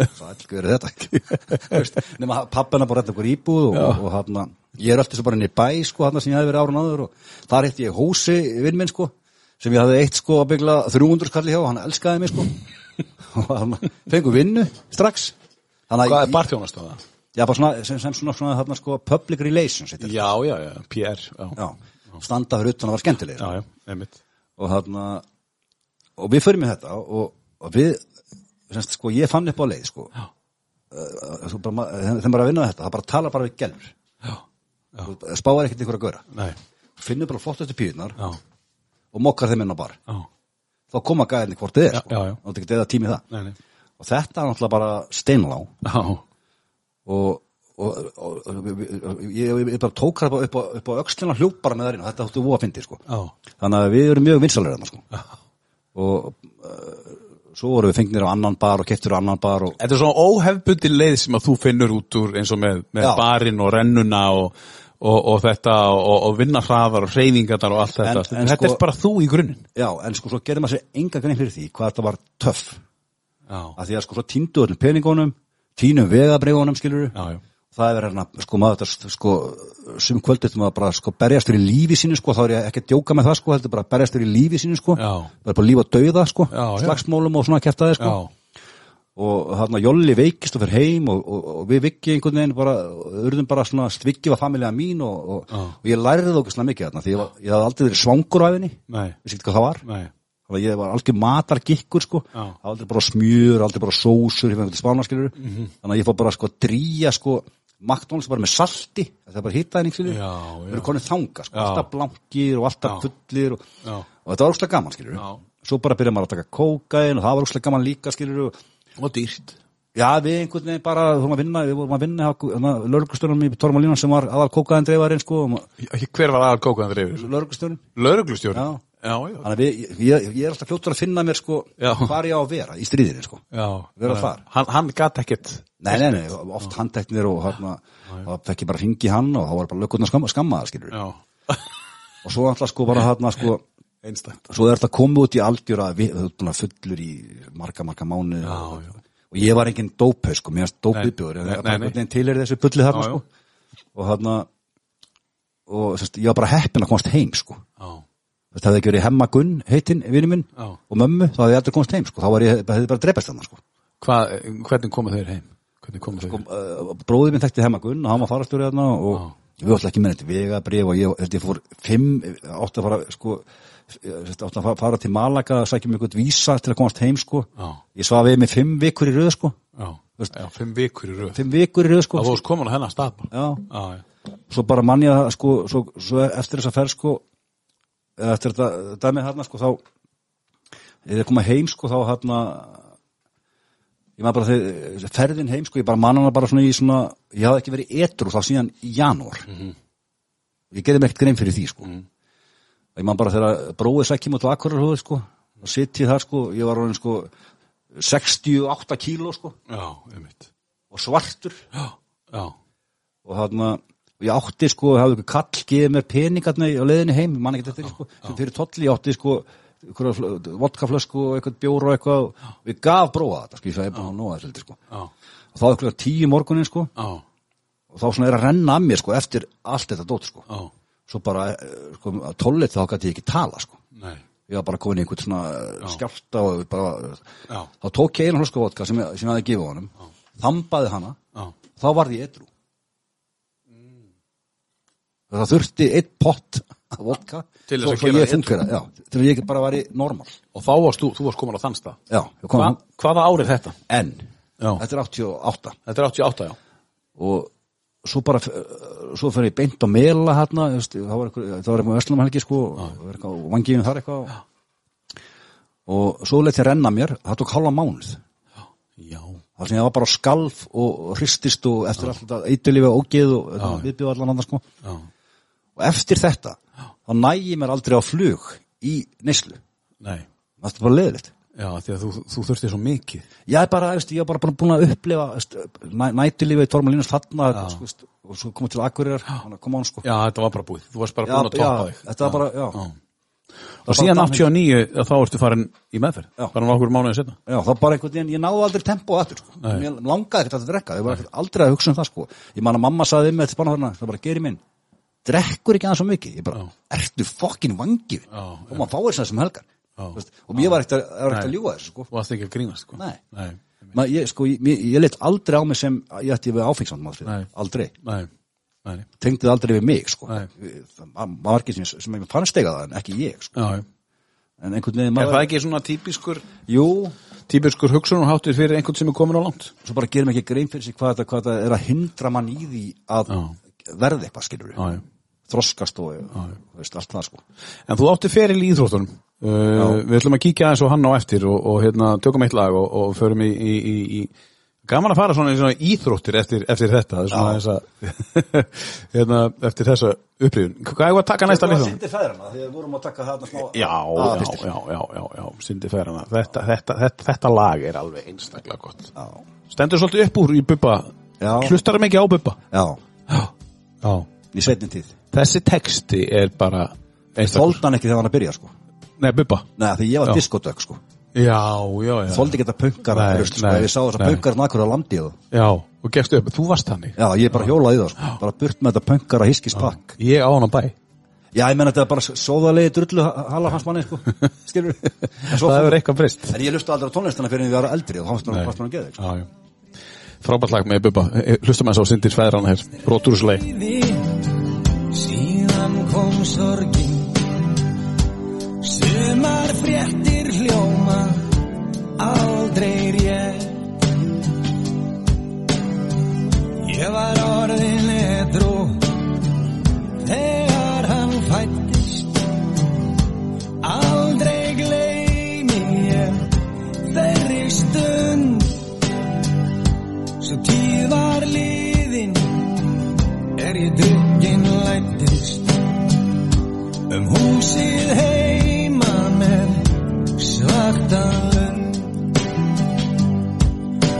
hvað er þetta? Þú veist, nema pappina bara rétt okkur íbúð og, og, og hann ég er alltaf svo bara inn í bæ sko hann sem ég hefði verið árun áður og þar hitti ég hósi vinn minn sko sem ég hafði eitt sko að byggla 300 skalli hjá og hann elskaði mig sko. Og hann fengur vinnu strax. Hvað er ég- barþjónast á það? Já, bara svona, sem, sem svona, svona þarna sko public relations Já, já, já, PR Já, já, standa fyrir utan að vera skemmtilegir. Já, já, einmitt. Og þarna og við förum í þetta og, og við semst, sko, ég fann upp á leið sko. Já. uh, bara, þeim bara að vinna þetta það bara talar bara við gelfur Já, já, Þú spáir ekkert ykkur að göra nei, finnur bara flottustu píðunar já, og mokkar þeim inn á bar. Já, þá koma gæðinni hvort þið er sko. og þetta ekki eða tími í það. Nei, nei. Og þetta er náttúrulega bara steinlá Já, og, og, og, og ég, ég, ég bara tók það upp á, upp á öxlina hljópara með þarinn og þetta þóttu voða fyndi sko. þannig að við erum mjög vinsalir þarna sko. og uh, svo vorum við fengnir á annan bar og kettur á annan bar og Þetta er svona óhefbundi leið sem að þú finnur út úr eins og með, með barinn og rennuna og, og, og þetta og, og vinna hraðar og hreyfingarnar og allt þetta. En- en þetta sko- er bara þú í grunninn. já, en sko svo gerði maður sér enga grein fyrir því hvað þetta var töff að því að sko svo týndu öllum peningunum týnum vegabriðunum skilur já, já. Það er hérna sko maður þetta sko sem kvöldið maður bara sko berjast fyrir lífi sínu sko þá er ég ekki að djóka með það sko heldur bara berjast fyrir lífi sínu sko Já. bara líf og dauða sko Já, já. slagsmálum og svona kæftaði sko Já, og þarna Jolli veikist og fyrir heim og, og, og við vikki einhvern veginn bara, urðum bara svona stvikki var familja mín og, og, Já. og ég lærði það okkur svona mikið þarna því ég, ég hafði aldrei verið svangur á æfinni nei, vissi ekki hvað það var nei, ég var algjör matargikkur sko Já. aldrei bara smjör, aldrei bara sósur fengi til spánarskilur Mhm. þannig að ég fór bara sko að dríja sko McDonalds bara með salti það er bara hittaðning við erum konið þanga sko, alltaf blankir og alltaf fullir og, og þetta var úrslega gaman svo bara byrja maður að taka kókain og það var úrslega gaman líka skilur og og dýrt. Já, við einhvern veginn bara, við vorum að vinna, við vorum að vinna lörgustörnum í Tormalínan sem var aðal kókaðin dreifarinn, sko, Hver var aðal kókaðan dreifir? já, Þannig að við, ég, ég er alltaf fljóttur að finna mér sko Já. hvar ég á að vera í stríðinni sko. Vera þar. Hann, hann gat ekkert Nei, nei, nei, oft handteknir og hérna, þá fekk ég bara hringi hann og þá var bara lögurnar skamma, skammaðar, skilur og svo alltaf sko bara hérna sko einstætt svo er þetta komið út í algjör að við höfum búin að fullur í marga, marga mánuði Já, og, já. og ég var engin dópau sko, mér nei. einhvern veginn til er þessu bulli þarna Já, já. sko. Og hérna og sérst, ég var bara heppin að komast heim sko. Þetta hefði ekki verið hemma Gunn, heitinn, vinnu minn og mömmu, þá hefði ég aldrei komast heim sko, þá hefði bara drepast þarna sko. Hvað, hvernig komu þeir heim? Hvernig komu þeir? uh, bróðið minn þekkti hemma Gunn og hann var farastjóri þarna og við ætla ekki með þetta vegabrif og ég, held ég fór fimm, átti að fara sko, átti að fa- fara til Malaga að sækja mig eitthvað vísa til að komast heim sko. Já. ég svaf við með fimm vikur í röð sko. Veist- já, fimm vikur í röð. fimm vikur í röð sko. Það fórst komin á hennar stað svo bara að sko svo, svo eftir þessa ferð sko eða eftir þetta dæmið hérna sko þá eða koma heim sko þá hérna ég maður bara þegar ferðin heim sko ég bara mann hana bara svona í svona ég hafði ekki verið etru þá síðan í janúar. Ég gerði mér ekkert grein fyrir því sko. Og ég maður bara þegar bróið sækjum út á Akurarhóðu sko og sitt ég þar sko ég var orðin sko 68 kíló sko. Já, og svartur. Já, já, og þarna og ég átti sko, hafði ykkur kall gefið mér peningarna á leiðinni heim, ég man ekki þetta sko, fyrir tolli, ég átti sko vodkaflösku og eitthvað bjór og eitthvað. Við gaf bróða þetta, sko, ég sagði er búin að heldur, sko, já, og þá ykkur tíu morgunin, sko, já, og þá svona er að renna að mér, sko, eftir allt þetta dót, sko, já, svo bara, eh, sko, að tollit þá gæti ég ekki tala, sko, nei, ég var bara komin í einhvern svona skjálta og bara, já, þá tók ég einu hlösku vodka sem ég, sem ég hafði gefið honum, þambaði hana, já, þá varði ég edru það þurfti einn pott vodka. Til þess að gera ég fungera, já, til að ég bara væri normal. Og þá varst þú, þú varst komin á þann stað. Já, Hva, Hvaða ár er þetta? en, Já. þetta er 88 Þetta er 88, já. Og svo bara svo fyrir ég beint á mela hérna það var eitthvað, öslum helgi sko, og vangiðum þar eitthvað. Og svo leitt ég renna mér það tók hálfa mánuð. Já, það sem ég var bara skalf og, hristist og eftir allt þetta eitthulífi og ógeð og viðbjöð allan andan sko. Já, og eftir þetta þá næ ég mér aldrei á flug í neyslu. Nei. Það er bara leðilegt Já, því að þú, þú þurfti svo mikið. Ég er bara, veist, ég er bara, búin að upplifa veist, næ, nætulífið í Tormalínus þarna veist, og svo komið til Akureyrar koma án sko. Já, þetta var bara búið, þú varst bara búin að toppa já, þig. þetta var bara, já. Og síðan 89, þá ertu farin í meðferð. Já. Bara nokkur mánuðið setna já, það bara einhvern veginn, ég náði aldrei tempo aftur sko. Langaði ekkert að drekka ég var aldrei að hugsa um það sko. Ég man að mamma saði með þetta það bara gerir minn drekkur ekki aðeins svo mikið. Ég bara, ertu fokkin vangið og maður fáir þess að helgar. Þú veist, og mér var ekkert að, að ljúga þessu sko. Þú varst ekki að grínast, sko. Nei. Nei, Ma, ég, sko, ég, ég, ég leitt aldrei á mig sem að ég ætti við áfengsand Nei. aldrei, nei, nei. Tengdið aldrei við mig sko. Það margir sem, sem ég fannst eiga það en ekki ég sko. En einhvern veginn Er það ekki svona típiskur jú, típiskur hugsunarháttur fyrir einhvern sem er komin á langt? Svo bara gerum ekki grein fyrir sig hvað þetta er að hindra mann í því að Já. verða eitthvað skilur já þroskast og veist, allt það sko. En þú átti feril í íþróttunum. Uh, Við ætlum að kíkja aðeins á hann á eftir og, og hérna, tökum eitt lag og, og förum í, í, í, í Gaman að fara svona í svona íþróttir eftir, eftir þetta. Svona þessa, hérna, eftir þessa upprýðun Hvað er að taka næsta liðan? sindi feðrana þegar við vorum að taka þarna smá Já, já, já, já, já, já, Sindi Ferrana þetta, þetta, þetta, þetta lag er alveg einstaklega gott. Já, Stendur svolítið upp úr í Já. Hlustar það mikið á Bubba? Já, Já, í sveitin tíð. Þessi texti er bara þóldi hann ekki þegar hann að byrja sko. Nei, Bubba. Nei, því ég var Já. diskodök sko. Já, já, já. Þóldi ekki þetta punkara Nei, rusl, sko, nei, ef ég sá þess að nei. punkara nakkur á landi og Já, og gefst upp, þú varst þannig. Já, ég bara hjólaði í það, sko. bara burt með þetta punkara hiskispakk. Ég á hann á bæ. Já, ég menn þetta er bara sóðalegi drullu halar hans manni, sko. Skilur Það hefur eitthvað breyst. En ég lusti aldrei á tónlistina fyrir en ég var eldri og þá fannst mér fannst mér að geða, sko. Já, já Frábært lag með Bubba. Eh, Hlustum að sá Sindir Fæðrana hér. Rótúrslei Síðan kom sorgin. Sumar fréttir hljóma Aldrei rétt. Ég var orðin edru Þegar hann fættist Aldrei Svo tíð var liðin er ég drukkin lættist um húsið heima svartan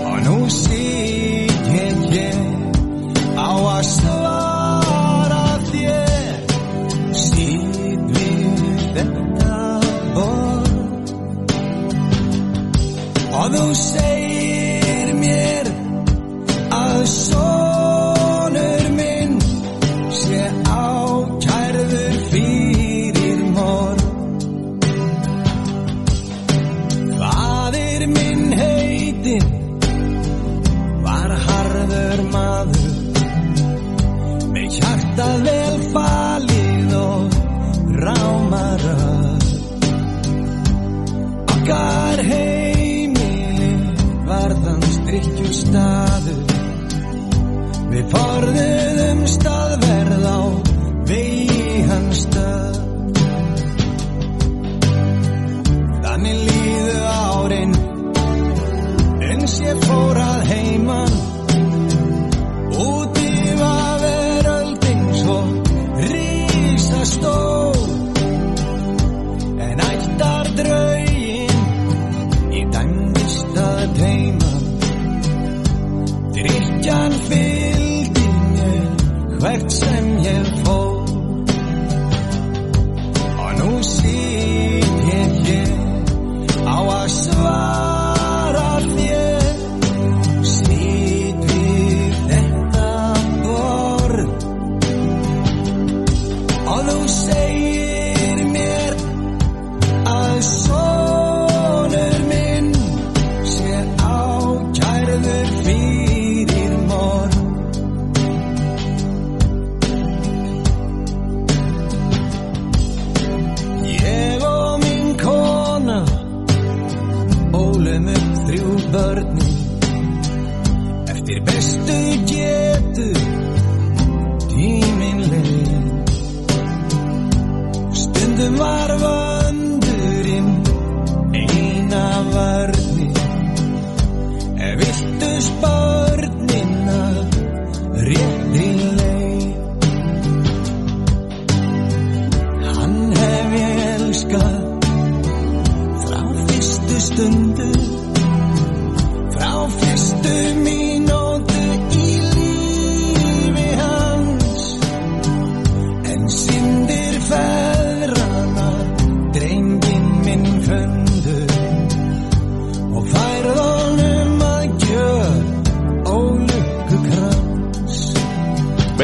og nú sit ég hér á að svara þér. Sit við þetta borð. Og þú segir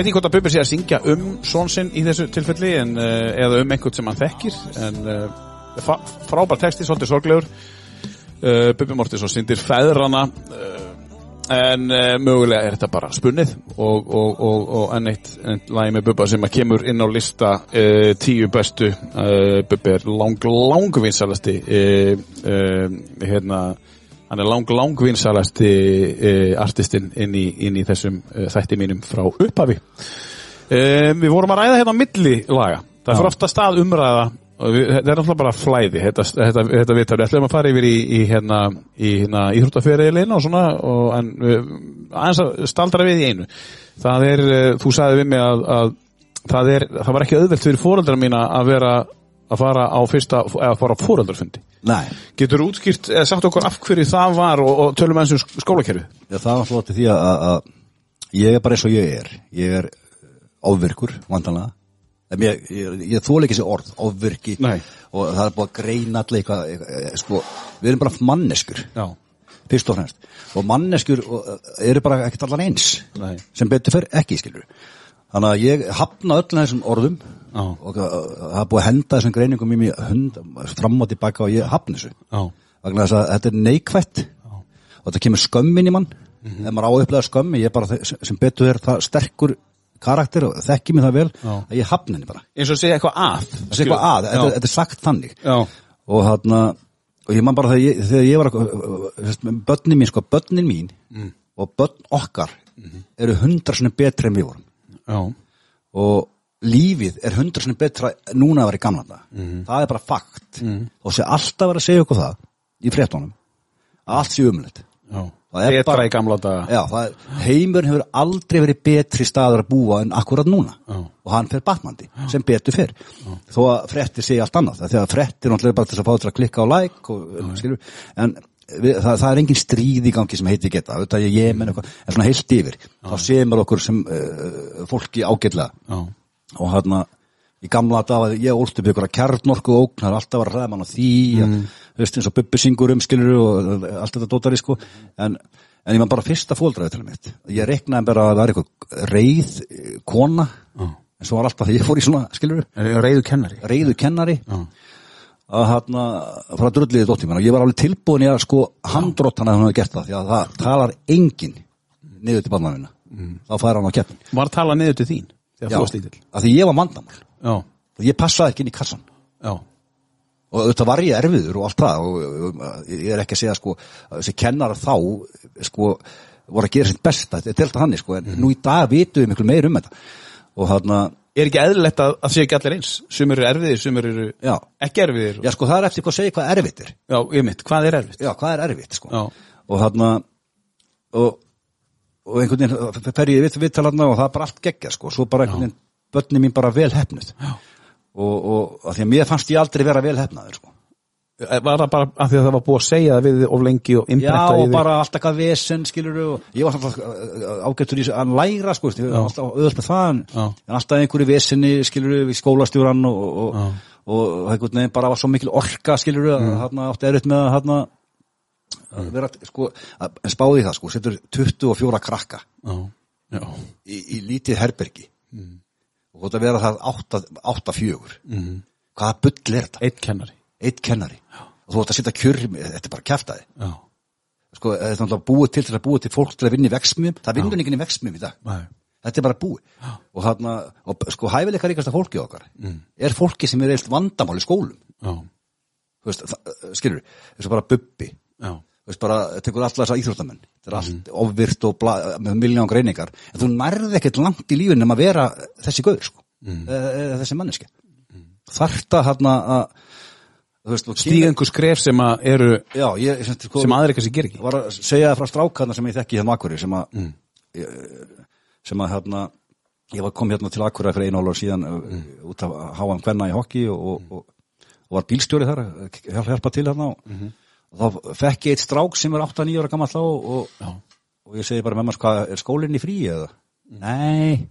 Veit ekki hvort að Bubbi sé að syngja um són sinn í þessu tilfelli en, uh, eða um einhvern sem hann þekkir en uh, frábær texti, svolítið sorglegur. Bubbi Mortis og syndir feðrana uh, en mögulega er þetta bara spunnið og, og, og, enn eitt, lagi með Bubba sem að kemur inn á lista tíu bestu. Bubbi er lang, lang vinsalasti hérna hann er lang, lang vinsalasti uh, artistinn inn í, inn í þessum uh, þætti mínum frá upphafi. Uh, við vorum að ræða hérna á milli laga. Það er fyrir ofta stað umræða og við, þetta er alltaf bara flæði þetta, þetta, þetta viðtal, við ætlum að fara yfir í, í hérna, í hérna íþróttafjörðilegin og svona, og, en aðeins að staldra við í einu. Það er, þú sagði við mig að, að það, er, það var ekki auðvelt fyrir fóreldra mína að vera að fara á fyrsta, eða fara á fóreldrafundi Nei, Getur útskýrt, eða sagt okkur af hverju það var og, og tölum eins um skólakerfi? Já, það var til því að, að ég er bara eins og ég er. Ég er ofvirkur, vantanlega. En ég, ég, ég þóla ekki þessi orð, ofvirki. Nei. Og það er búið að greina allir eitthvað, eitthvað, sko, við erum bara manneskur, Já. fyrst og fremst. Og manneskur og, eru bara ekkert allan eins. Nei. Sem betur fyrir ekki, skilur. Þannig að ég hafna öllum þessum orðum Já. og uh, það er búið að henda þessum greiningum í mig hund, fram og tilbaka og ég hafna þessu. Já. Þess að þetta er neikvætt og þetta kemur skömmin í mann Mhm. ef maður á að upplega skömmi, ég er bara sem betur er það sterkur karakter og þekki mig það vel Já. að ég hafna henni bara Eins og segja eitthvað að. sé eitthvað að, þetta, þetta er sagt þannig Já. og þarna og ég man bara þegar ég, þegar ég var að börnin mín, sko, börnin mín Mm. og börn okkar Mhm. eru hundra svona betri en við vorum Já. og lífið er hundra svona betra núna að vera í gamla þetta Mhm. það er bara fakt. Og sé alltaf vera að segja okkur það í fréttunum að allt sé er Betra bara- í gamla daga. Já, er, heimurinn hefur aldrei verið betri staður að búa en akkurat núna. Já. og hann fer batmandi, sem betur fer. Þó að frettir segja allt annað. Þegar frettir náttúrulega bara til þess að fá til að klikka á like og, skilur, en við, það, það er engin stríð í gangi sem heiti geta. Þetta er ég menn eitthvað, en svona heilt yfir. Þá semur okkur sem uh, fólki ágætlega. Já. og hérna í gamla daga, ég ólst upp ykkur að kjarnorku það er alltaf að vera hræða mann á því mm. þú veist eins og bubbi syngur um skilur og allt þetta dótari sko. En, en ég var bara fyrsta fóldraði til mitt. Ég reiknaði bara að það er eitthvað reið eh, kona, en svo var alltaf því ég fór í svona skilur, reyðu kennari? reiðu kennari. Já. Að hérna frá drulliði dóttir mér og ég var alveg tilbúin í að sko handrótt hann að hann hefði gert það því að það talar enginn niður til barnavina mm. þá fær hann á keppin Var að tala niður til þín lítill? Að því ég var vandamál. Já, og ég passaði ekki inn í kassan já, og auðvitað var ég erfiður og allt það og, ég er ekki að segja sko þessi kennar þá sko voru að gera sitt besta, þetta er alltaf hann sko, en nú í dag vitum við miklu meir um þetta. Og þarna, Er ekki eðlilegt að, að sé ekki allir eins? Sumir eru erfiðir, sumir eru já. ekki erfiðir. Já sko það er eftir hvað að segja hvað erfitt er. Já, ég mitt, hvað er erfitt? já, hvað er erfitt sko? Já. og þarna og, og einhvern veginn fer ég við viðtalarna og það er bara allt geggja sko, svo bara einhvern veginn börni mín bara vel hefnuð Já. og, og að því að mér fannst ég aldrei vera vel hefnaður sko Var það bara af því að það var búið að segja það við of lengi og Já, innbretta í og þig? bara alltaf eitthvað vesen, skilur og ég var alltaf ágættur í að læra, sko, ég var alltaf auðvitað með það en, Já. alltaf einhverju vesenni, skilur við skólastjóran og, og, Já. og, og einhvern veginn bara var svo mikil orka, skilur að þarna átti erut með að þarna að vera, sko, að spáði það, sko, setur 24 krakka Já, já, í, í lítið herbergi og gott að vera það 8-4 mm. hvaða bull er þetta? eitt kennari Eitt kennari. Og þú ætti að setja með, þetta er bara kjaftaði Já, sko, þetta er náttúrulega búið til til að búið til fólk til að vinna í vexmjum, það vinnur enginn í vexmjum í dag. Nei. þetta er bara búið. Og, þarna, og sko hæfileika ríkasta fólki okkar mm. er fólki sem er eilt vandamál í skólum. Já, Þú veist, það, skilur við, eins og bara bubbi. Já, Þú veist, bara, tekur alla þessa íþróttamenn. Þetta er allt ofvirt og bla, með miljón greiningar. En þú nærði ekkert langt í lífinu nema að vera þessi gauður sko, mm. þessi manneski mm. þarta hann að einhver skref sem að eru já, ég, sem, sko, sem aðri kannski ger ekki. var að segja það frá strákarna sem ég þekki hérna Akureyri sem að ég, sem að hérna ég var kom hérna til Akureyri fyrir einu álar síðan mm. út af háan hvenna í hokki og, og, og, og var bílstjóri þar að hjálpa, hjálpa til hérna og, og þá fekk ég eitt strák sem er 8-9 ára gammal þá og, og ég segi bara með maður hvað er skólinn í frí eða? Nei.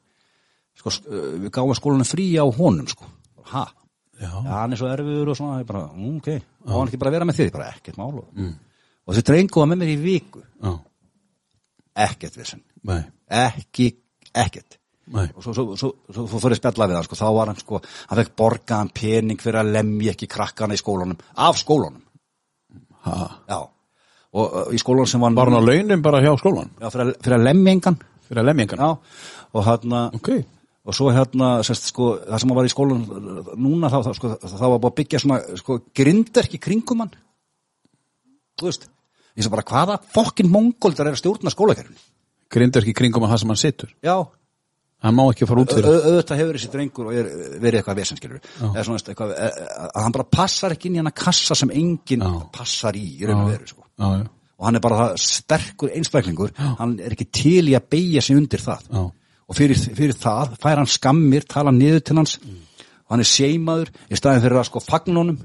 Sko, sk- uh, við gáum skólinn frí á honum sko. Ha Já. Hann er svo erfiður og svona, ég bara, mm, ok, og hann ekki bara vera með þig, bara ekkert mál mm. og þessi drengu var með mér í viku, Já, ekkert vissin, ekki, ekkert. nei. Og svo, svo, svo, svo, svo fyrir spjalla við hann, sko, þá var hann, sko, hann fekk borgaðan pening fyrir að lemja ekki krakkana í skólanum, af skólanum, ha. já, og uh, í skólanum sem var, Var hann á launum bara hjá skólan? já, fyrir, að, fyrir að lemja engan, Fyrir að lemja engan? já, og hann, Ok, og svo hérna, sérst, sko, það sem hann var í skólan núna, þá, þá, sko, þá var búið að byggja svona, sko, grindarki kringum hann, þú veist, ég svo bara, hvaða fokkin mongóldar er að stjórna skólakerfinu? grindur ekki kringum að það sem hann situr. Já, Hann má ekki fara út fyrir au- auðvitað hefur þessi drengur og er, verið eitthvað vesenskilur eða svona eitthvað, e- e- að hann bara passar ekki inn í hana kassa sem enginn passar í, í raun og veru sko. Já, já, og hann er bara sterkur einstaklingur hann er ekki til í að beigja sig undir það. Já. Og fyrir, fyrir það fær hann skammir, tala niður til hans. Og hann er seimaður í staðin fyrir að sko fagnunum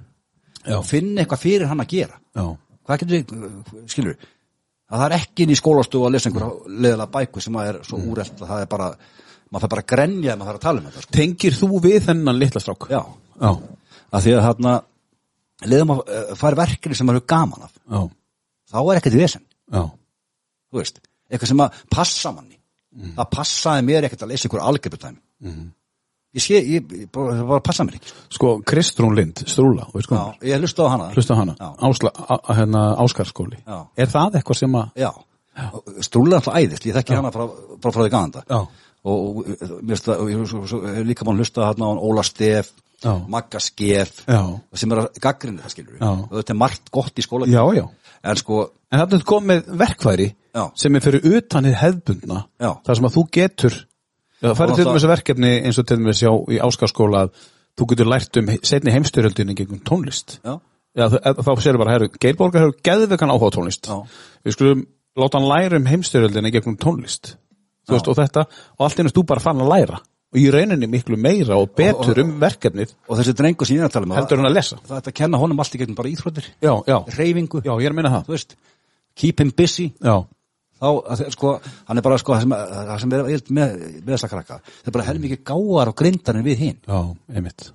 og finna eitthvað fyrir hann að gera. Já, hvað getur við, skilur að það er ekki inn í skólastofu að lesa einhverja leðilega bæku sem að er svo úrelt að það er bara, maður fær bara að grenja ef maður þarf að tala um þetta sko. Tengir þú við þennan litla strák? já, Já, að því að þarna leðum að uh, fara verkefni sem maður er gaman af. Já, þá er ekkert vesen, eitthvað sem að passa manni það passaði mér ekkert að lesa einhver algebutæmi ég sé, ég, ég bara, það bara passa mér ekki. Sko, Kristrún Lind, Strúla, já, ég hlusta á hana. Hlusta á hana, Ásla, a, hérna, Áskarskóli. Já. Er það eitthvað sem að já. strúlega alltaf æðist, ég þekki hana frá, frá, frá því ganda og, það- ég svo- svo- hef líka mann hlusta hana á Óla Stef Já. Magga Skef Já. sem er að gaggrinni það skilur og þetta er margt gott í skóla. Já, já. En sko, En þetta er komið verkfæri Já. sem er fyrir utan hið hefðbundna Já. þar sem að þú getur það færi Og til dæmis verkefni eins og til dæmis já, í Áskarskóla að þú getur lært um setni heimstyrjöldinu gegn tónlist. Já, þá séu bara, herru, Geirborgar hefur geðvegan áhuga á tónlist. Já. Við skulum láta hann læra um heimstyrjöldina gegnum tónlist. Veist, og þetta, og allt einu þú bara fann að læra. Og í rauninni miklu meira og betur um verkefnið og þessi drengur sem ég er að tala um heldur hann að lesa. það er að kenna honum allt í gegnum bara íþróttir reyfingu, já, ég er að minna það. þú veist keep him busy. Já, þá, sko, hann er bara sko, það sem, það sem er vild með, með þessa krakka það er bara helmikið gáar og grindar en við hinn já, einmitt.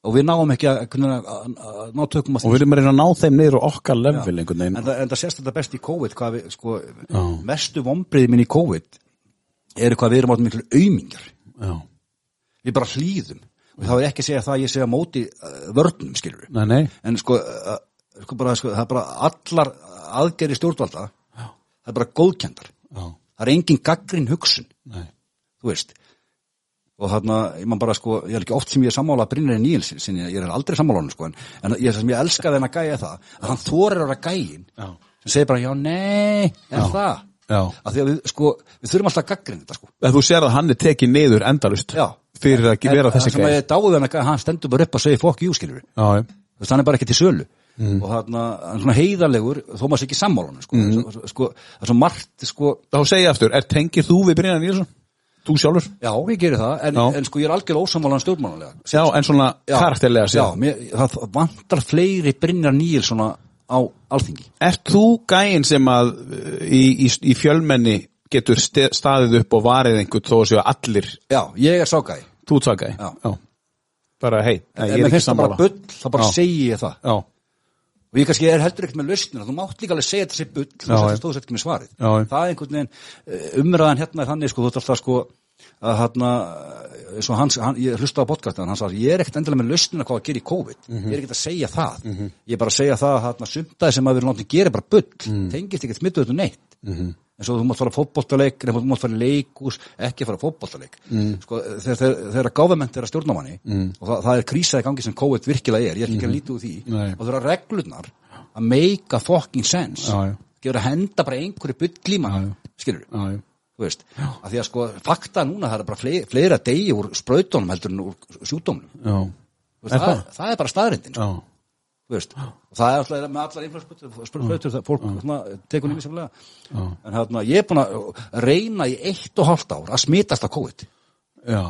Og við náum ekki að, að, að, ná tökum að og við erum að reyna að ná þeim niður á okkar level einhvern en, veginn það, en það sést þetta best í COVID hvað við, sko, Já. mestu vombriði minn í COVID eru hvað við erum átt miklu aumingar já, við bara hlýðum. Og þá er ekki að segja það að ég segja móti uh, vörnum skilur nei, nei, en sko, uh, sko, bara, sko það er bara allar aðgerri stjórnvalda það er bara góðkendar já, það er engin gaggrin hugsun. Nei. Þú veist og þarna, ég man bara sko, ég er ekki oft sem ég er sammála að Brynjar Níels, sinni, ég er aldrei sammála hann sko, en, en ég, sem ég elska þennan gæja það að hann þorir ára gæjin Já. sem segir bara, já, nei, er það? Já. að því að við, sko, við þurfum alltaf að gaggrina þetta sko. En þú sér að hann er tekið niður endalust já. fyrir að vera þessi það sem gæði ég dáði þennan gæja, hann stendur bara upp og segir fokk jú, skilur Já, já. þú veist, hann er bara ekki til sölu Mm. og hann er svona heiðarlegur þó maður sé ekki sammála hann sko, mm. sko, það er svo margt sko, Þá segi ég aftur, er tengir þú við Brynjar Nílsson? Þú sjálfur? já, ég gerir það en, Já. en sko, ég er algjörlega ósammála stjórnmálanlega Já, en svona karakterlega já, sér mér, það vantar fleiri Brynjar Níelsson á alþingi Ert þú gæinn sem að uh, í, í, í fjölmenni getur staðið upp og varið einhvern þó séu allir já, ég er sákæði þú tvaka Já. Bara hei, nei, ég er ekki finnst það bara sammála bull, þá bara Já. segi ég það Já, og ég kannski er heldur ekkert með lausnina þú mátt líka alveg segja þetta sé bull þú já. stóðs ekki með svarið. Já, það er einhvern veginn, eh, umræðan hérna er þannig sko, þú ert alltaf sko að hérna, hans, hann, ég hlusta á podcastan, hann sagði, ég er ekkert endilega með lausnina hvað að gera í COVID, Mhm. ég er ekkert að segja það. Ég er bara að segja það að hérna, sumtaði sem að við erum látið gera bara bull, Mhm. tengist ekkert smittu þetta neitt en svo þú mátt fara fótboltaleik þú mátt fara í leikús, ekki fara fótboltaleik Mhm. sko, þegar, gáfament er að stjórnamanni og það, það er krísa í gangi sem COVID virkilega er, ég er ekki að lítið úr því. Nei. og það eru reglurnar að make a fucking sense gefur að henda bara einhverju bull í mann já. skilur já. þú veist, að því að sko fakta núna það er bara fleiri, fleira degi úr sprautunum heldur en úr Er það, það? það er bara staðrindin sko, veist, það er alltaf með allar sprautur, það fólk svona, tekur nými semlega en hérna, ég er búin að reyna í eitt og hálft ár að smitast af COVID. Já.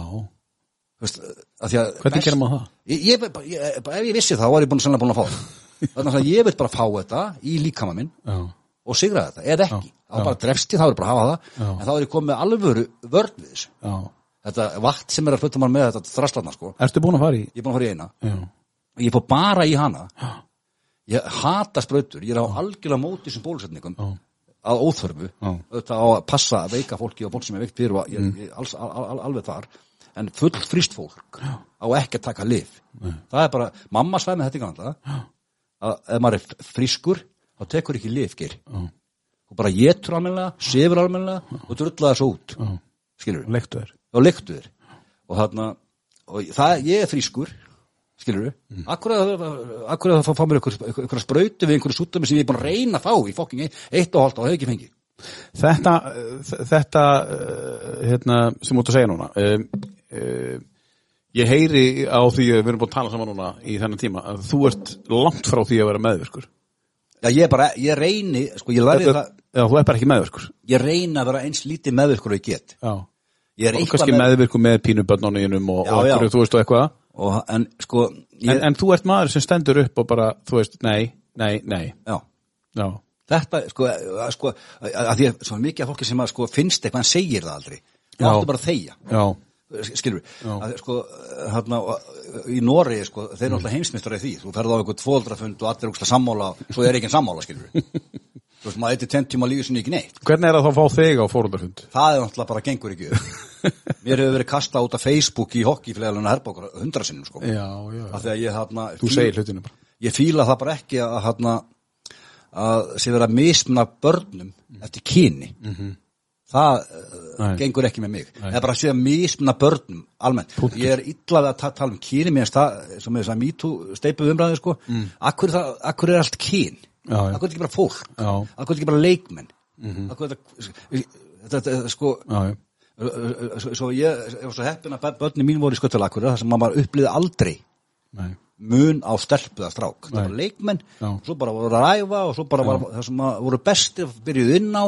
Veist, að að Hvernig gerir maður það? Ég, ég, bara- ég, bara, ef ég vissi það, var ég búin sannlega búin að fá það. Þannig að ég vil bara fá þetta í líkama minn Já. og sigra þetta, eða ekki. Þá bara drefst ég, þá er ég bara að hafa það. Já. en þá er ég komið alvöru vörn við þessu. Já. þetta vatn sem er að flutta mann með þetta þrastlarna sko, Ertu búin að fara í? ég er búin að fara í eina Já. ég fór bara í hana. Ég hata sprautur, ég er á algjörlega móti sem bólusetningum. Að óþörfu. Auðvitað á að passa að veika fólki og fólk sem er veikt fyrir og ég, ég, alls, al, al, alveg þar. En full frist fólk á ekki að taka lif það er bara, mamma svæði með þetta í ganda að ef maður er frískur þá tekur ekki lif ger og bara getur almennilega, sefur almennilega og drullaði svo út. Skilur við, Lektu þér. Þá leiktu þér. Og þarna, og það, ég er frískur skilur við, mm. akkur að það fá mér einhver, einhver, einhver sprautu við einhverju súttumi sem ég er búin að reyna að fá í fokking eitt, og hálft og hef ekki fengið? Þetta, uh, þetta uh, hérna, sem þú ert að segja núna um, uh, ég heyri á því að við erum búin að tala saman núna í þennan tíma að þú ert langt frá því að vera meðvirkur. Já, ég bara, ég reyni, sko, ég Þetta- það, Já, þú ert bara ekki meðvirkur. Ég reyni að vera eins lítið meðvirkur og ég get. Já. Og kannski með, meðvirkur með pínubönnunum og, og einhverju, þú veist og eitthvað og, en sko, ég, en, en þú ert maður sem stendur upp og bara, þú veist, nei, nei, nei. Já, Já, þetta, sko, að, sko, að, því að svo mikið af fólki sem að, sko, finnst eitthvað, en segir það aldrei. Já. áttu bara að þegja. já, skilur við, sko hérna, í Nóri, sko, þeir eru alltaf heimsmyndstari því, þú ferð á eitthvað fóldrafund og allir úkslega sammála, svo er ekki sammála, skilur við þú veist, maður eitthvað tent tíma lífi sinni ekki neitt. Hvernig er það þá að fá þig á fórhundarfund? það er náttúrulega bara gengur ekki upp. Mér hefur verið kastað út af Facebook í hockeyflegaluna herbókur hundra sinnum, sko. Já, já, því að ég, hérna, þú segir hlutinu bara. Ég fíla það bara ekki að, hérna, að sé vera að mismuna börnum eftir kyni. Það uh, gengur ekki með mig. Það er bara að sé að mismuna börnum almennt, ég er illa við að ta tala um kyni mér sem er þess að mm. akkur, það, er ekki bara fólk? Akkur er ekki bara leikmenn? Akkur er þetta sko svo, ég, var svo heppin að börni mín voru í sköttalakur þar sem maður upplýði aldrei mun á stelpu eða strák. Það var leikmenn, svo bara voru að ræfa og svo bara var það sem voru bestir byrjuð inn á,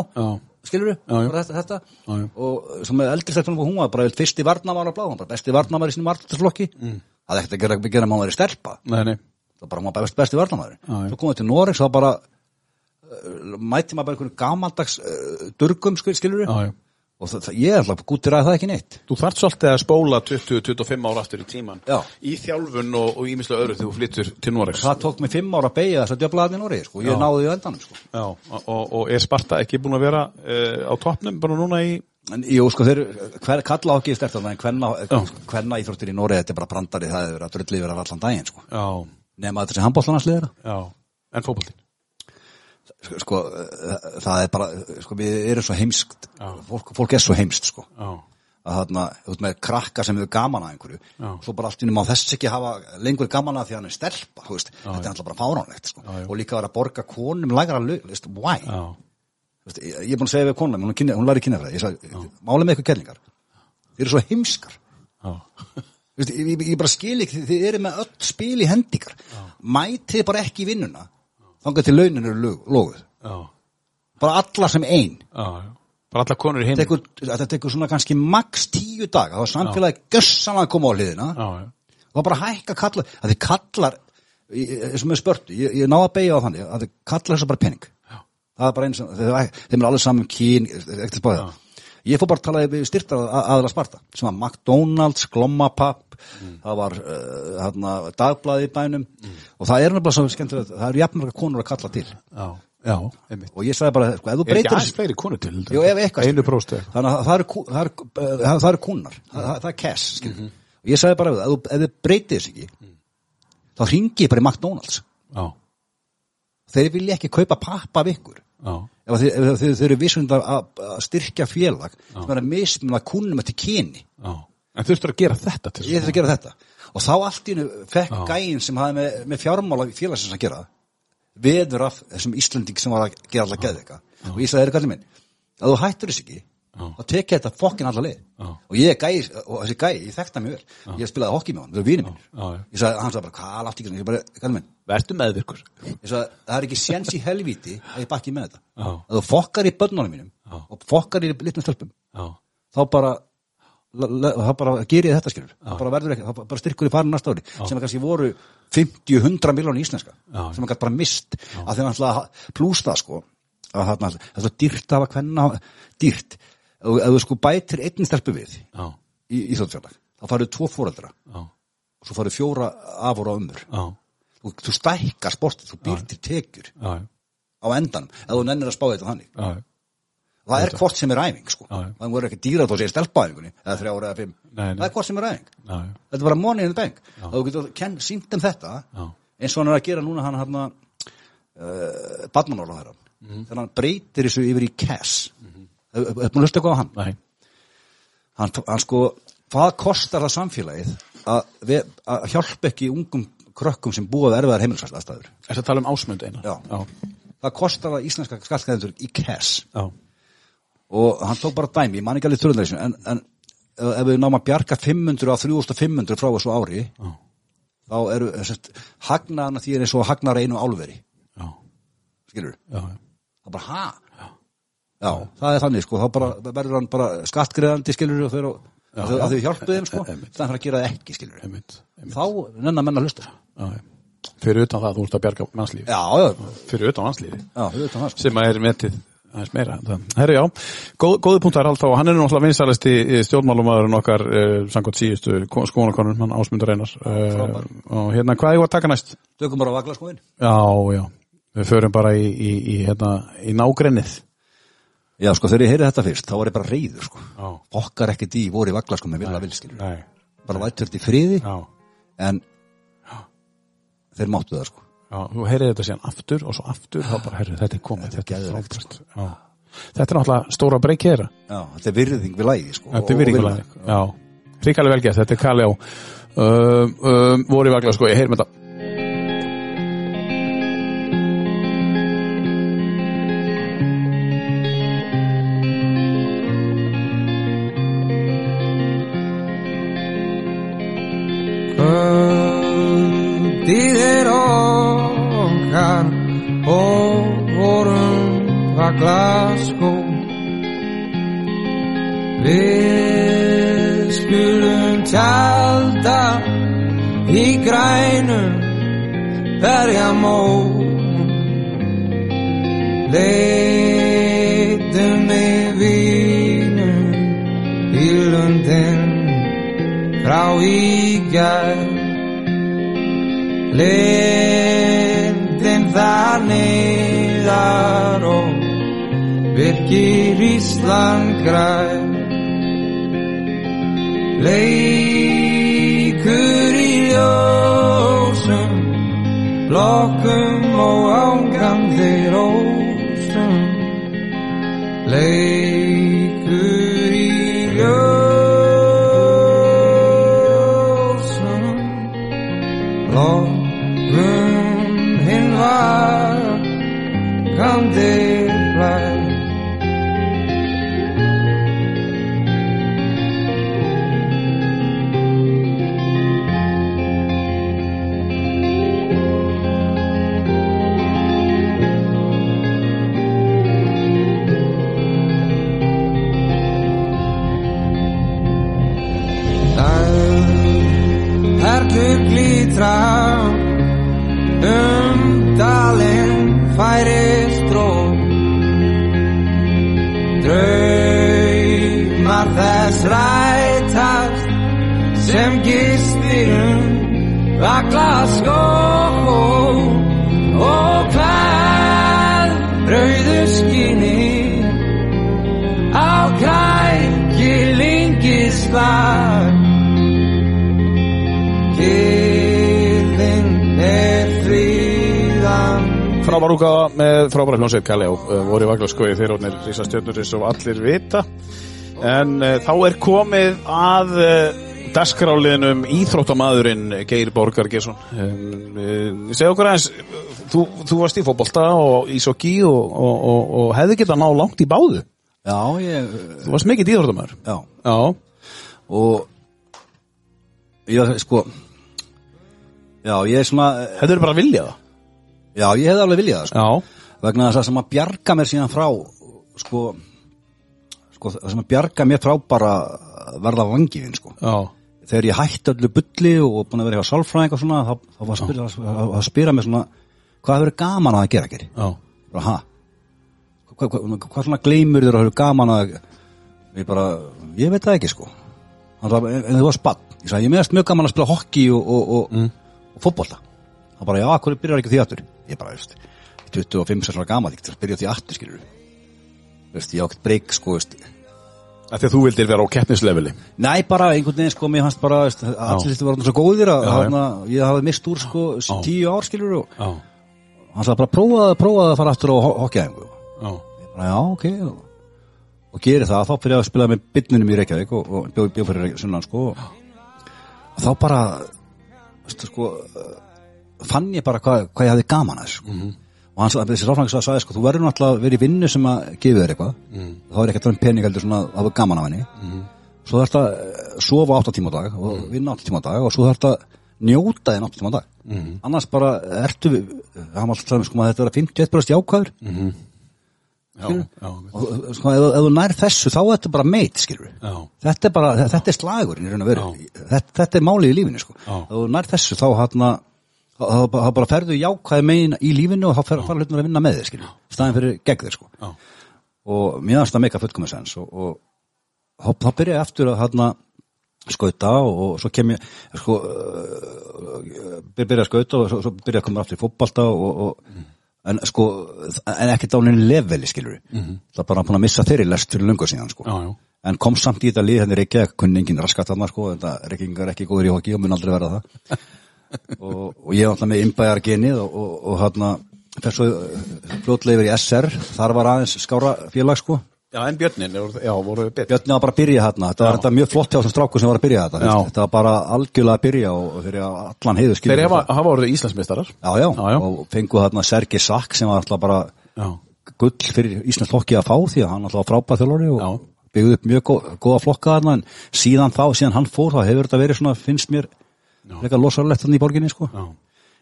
skilur já. þetta, þetta. Já, já. og sem eldri stelpunum hún var bara fyrsti varnamar á blá, hún var bara besti varnamar í sínum varnarflokki. Mm. það er ekkert að gera, gera að maður er stelpa. Nei, nei, það bara maður best, besti já. svo komum við til Noregs þá bara uh, mæti maður bara einhvern gamaldags uh, durgum skil, skilur já og það, það, ég er alltaf gúttir að það ekki neitt Þú þarft svolítið að spóla 20-25 ára aftur í tíman Já. í þjálfun og, og ímislega öðru þegar þú flyttur til Noregs það tók mig fimm ára að beigja þess að djöflaðin í Noregi sko. ég Já. náði því endanum sko. Já, og, og er Sparta ekki búin að vera uh, á toppnum bara núna í en jú sko þeir hver kalla ákið stertan en hvenna, íþróttir í Noregi þetta er bara brandari það hefur að drulli yfir að allan daginn sko. Já, nema sem handbóllanasliðara já, en fótboltinn? Sko, uh, það er bara sko, við erum svo heimskt fólk, fólk er svo heimst sko. Já, að þarna, út með krakka sem hefur gaman að einhverju Já. svo bara allt í má þess ekki hafa lengur gaman að því að hann er stelpa þú veist, þetta er alltaf bara fáránlegt sko. Og líka að vera að borga konum lægra lög, veist, why? Þú Veist, ég, ég er búin að segja við konum, hún, hún læri kynna það ég sagði, málið með ykkur kellingar þið eru svo heimskar veist, ég, ég, ég bara skil ekki, þið eru með öll spil í hendingar mætið bara ekki vinnuna. Þangað til launin eru já, bara alla sem ein. Já, já. Bara allar konur í heim tekur, þetta tekur svona kannski max tíu daga. Þá er samfélagi gössanlega að koma á hliðina. Það bara hækka kalla að þið kallar ég- ég- sem er spörtu, ég, ég ná að beigja á þannig að þið kallar þess að bara pening. Já. það er bara eins og þeir, þeim er alveg saman kyn ekkert spáðið ég fór bara að tala við styrtar að, aðra Sparta sem var McDonalds, Glommapapp það var uh, hérna, dagblaði í bænum. Og það er nefnilega svo skemmtilegt það eru jafnmarga konur að kalla til. Já, já, og ég sagði bara, sko, ef þú Er ekki aðeins fleiri konur til? Jú, Einu próst Þannig að það eru, kú- það eru, uh, það það, er cash mm og ég sagði bara ef, þið breytið þess ekki þá ringi ég bara í McDonalds. Já, þeir vilja ekki kaupa pappa af ykkur. Já, ef ef þið, þið eru vissund að, að styrkja félag sem er að mismuna kúnum eftir kyni. Já. En þurftur að gera þetta ég þurfti að gera þetta. Og þá allt í hennu fekk gæinn sem hafði með, með fjármála félagsins að gera veður af þessum Íslanding sem var að gera alltaf geðveika. Og ég sagði, er kallið minn að þú hættur þess ekki þá tekja þetta fokkin alla leið. Og ég er gæi, og þessi gæi, ég þekkti hann mjög vel. Ég spilaði hokki með hann, það er vinið minn ég sagði, hann sagði bara, hvað látt ekki ég bara, kallið minn, Vertu meðvirkur. Ég sagði, það er ekki séns í helvíti að ég bakki með þetta. Að þú fokkar í börnunum mínum Já. og fokkar í litlum stelpum Já, þá bara þá bara ger ég þetta skilur. Þá bara verður ekki, þá bara styrkur í farin næsta ári sem að kannski voru 50-100 miljónu íslenska Já. sem að kannski bara mist að þeir náttúrulega plús það sko að þarna, það er dýrt að hafa hvenna dýrt, ef þú- þú sko bætir einn stelpu við já, í Íþjóðsfjarlag þá farið tvo fóreldra og svo farið fjóra afur á umur þú, þú stækkar sportið, þú býr til tekjur á endanum, ef þú nennir að spá þetta þannig. Það er hvort sem er æfing sko. Það voru ekki dýra þá segir stelpaæfingunni eða þrjá ára eða fimm, Nei, nei. það er hvort sem er æfing. Já, þetta er bara money in the bank. Og þú getur kenn, sínt um þetta Já. eins og hann er að gera núna hann hann uh, badmanóla þeirra Mhm. þegar hann breytir þessu yfir í cash hefur mm -hmm. hlusta eitthvað á hann? Nei, hann, hann sko, hvað kostar það samfélagið að, að hjálpa ekki ungum krökkum sem búa við erfiðar heimilsvæðstæður Er það tala um ásmund eina? Já. Já, það kostar það íslenska skallskæðendur í cash. Já, og hann tók bara dæmi, ég man ekki alveg þurrundarísinu en, en ef við náum að bjarga 500 á 3500 frá þessu ári Já. þá eru hagnaðan því er eins og hagnar einu álveri. Já, skilur, það bara ha já, það er þannig sko, þá bara verður hann bara skattgreðandi skilur og þau- að þau hjálpu þeim sko, þannig að gera það ekki skilur Einmitt, einmitt. þá nennar menn að hlusta. Já. Fyrir utan það að þú ert að bjarga mannslífi. Já, já, Fyrir utan mannslífi. Það sem að er metið aðeins meira. Herri já, góð, góði punktar alltaf og hann er náttúrulega vinsalisti stjórnmálumæðurinn okkar uh, samkvæmt síðustu skoðanakonur hann Ásmundur Einar uh, og hérna hvað er að taka næst? tökum bara að vagla sko inn Já, já, við förum bara í, í, í, hérna, í nágrennið já, sko, þegar ég heyri þetta fyrst, þá var ég bara reyður sko. Já, okkar ekkert í voru vagla sko með vilja vil skilur nei, bara lætur þetta í friði já. en þeir máttu það sko. Já, þú heyrið þetta síðan aftur og svo aftur þá bara, herri, þetta er komið, þetta er frábært. Já, þetta er náttúrulega stóra breyk hér Já, þetta er virðing við lægi sko, Þetta er og- virðingulega, og já. Ríkali vel gert, þetta er Kali á um, um, voru vagla, sko, ég heyr með þetta grænum berjamó Leitum við vínum í lundin frá í gær. Lindin þar niðar og virkir Ísland græn Leikur blokkum og ángandi rósum. Leikur glítra um dalinn færist dró Draumar þess rætast sem gistirum vakla skó Frábær útgáfa með frábæra hljónsveit Kalli og uh, voru í Vaglarskói þeir orðnir rísastjörnur eins og allir vita. En uh, þá er komið að uh, dagskráliðinum Íþróttamaðurinn Geir Borgar Gesson um, segja okkur aðeins þú, þú varst í fótbolta og ísokki og, og, og, og hefði getað ná langt í báðu. Já, ég, þú varst mikill íþróttamæður já, já, og ég, sko já, ég er svona hefur bara viljað? það já, ég hefði alveg viljað það, sko. Vegna þess að sem að bjarga mér síðan frá sko, sko það sem að bjarga mér frá bara verða vangiðin, sko. Já, þegar ég hætti öllu bulli og búin að vera hjá sálfræðing og svona, þá, þá var að spyrja, að, að spyrja mig svona, hvað hefur gaman að gera, geri? já, bara, ha? Hvað, hvað, svona gleymur þér að hefur gaman að ég bara, ég veit það ekki sko. Sagði, en þú var spatt ég sagði, ég meðast mjög gaman að spila hokki og, og, og, Mm. og fótbolta. Hann bara, já, hverju byrjar ekki því aftur ég bara, veist, 25 sér svona gaman ég byrja á því aftur, skilur veist, ég á ekkert breyk, sko, veist. Að þú vildir vera á keppnisleveli. Nei, bara einhvern veginn, sko, mér fannst bara veist, allir þetta var svo góðir að Já, hana, ég hafði mist úr, sko, Já. tíu ár, skilur og já, hann sagði bara, prófaði, prófaði að fara aftur á hokkiæðingu já, ok og, og geri það, þá fyrir að spila með bytnunum í Reykjavík og, og bjóð bjó fyrir sunnan sko og, þá bara veistu, sko, fann ég bara hvað, hvað ég hafði gaman að þessu sko. og hann sagði, þessi ráfnægis að sagði sko, þú verður náttúrulega að vera í vinnu sem að gefa þér eitthvað. Þá er ekki að tala um pening heldur svona að hafa gaman af henni. Svo þarf þetta að sofa 8 tíma á dag og vinna 8 tíma á dag og svo þarf þetta að njóta þinn 8 tíma á dag. Annars bara ertu við, hann var alltaf að segja, sko, að þetta vera 51% jákvæður. Já, já, og sko, ef, ef þú nær þessu þá er þetta bara meit, skilur þetta er bara, þetta er slagurinn og þetta, þetta er málið í lífinu, sko. Ef þú nær þessu þá hann þá þá bara ferðu jákvæði megin í lífinu og þá fer, fara hlutin að vinna með þig, skilur. Staðin fyrir gegn þér, sko. Já, og mér finnst það meika fullkomið sens og, og þá, byrja ég aftur að hann skauta og, og svo kem ég sko uh, byrja að skauta og svo, svo byrja að koma aftur í fótbalta og, og en sko en ekki dánin leveli skilur það er bara að missa þeirri lest fyrir lungu síðan sko. Já, já. en kom samt í þetta lið henni reykja kunni engin raskat þarna sko þetta reykingar er ekki góður í hoki og mun aldrei vera það og, og ég er alltaf með innbæjar genið og, og, og hann fer svo fljótlega yfir í SR þar var aðeins skára félag sko. Já, en Björnin, já, voru betur. Björni var bara að byrja þarna. Þetta var þetta mjög flott hjá þessum stráku sem var að byrja þetta. Já. þetta var bara algjörlega að byrja og, þeir eru allan heiðu skilur Þeir hafa, hafa orðið Íslandsmeistarar. Já, já, Já, já. og fengu þarna Sergi Sack sem var alltaf bara Já, gull fyrir Íslands flokki að fá því að hann alltaf var frábæð þjólari og Já. byggði upp mjög góð, góða flokka þarna. En síðan þá, síðan hann fór þá hefur þetta verið svona, finnst mér leika losarlegt þarna í borginni sko. Já,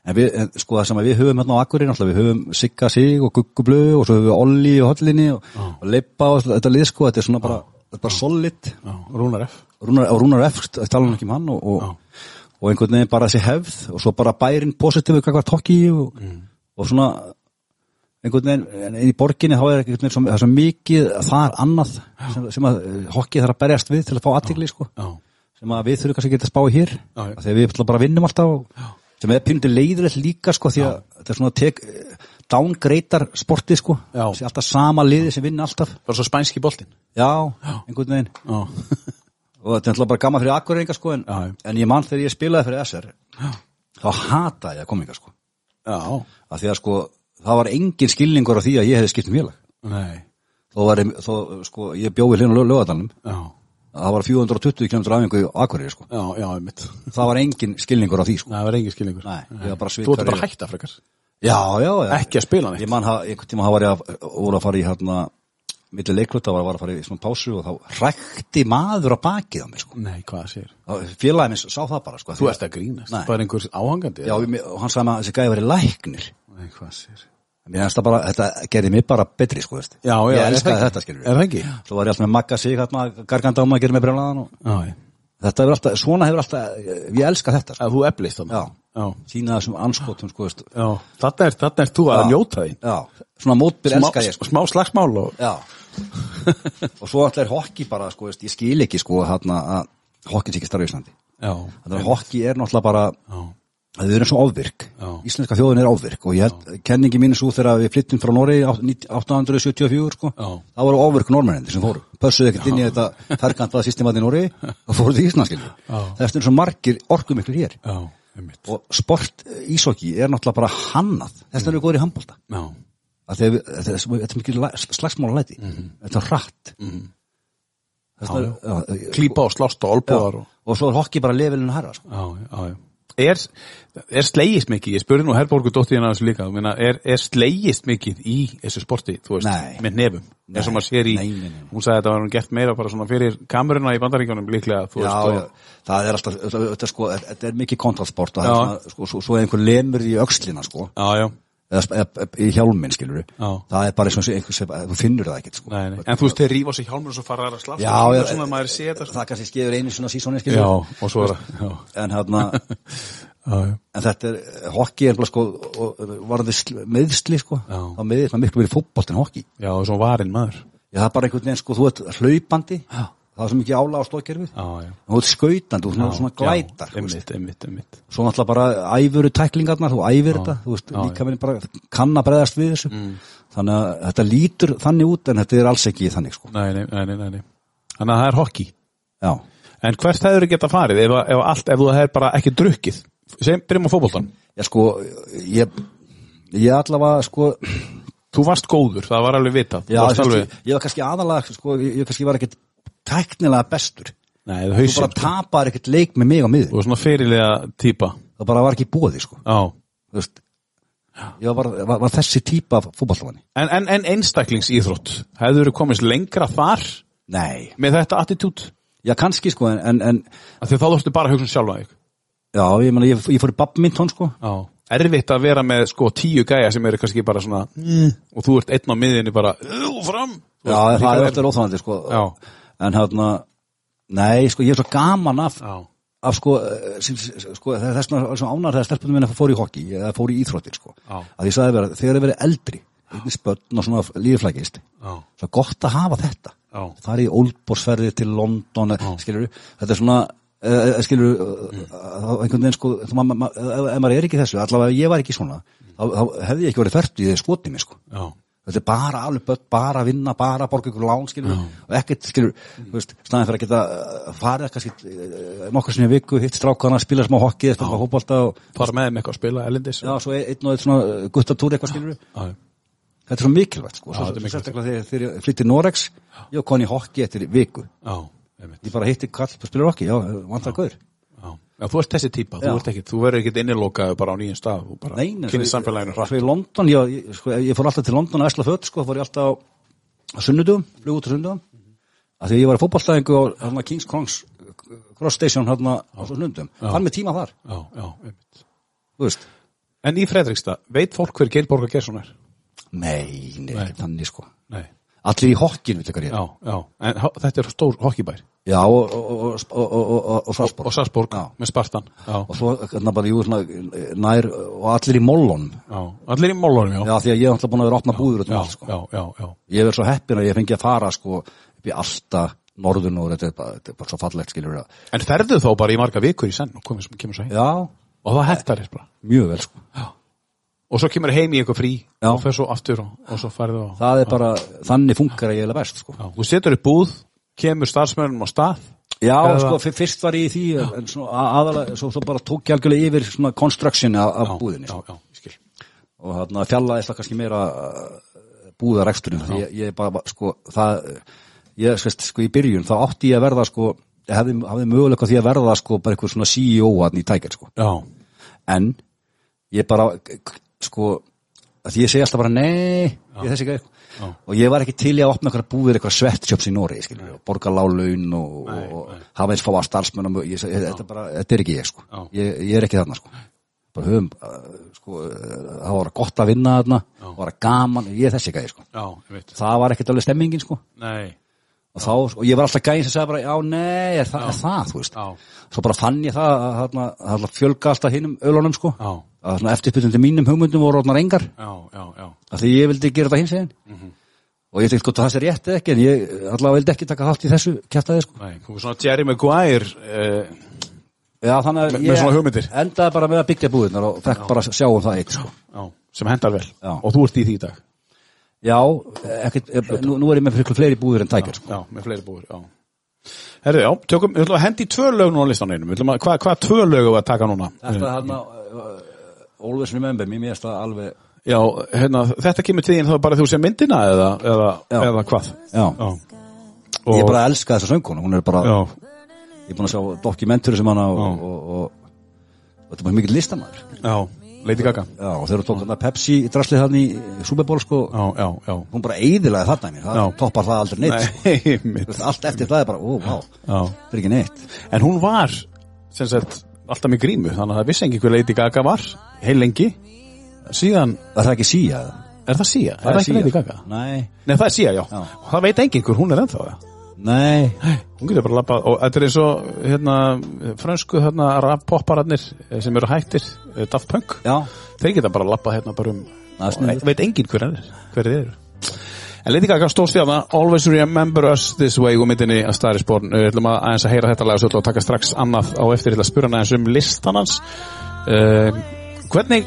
En við, en, sko það sem við höfum hérna á Akureyri náttúrulega, við höfum Sigga Sig og Guggublu og svo höfum við Olli og Hollinni og, og Leipa og þetta lið sko, þetta er svona bara, er bara solid. Rúnar F. Rúnar, Rúnar F, tala hann ekki um hann og, og, og einhvern veginn bara þessi hefð og svo bara bærin positífu kakvar tokki og, og svona einhvern veginn, en í borginni þá er einhvern veginn það er svo mikið þar annað sem, sem að eh, hokkið þarf að berjast við til að fá aðtikli sko. Já, sem að við þurfum kannski að spá í hér. Já, já. að við bara að vinnum alltaf og, sem er pínundi leiðilegt líka sko því að þetta er svona tek downgreitar sportið sko. Já. Þessi alltaf sama liði sem vinna alltaf. Bara svo spænski boltinn. Já, einhvern veginn. Já, og þetta er alltaf bara gaman fyrir akkurreininga sko en, Já, já. en ég man þegar ég spilaði fyrir SR þá hataði ég að koma sko. Já, af því að sko það var engin skilningur á því að ég hefði skipt um félag. Nei. Þó var ég, þó, sko, ég bjóði á lögadalum Já, það var 420 km afingu í Akureyri sko. Já, já, það var engin skilningur á því sko. Það var engin skilningur. Nei, var Þú ert bara að hætta frekar. Já, já, já. Ekki að spila neitt. Ég man að einhvern tíma það var ég að, að fara í hérna milli leikluta var, var að fara í svona pásu og þá hrækti maður á bakið á mér sko. Nei, hvað sér félagið minn sá það bara sko Þú ert að grínast? Nei. Bara einhver áhangandi já, og hann sagði að þessi gæði verið læknir. Nei, hvað sér það bara, þetta gerði mig bara betri sko veist. Já, já, ég elskaði það þetta skilur Er það ekki? svo var ég alltaf með magga sig hérna að gera mig brjólaðan og þetta hefur alltaf, svona hefur alltaf ég elska þetta sko. Þú eflist. Já, sína þessum anskotum sko veist. Já. Þarna er, þarna er þú að njóta því. Já, svona mótbyr elska ég sko. Smá slagsmál og Já. Og svo alltaf er hokki bara, sko, veist, ég skil ekki sko að hokkin sé ekki starf í Íslandi. Já, hokki er náttúrulega bara já, að við erum svo ofvirk. Já. Íslenska þjóðin er ofvirk og ég held, kenningi mín svo þegar við flyttum frá Noregi 874 sko Já. það voru ofvirk normennendi sem fóru. Pössuðu ekkert inn í þetta ferkantaða systemat í Noregi og fóru því Ísland skilju Já. Þess vegna er svo margir orkum ykkur hér. Já, og sport ísokki er náttúrulega bara hannað. Þess erum við góður í að við, þetta er, mikið slagsmála læti. Þetta er hratt. Mm -hmm. Klípa og slást og olbúðar og og svo er hokki bara levelinu herra sko. Er, er slegist mikið, ég spurði nú Herborgu dóttir hérna þessu líka, meina, er, er slegist mikið í þessu sporti, þú veist, Nei. með nefum, eins og maður sér í, Nei, nei, hún sagði að þetta var hún gert meira bara svona fyrir kameruna í bandaríkjónum líklega, þú já, veist, og, já, það er alltaf þetta, er sko, er mikið kontrastsport og það er svona, sko, svo, svo er einhver lemur í öxlina sko, já, já, eða, eða, eða í hjálminn skilur Já. það er bara eins og einhver sem, þú finnur það ekkert sko. nei, nei, en þú veist, þeir rífa sig hjálmur og svo fara að slast, já, já, svona maður sé þetta, það kannski skeður einu svona sísóni já, og svo er það, en hérna en þetta er, hokki er bara sko og, var það meðsli sko. Já. þá meðist maður miklu verið fótbolt en hokki já, og svo varinn maður, Já, það er bara einhvern veginn, sko, þú ert hlaupandi Já. Það er svo mikið ála á stókkerfið já, já, þú ert skautandi, þú ert svona, glætar já, einmitt, einmitt, einmitt, svo náttúrulega bara æfuru tæklingarnar þú æfir þetta, þú veist, Já, Mm. líka minn bara kann að bregðast við þessu. Þannig að þetta lítur þannig út en þetta er alls ekki þannig, sko. Nei, nei, nei, nei, nei, þannig að það er hockey, Já, en hvert hefur þið geta farið, ef, ef allt, ef þú hefur bara ekki drukkið, sem, byrjum á fótboltan, ég sko ég, ég allavega, sko þú varst góður, það var alveg vitað, já, kannski, alveg, ég var kannski aðalega, sko ég, ég kannski var ekkit tæknilega bestur. Nei, þú hausinn, bara tapar ekkit leik með mig á Þú miður var svona fyrirlega típa. Það bara var ekki bóði, sko. Þú ég var, var, var þessi típa af fótballtafanni En, en, en einstaklingsíþrótt Hefðu þú komist lengra þar nei, með þetta attitút? Já kannski sko en, þá þurftu bara að hugsa um sjálfa þig. Já, ég, mena, ég, ég fór í badminton sko. Já. Erfitt að vera með sko tíu gæja sem eru kannski bara svona mm. og þú ert einn á miðinni bara "Ú, fram. Þú já, það er alltaf óþánandi sko. Já. En hérna, nei sko ég er svo gaman af, af sko, eh, sko þess vegna ánar þegar stelpunum minna fór í hockey eða fór í íþróttir sko. Já. að ég sagði vera, þegar þið verið eldri einnig spötn og svona líflækist já, svo gott að hafa þetta. Já. það er í Oldborsferði til London skilur þetta er svona uh, skilur Mm. uh, einhvern veginn sko ef, maður er ekki þessu, allavega ég var ekki svona þá, þá hefði ég ekki verið fært í mig sko. Já, þetta er bara alveg börn, bara að vinna bara að borga ykkur lán skilur og ekkert skilur, þú veist, staðin fyrir að geta uh, farið kannski uh, nokkur sinni viku hitt strákana, spila smá hokki, spila hópolta og fara með þeim eitthvað að spila elendis já, svo einn og einn svona guttatúr eitthvað skilur já, þetta er svo mikilvægt sko, Já, sérstaklega þegar, ég flytti Norex ég koni í hokki eftir viku. Já, ég bara hitti kall, þú spilar hokki, já, vantar gaur Já, þú ert þessi típa, þú, Já. þú verður ekkit innilokaðu bara á nýjum stað þú bara svo- samfélaginu svo hratt í London, ég, sko, ég fór alltaf til London að esla föt, sko, fór ég alltaf á, sunnudum, flug út á sunnudum að því að ég var í fótballstæðingu á hérna, Kings Cross, Cross Station hérna á sunnudum, fann með tíma þar, Já, já, einmitt. Þú veist. En í Fredrikstad, veit fólk hver Geir Borgar Gersson er? Nei, nei, Nei. ekki þannig sko. Nei. Allir í hokkinu, veitir hvað ég er Já, já, en þetta er stór hokkibær Já, og, og, og, og, og, og, og og Sarsborg með Spartan. Já, Og svo, hérna bara, jú, svona, nær Og allir í mollon. Allir í mólunum, já. Já, því að ég er alltaf búin að vera opna búður allt, sko. Ég verð svo heppin að ég fengi að fara, sko upp í Alta, norðun og þetta er bara, þetta er bara svo fallegt, skilur við En ferðu þá bara í marga vikur í senn og komið sem kemur svo heim? Og það hentar þér bara? Mjög vel, sko. Og svo kemur heim í eitthvað frí Já. og fer svo aftur og, og svo færðu á Það er bara, þannig funkar að ég er best, sko. Já. Þú setur upp búð, kemur starfsmönnum á stað? Já, Eða- sko, fyr- fyrst var ég í því en svo a- aðalega, svo, svo bara tók ég algjörlega yfir svona construction af, af búðinni Já, sko. já, ég skil. Og þarna fjallaðist það kannski meira búðareksturinn því ég, ég bara, sko, það ég, sko, sko, í byrjun, þá átti ég að verða sko, hefði, hafði möguleika á því að verða sko, bara eitthvað svona CEO hann í tækir sko, Já, en ég bara, sko því ég segi alltaf bara nei ég þessi ekki og ég var ekki til í að opna eitthvað búðir eitthvað svettsjöps í Nóri skilur, og borga lálaun og, og hafa eins fáa starfsmenn og ég, segi, þetta, bara, þetta er ekki ég sko. Já. ég, ég er ekki þarna sko. Bara höfum, uh, sko, uh, það var gott að vinna þarna, það var gaman ég er þessi gæði sko, já, það var ekkert alveg stemmingin sko. Nei, og þá, sko, ég var alltaf gæðin sem sagði bara, já, nei, er það, er það þú veist, já, svo bara fann ég það að þarna fjölga alltaf hinnum ölunum sko, já, að svona eftirbytandi mínum hugmyndum voru orðnar engar já, já, að því ég vildi gera þetta hins eginn Mhm. og ég að það sé rétt eða ekki en ég allavega vildi ekki taka þátt í þessu kjæftaði sko. Nei, svona Jerry Maguire uh, Já, þannig að hugmyndir? endaði bara með að byggja búðirnar og fekk bara sjá um það eitt sko. já, sem hendar vel og þú ert í því í dag Já, ekkert, nú, nú er ég með fleiri búðir en tækir sko. Já, með fleiri búður, já Herðu, já, tökum, við ætlum að hendi tvö lög núna á listan einum, að, hvað, hvað tvö lög við að taka núna? Þetta er hann að Always remember, mér mér er það alveg Já, hérna, þetta kemur til þín þá bara þú sem myndina eða, eða, eða hvað? Já, Já, ég bara elska þessa söngkonu hún er bara, Já, ég er búin að sjá dokumenturi sem hana og, og, og, og þetta er bara mikið listamæður já, Lady Gaga Já, og þegar þú tók þarna Pepsi draslið hann í Super Bowl sko, Já, já, já hún bara eiðilaði þarna í mér, það toppar það aldrei neitt sko. Nei, allt eftir það er bara, ó, vá, það er ekki neitt en hún var sem sagt, alltaf með grímu þannig að það vissi ekki hver Lady Gaga var heil lengi síðan, Er það ekki síja? er það Sia? er það ekki Lady Gaga? Nei, Nei, það er Sia, já. Já. Það veit enginn hver hún er ennþá það. Nei, Hún getur bara labbað og þetta er eins og hérna, frönsku hérna, rap-poppararnir eh, sem eru hættir, eh, Daft Punk. já Þeir geta bara labbað hérna bara um, Það og veit enginn hver er, hver er. En Lady Gaga stóð stjána, Always Remember Us This Way og myndinni að Star is Born. Við ætlum að aðeins að heyra þetta lag og að taka strax annað á eftir, ætla að spura aðeins um listan hans. Uh, hvernig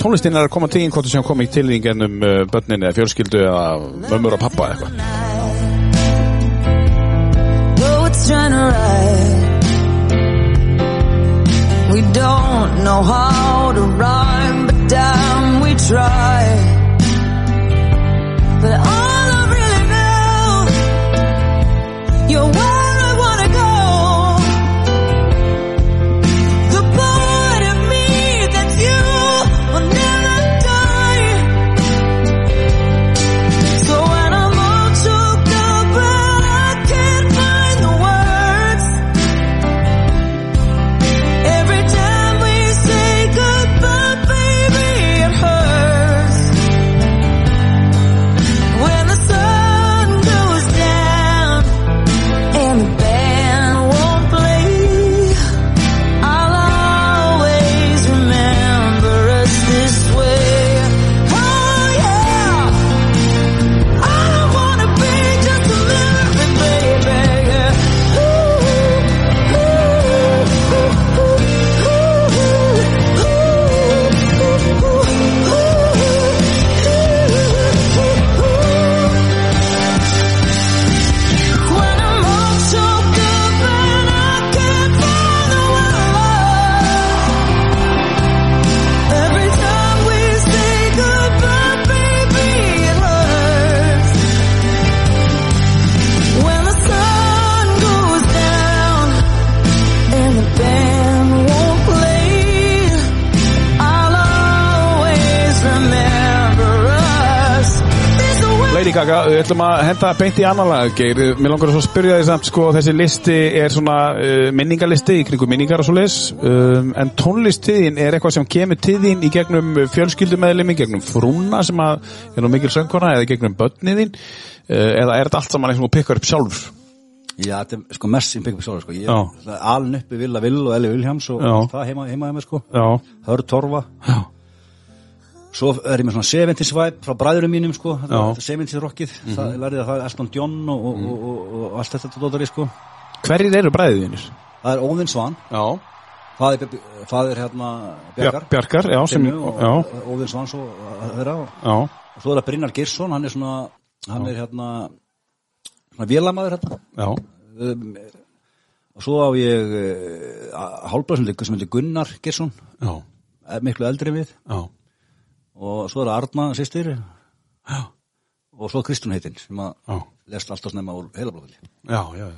tónlistin er að koma til þín, hvort þú sem komið til þín gennum börnin eða fjölskyldu eða mömmur og pappa eða eitthvað? Trying to ride. We don't know how to rhyme, but damn, we try. But all I really know, you're Gaga, við ætlum að henda beint í annan lag, Geir. Mér langar að spyrja því samt, sko, þessi listi er svona uh, minningalisti í kringum minningar og svo leis, um, en tónlistiðin er eitthvað sem kemur til þín í gegnum fjölskyldumeðlimi, gegnum frúna sem að er nú mikil söngkona eða gegnum börniðin, uh, eða er þetta allt saman eitthvað þú pikkar upp sjálfur? Já, þetta er sko mest sem byggum sjálfur sko. Ég er alin uppi Villa Vill og Eli Viljáms og Já. það heima, heima heima sko. Já, Hörð Torfa. já, Svo er ég með svona 70s vibe frá bræðurum mínum sko. Já. Mhm. Þetta er 70s rockið. Það er lærið að það er Elton John og, og, og, og, og allt þetta dótari sko. hverjir eru bræðiðinir? Það er Óðinn Svan. Já, Það er, það er hérna Bjarkar. Bjarkar, já, sem, og já, Óðinn Svan svo þeirra. Og, já, svo er það Brynjar Girsson, hann er svona, hann er hérna, svona vélamæður hérna. já, um, og svo á ég uh, hálfbræð sem liggur sem heitir Gunnar Gersson já, miklu eldri við já, og svo er það Arna sýstir já, og svo Kristún heitinn sem að já, lest alltaf snemma úr heilablóðili já, já.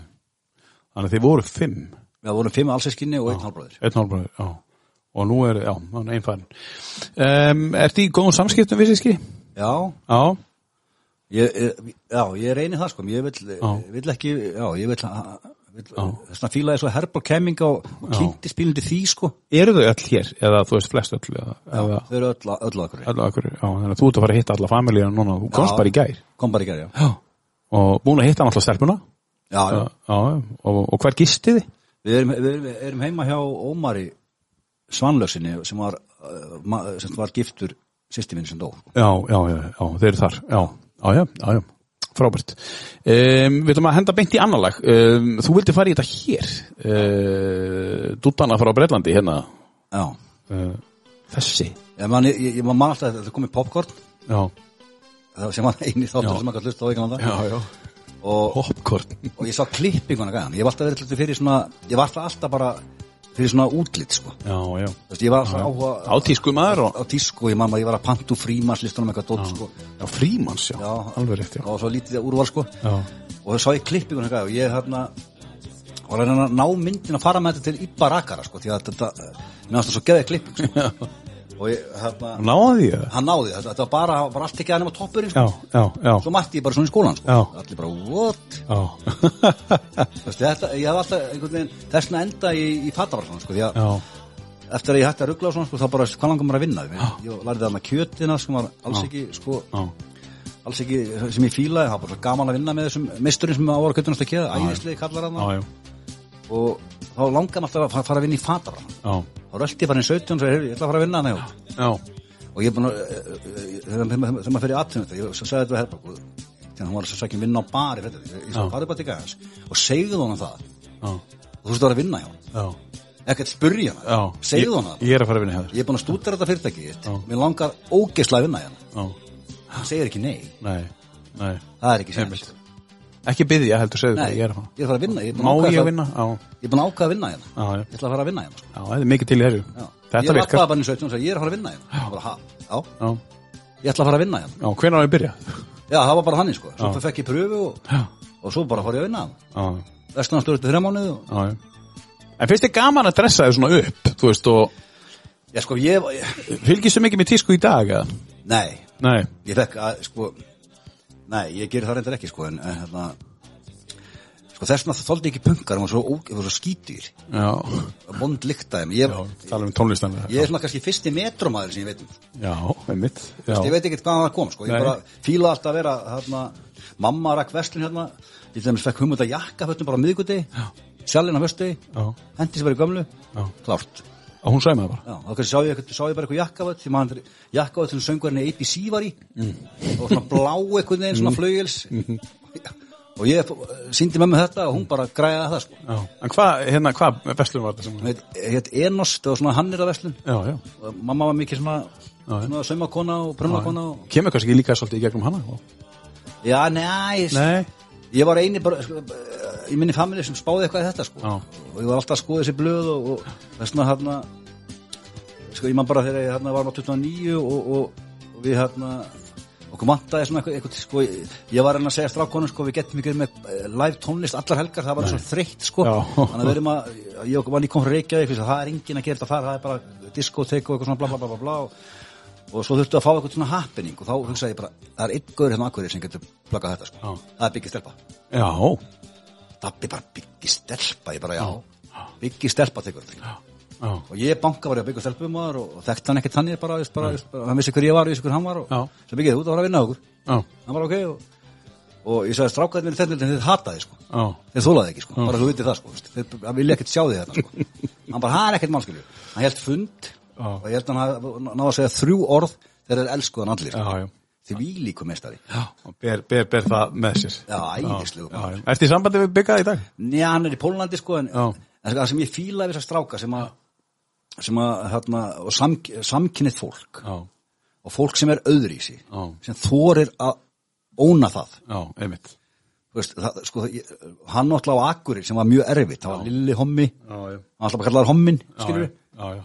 Þannig að þið voru fimm, við vorum fimm allseskinni og einn hálfbræður einn hálfbræður, já. Og nú er, já, er einfarin. Um, ertu í góðum samskiptum við síski? já, Já, ég, já, ég reyni það sko ég vill, Já. vill ekki já, ég vill, vill að fílaði svo herbal kemming og, og kynnti spílindi því sko eru þau öll hér? Eða þú veist flest öll? Eða, eða þau eru öll, öll já, þannig að þú ert að fara að hitta alla familíuna núna, þú komst Já. bara í gær. bara í gerð, já Já. Og búin að hitta hann alltaf stelpuna? já, já. Já, og, og hver gisti þið? Við erum, við erum, erum heima hjá Ómari Svanlöksinni sem var, uh, sem var giftur sýsti minn sem dó. Já, já, já, já, þeir eru þar, já, já, já, já, já. Frábært. Um, við ætlum að henda beint í annar lag. Um, þú vildi fara í þetta hér. Uh, Dúttana frá Breitlandi, hérna. Já. Uh, þessi. Ég man, ég, ég man alltaf að þetta komið popcorn Já, það sem var eini þáttur sem maður hlusta á ekki annað já, já. og, Popcorn. og ég sá klippinguna gæðan. Ég var alltaf verið hluti fyrir svona, ég var alltaf bara fyrir svona útlit, sko. Já, já. Þú veist, ég var áhuga Á tísku maður og... á tísku, ég mamma, ég var að pantu frímans listunum eitthvað dótt, sko. Já, frímans, já. Já. Alveg rétt, já. Og svo lítið úrval, sko. Já, og það sá ég gæði og ég hérna var að reyna að ná myndin að fara með þetta til Ibba Rakara sko því að þetta mér fannst það svo geðið klipping sko. Og ég hérna náða því það? hann náði þetta, þetta var bara, var allt ekki aðnum á toppurinn Já, sko. já, já. svo mætti ég bara svona í skólan sko. Já. allir bara, what? Já, Veist, þetta, ég hafði alltaf einhvern veginn þessna enda í, í fattavarsan sko, því að já, eftir að ég hætti að ruggla og svona sko, þá bara, hvað langar maður að vinna ég, ég lærði með kjötina sem var alls ekki sko, já, alls ekki sem ég fílaði, það var bara svo gaman að vinna með þessum misturinn sem á að kjötunast að keða, æðislegi kallar hann já, já, og þá langar maður alltaf að fara- að vinna í já, þá röldi ég bara inn 17 og sagði, "Heyrðu, ég ætla að fara að vinna hann já, og ég er búin að eh, eh, þegar þegar- maður fyrir aðtunum þetta ég sagði þetta við Herberg þegar hún var að sækja vinna á bari ég svo farið bara til gæðans og segðu honum það. Og þú veist að vera að vinna ekkert spurja segðu Ég- honum það. Ég er að að er búin að stúdera þetta fyrirtæki mér langar ógeðslega að vinna hjá hann segir ekki nei. Nei, nei. það er ekki sem Einmitt. Ekki byggja, heldur segðu nei það, ég er að fara. ég er að vinna ég er búin Má að ákveða ég að það- vinna? Já, ég er búin að ákveða að vinna hérna já, já. ég ætla að fara að vinna hérna sko. Já, það er mikið til í þessu. Já. Þetta ég virkar. vaknaði bara inn í 17 og sagði ég er að fara að vinna hérna Hann bara, "Ha? já, Já, ég ætla að fara að vinna hérna já, hvenær á ég að byrja? já það var bara þannig sko svo fekk ég pröfu og, Já, og svo bara fór ég að vinna hann já, stöður til þrjá mánuði og... já, já. En finnst þið gaman að dressa þið svona upp, þú veist, og Já, sko, ég, ég fylgistu mikið með tísku í dag, eða? Nei, Nei, ég fekk að, sko Nei, ég gerir það reyndar ekki, sko En, hérna Sko, þess vegna þóldi ekki punkar Það það var svo skítur já, Bond lyktaði mig. ég, um ég er svona kannski fyrsti metrómaður sem ég veit um Já, með mitt. Já, Ég veit ekkert hvaðan það kom, sko Ég Nei. bara fíla alltaf að vera, hérna Mamma rakk vestlun hérna Ég til dæmis fekk humund að jakka fötum bara á miðgudegi Sjallinn á föstudegi já, Hendi sem bara í gömlu Já. Klárt og hún sæði maður bara. Já, kannski sá ég, eitthvað- sá ég bara eitthvað jakkaföt því maður jakkaföt sem söngvarinn ABC var í og svona blá einhvern veginn svona flugils og ég síndi með mig þetta og hún bara græði það sko Já, en hvað, hérna, hvað vestlum var þetta heit, Enost, það var svona hannir að verslun Já, já. og mamma var mikið svona, Já, já. svona saumakona og prummakona og... Kemur kannski líka svolítið í gegnum hana? og- já, nei, Nei. ég var eini bara, sko, í minni familji sem spáði eitthvað í þetta sko. Og ég var alltaf að skoða þessi blöð og, og þess vegna hérna sko ég man bara þegar ég hérna var á 29 og, og, og við hérna okkur mantaði svona eitthvað, eitthvað sko, ég, var hérna að segja strákonum sko við getum verið með eh, live tónlist allar helgar það var svo þreytt sko. Já. þannig að við erum að ég var nýkom frá Reykjavík það er engin að gera þetta þar það er bara diskotek og eitthvað svona bla bla bla bla bla. Og, svo þurftu að fá eitthvað svona happening og þá hugsaði ég bara, það er einn gaur hérna akkurir sem getur plugað þetta sko. Það er Biggi Stelpa. Já, Dabbi bara Biggi Stelpa, ég bara já, Biggi Stelpa tekur þetta já, og ég banka var ég að byggja stelpum og, og þekkti hann ekkert þannig bara, veist, bara, veist, bara hann vissi hver ég var, vissi hver hann var og Já. svo byggjaði út að fara að vinna okkur. Já, hann var ok og, og ég sagði strákaði mér þetta en þið hataði sko. Þeir þólaði ekki sko, bara þú vitið það sko. Hann vilja ekkert sjá því þetta sko. Hann bara, það er ekkert mannskilju hann held fund og ég held að hann hafi- náði að segja þrjú orð þegar þeir elskuðan allir sko. Því við líku meistari. Já, og ber, ber, ber það með sér. Já, maður. já. Ertu í sambandi við byggað í dag? njá, hann er í Pólandi sko en, en það sem ég fílaði við þessa stráka sem að sem að, hérna, og sam, samkynnið fólk Já, og fólk sem er öðri í sig Já. sem þorir að óna það. Já, einmitt. Þú veist, það, sko, ég, hann náttúrulega á Akkurir sem var mjög erfitt, það var lilli hommi. Já, já, hann alltaf bara kallaði hommin, skilur já, já, já.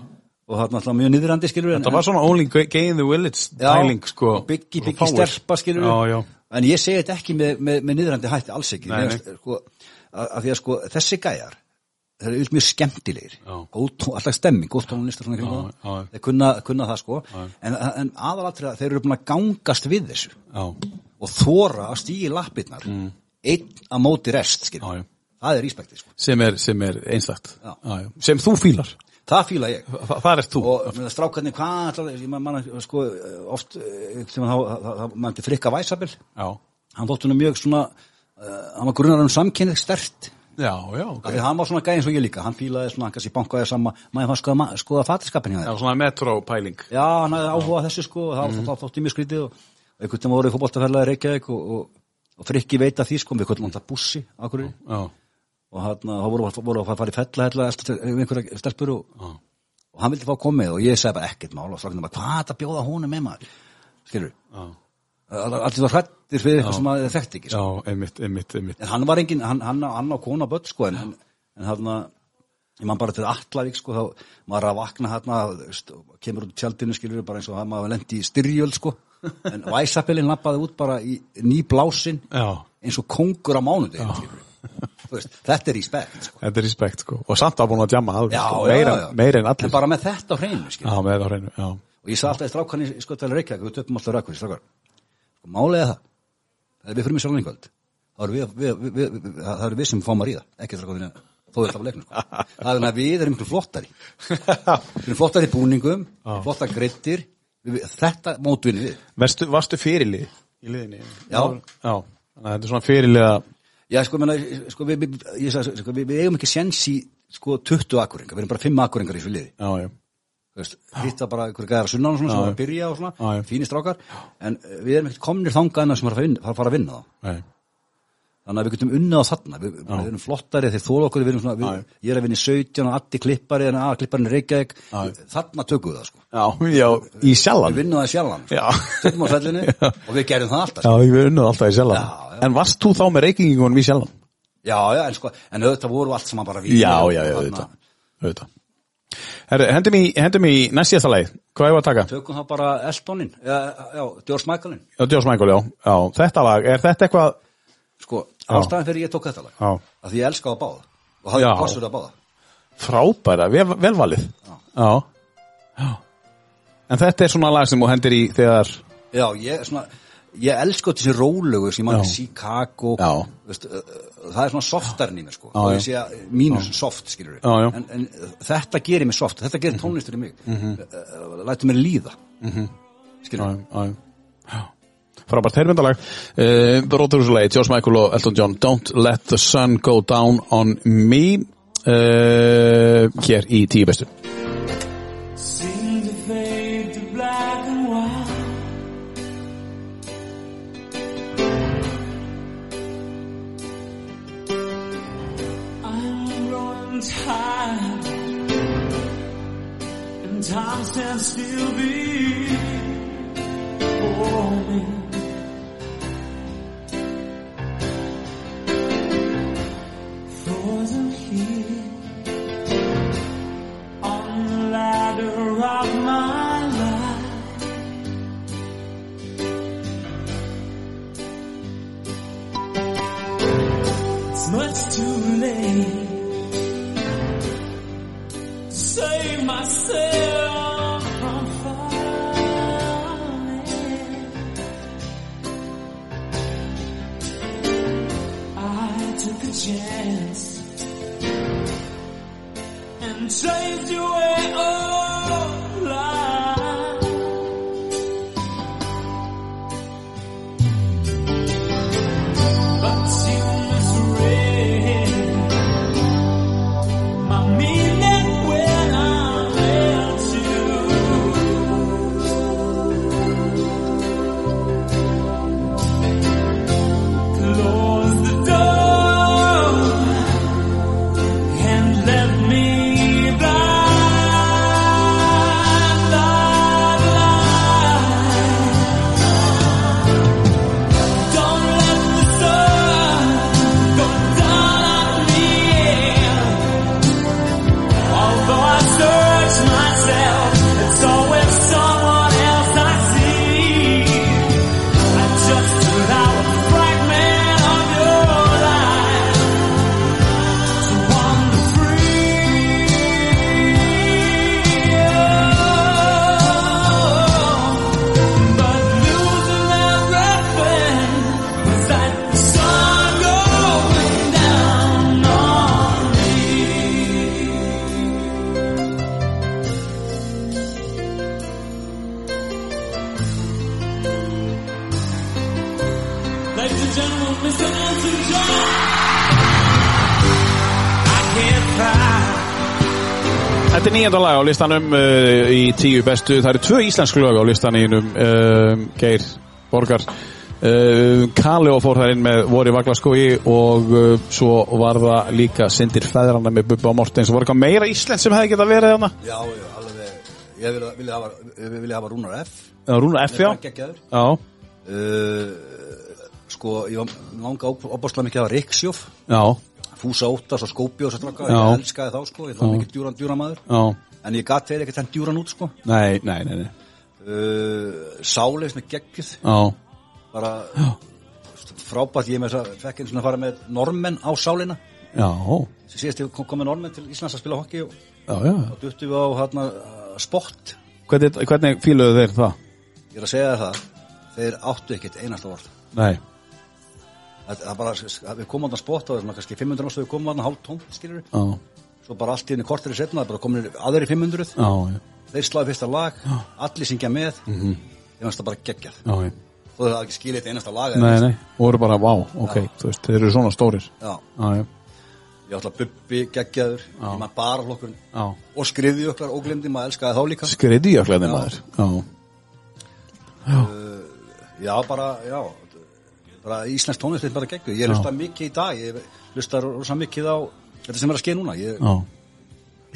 Og það er náttúrulega mjög niðrandi, skilur Það var svona only gay in the village tæling, sko byggi, byggi fáir. stelpa, skilur Já, já, en ég segi þetta ekki með, með, með niðrandi hætti alls ekki, Nei, finnst, sko, að, að því að sko, þessi gæjar þeir eru mjög skemmtilegir Já. alltaf stemming, góð Já, það. já. þeir kunna, kunna það sko en, en aðalatrið þeir eru búin að gangast við þessu já, og þóra að stígi lappirnar einn að móti rest skilur. Mm. Já, já. það er íspektið sko. sem er, sem er einstakt Já. já, já. sem þú fílar það fíla ég. Þa, það er þú? Og strákarnir hvað ætlar- ég man, man, sko, oft eh, þá, þá, þá mannti frikka væsabil já, hann þótt hún mjög svona uh, hann var grunnar um samkynnið stert já, já, hann var svona gæðin svo ég líka. Hann fílaði svona, kannski bankaði sama maður fann skoða, skoða fatirskapin hjá já, svona metro pæling já, hann hafði áhuga á þessu sko og þá, þá þótti mér skrítið og, einhvern veginn voru í fótboltaferðlega Reykjavík og, og, og frikki veita því sko við kvöldum hann það bussi akkur og hann voru, voru að fara í fella hella eftir einhverja stelpur og, og hann vildi fá komið og ég sagði bara ekkert mál. Og stráknum bara hvað er þetta að bjóða honum með maður? Skilur já, allir var hrættir fyrir eitthvað sem maður þekkt ekki sko. einmitt, einmitt, einmitt. En hann var engin, hann, hann, hann á kona börn sko en, en, en hann ég man bara til Allavík sko þá maður að vakna hann kemur út tjaldinu skilur bara eins og hann maður lendi í styrjöld sko. En Væsapilin lappaði út bara í nýblásin já, eins og kongur á mánudeginu skilur veist, þetta er í spekt sko. þetta er respekt sko og samt að búin að djama alveg já, sko. já, meira, já. meira en allir en bara með þetta á hreinu já, það já, og ég sagði alltaf í strákan í skotæli Reykjavík við töpum alltaf rækvist strákar sko málega það þegar við fyrir með við, það eru við sem fáum að ríða ekki strákan þó er alltaf á leiknum sko. það er að við erum miklu flottari við erum flottari búningum flottar greittir þetta mótvinni við varstu fyrirlið í liðinni? Já. Já, þannig að þetta er svona fyrirliða já sko, menna, sko, við, ég sagði, sko, við, við eigum ekki sens í sko 20 akkuringar við erum bara 5 akkuringar í þessu liði. Já, já, Þú veist, hitta bara einhverju gæðar sunnan og svona sem var að byrja og Já, já. svona, fínir strákar en eh, við erum ekkert komnir þangað en sem er að fara að fara að vinna þá. Nei, þannig að við getum unnið á þarna við, við erum flottari, þeir þóla okkur við erum svona, við, ég er að vinna í 17 og Addi klippari en að klipparinn er Reykjavík. Þarna tökum við það sko. Já, já, í sjallan við vinnum það sjálfan sko. Já. setjum á fellinni og við gerum það alltaf Já, sko. við unnum alltaf í sjallan Já, já. En varst þú þá með reykingunum í sjallan? já, já, en sko, en auðvitað voru allt saman bara við Já, já, já, auðvitað auðvitað. Herru, hendum í, hendum í næst síðasta lagi Hvað er að taka? tökum það bara Eltonin, já, já, George Michaelin Já, Joss Michael, já. já Þetta lag, er þetta eitthvað sko, ástæðan fyrir ég tók þetta lag Já. að því ég elska að báða og hafði Já. kostur að báða frábæra, vel, velvalið já. já En þetta er svona lag sem þú hendir í þegar Já, ég, svona, ég elska þessi rólegu sem mann. Chicago veist, það er svona softarinn í mér sko Já, og já. mínus soft skilur já. En, en þetta gerir mig soft, þetta gerir tónlistur í mig mm Mhm. -hmm. lætur mér líða mm -hmm. skilur já. frábært heyrmyndalag uh, Broturhúsulegi, Joss Michael og Elton John Don't let the sun go down on me uh, hér í tíu bestu time still be for me. Frozen here on the ladder of my life. It's much too late to save myself chance and chase your way up. Nýjönda lag á listanum uh, í tíu bestu. Það eru tvö íslensk lög á listanínum, uh, Geir Borgar. Uh, Kali og fór þær inn með voru í Vaglaskói og uh, svo var það líka Sindir Feðranda með Bubba Mortens. Var eitthvað meira íslensk sem hefði getað verið þarna? Já, já, alveg Ég vilja, vilja, hafa, hafa Rúnar F Já, Rúna F, já. Já, uh, Sko, ég var langa opaslega mikið að Riksjóf já, Fúsa Óttas og Skópi og svo straka Já. Ég elskaði þá, sko, ég var mikið djúran, djúramæður já. En ég gat þeir ekkert henn djúran út, sko. Nei, nei, nei, nei. uh, Sáleis með geggjuð. Já, Bara frábært, ég með þess að fekk eins og að fara með normenn á sálina. Já, Síðast ég kom, með normenn til Íslands að spila hockey og, og duttu við á hérna, sport. Hvernig, hvernig fíluðu þeir það? Ég er að segja það. Þeir áttu ekkert einasta orð. Nei, Það það bara, við komum á spott og það kannski 500 ástu við komum á hálf tóm, skilur já, Svo bara allt í henni kortir í setna, bara komin aðri 500 já, já, Þeir sláðu fyrsta lag, allir syngja með. Ég finnst það bara geggjað. Þó það ekki skilja eitt einasta lag Nei, nei, og voru bara, vá, ok, þú veist, þeir eru svona stórir. Já, Já, ég ætla bubbi geggjaður. Ég maður bara hlokkurinn já. Og skriði okkar og glemdi, maður elskaði þá líka. Skriðjöklæði maður. Já, Já, bara, já bara íslensk tónlist er bara geggjuð Ég hlusta mikið í dag, ég hlusta rosa mikið á þetta sem er að skeið núna ég.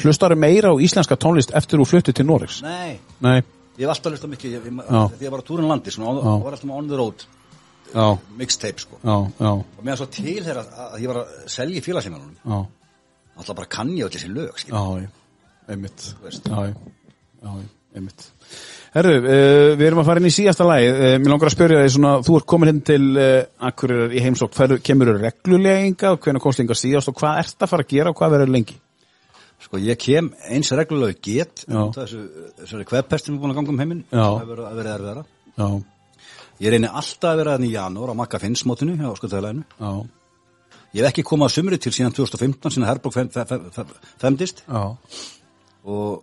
Hlustaru meira á íslenska tónlist eftir þú fluttið til Noregs? Nei, Nei. ég hef alltaf hlusta mikið ég. Því ég var að túrin landi, svona, on, Já. var alltaf on the road Já, mixtape, sko Og meðan svo til þeirra að ég var að selja í félagsleimanunum Alltaf bara kann ég öll þessi lög, já, einmitt. Já, já, einmitt. Herru, uh, við erum að fara inn í síðasta lagi. Uh, mér langar að spyrja þig svona, þú ert komin hinn til uh, Akureyrar í heimsók, Fer, kemur þú reglulega hingað, hvernig komst hingað síðast? Og hvað ert að fara að gera og hvað verður lengi? Sko ég kem eins reglulega get þessari sem er búin að ganga um heiminn. Hefur verið að vera erfiðara. Já, Ég reyni alltaf að vera þannig í janúar á Makka Finns mótinu hjá skuldæðileginu já, Ég hef ekki komið að sumri til síðan 2015 síðan Herborg fem, fem, fem, fem, femdist. Og,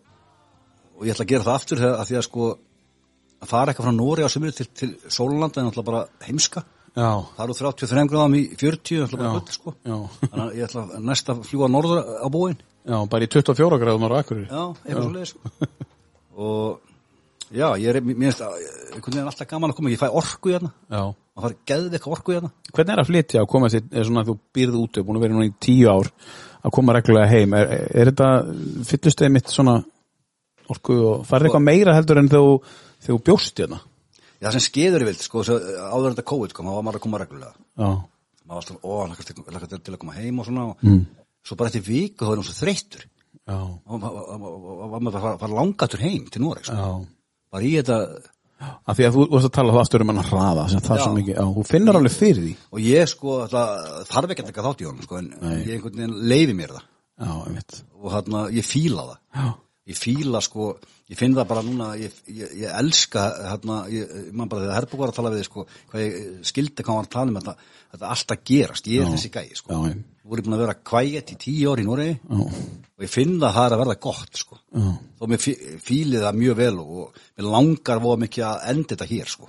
og ég ætla að gera það aftur þegar, að því að sko að fara eitthvað frá Nóri á sumri til, til Sólanda er náttúrulega bara heimska. Já, Það eru 33 gráðum í 40 það er bara Já. bull sko. Já. Þannig að ég ætla að næsta fljúa norður á búin já, bara í 24 gráðum ára Akureyri. Já, eitthvað svo leiðis og já, ég er mér finnst að einhvern veginn alltaf gaman að koma, ég fæ orku í hérna. Já. maður fær geðið eitthvað orku í hérna. Hvernig er að flytja og koma sér, er svona að þú býrð úti, búin að vera núna í tíu ár að koma reglulega heim, er, er þetta fyllust eða mitt svona orku og farið eitthvað meira heldur en þú, þú bjóst hérna? Já, það sem skeður í vild, sko, svo, áður en þetta COVID kom, þá var maður að koma reglulega Já, maður var alltaf, ó, til, lakast til að koma heim og svona og Mm. svo bara eftir viku þá er hann svo þreyttur já, og var maður að fara- langatur heim til Noreg, sko. já. bara í þetta Af því að þú vorst að tala það aftur um hann hraða, sem það sem ekki, já, þú finnur alveg fyrir því. og ég, sko, það þarf ekki að taka þátt í honum, sko, en Nei. ég einhvern veginn leifi mér það Já, og þarna, ég fíla það Já, ég fíla sko, ég finn það bara núna ég, ég, ég elska hérna, ég, man bara þegar Herbúk var að tala við sko, hvað ég skildi hvað hann var að tala um þetta þetta allt að gerast, ég er þessi gæi sko. já, voru búin að vera kvæget í tíu ár í Noregi já, og ég finn að það er að verða gott sko. þó mér fílið það mjög vel og, mér langar voða mikið að enda þetta hér sko.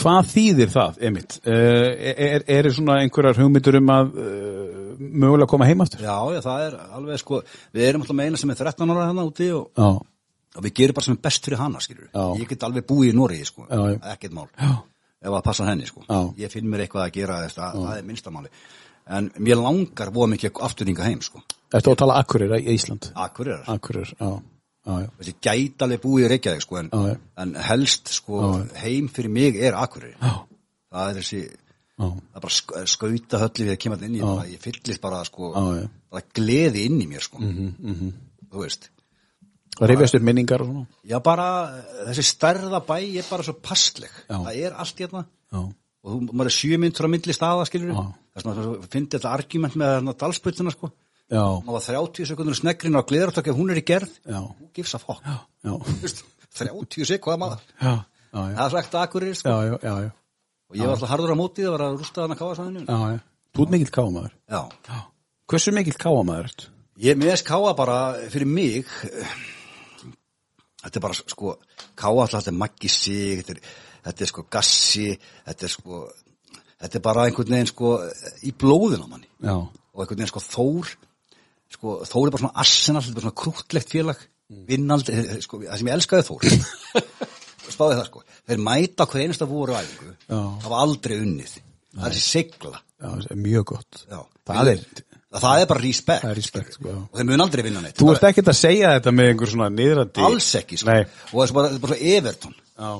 Hvað þýðir það, Emit? Uh, er, er svona einhverjar hugmyndur um að uh, mögulega koma heim aftur? já, já, það er alveg sko við erum alltaf með eina sem er 13 ára hérna úti og, Já, og við gerum bara sem er best fyrir hana skilur ég get alveg búið í Noregi sko. Ekkert mál, ef það passar henni sko. Ég finn mér eitthvað að gera þess það, það er minnstamáli en mér langar voða mikið afturringa heim sko. Ertu að tala Akureyra í Ísland? Akureyrar. Akureyr, já, þessi gæti alveg búið í Reykjavík sko, en, já. en helst sko, heim fyrir mig er Akureyri. Það er þessi Já. það er bara sk skauta höllu við að kemur inn í bara, ég fyllist bara sko bara gleði inn í mér sko. Þú veist. Rifjast upp minningar og svona? já bara eh, þessi stærða bæ er bara svo passleg það er allt hérna. Já, og þú, maður er sjö myndur á myndli staða skilur þess að maður finnir þetta argument með dalsputuna sko. Já, maður 30 sekundur sneggrinn á gleðartökk hún er í gerð, Já. who gives a fuck? Já, Þú veist, 30 sekund maður? Já, já, það er sagt akkurir sko. Og ég var alltaf harður á móti það var að rústa hann að káa. Þú ert mikill Já. Hversu mikill káamaður ert? ég með þess káa bara fyrir mig þetta er bara sko káa alltaf þetta er maggi sig þetta er, þetta er sko gassi þetta er sko þetta er bara einhvern veginn sko í blóðin á manni. Já, og einhvern veginn sko Þór sko Þór er bara svona arsenal þetta er svona krútlegt félag. Vinnald, eh, sko, það sem ég elskaði Þór. Spáði það sko. Þeir mæta hver einasta voru æfingu. Það var aldrei unnið. Það er sigla. Já, það er mjög gott. Já. Það er, það er bara respekt. Það er respekt, sko, og þeir mun aldrei vinna neitt. Þú ert ekkert að segja þetta með einhver svona niðrandi alls ekki sko. Og það er bara, bara já,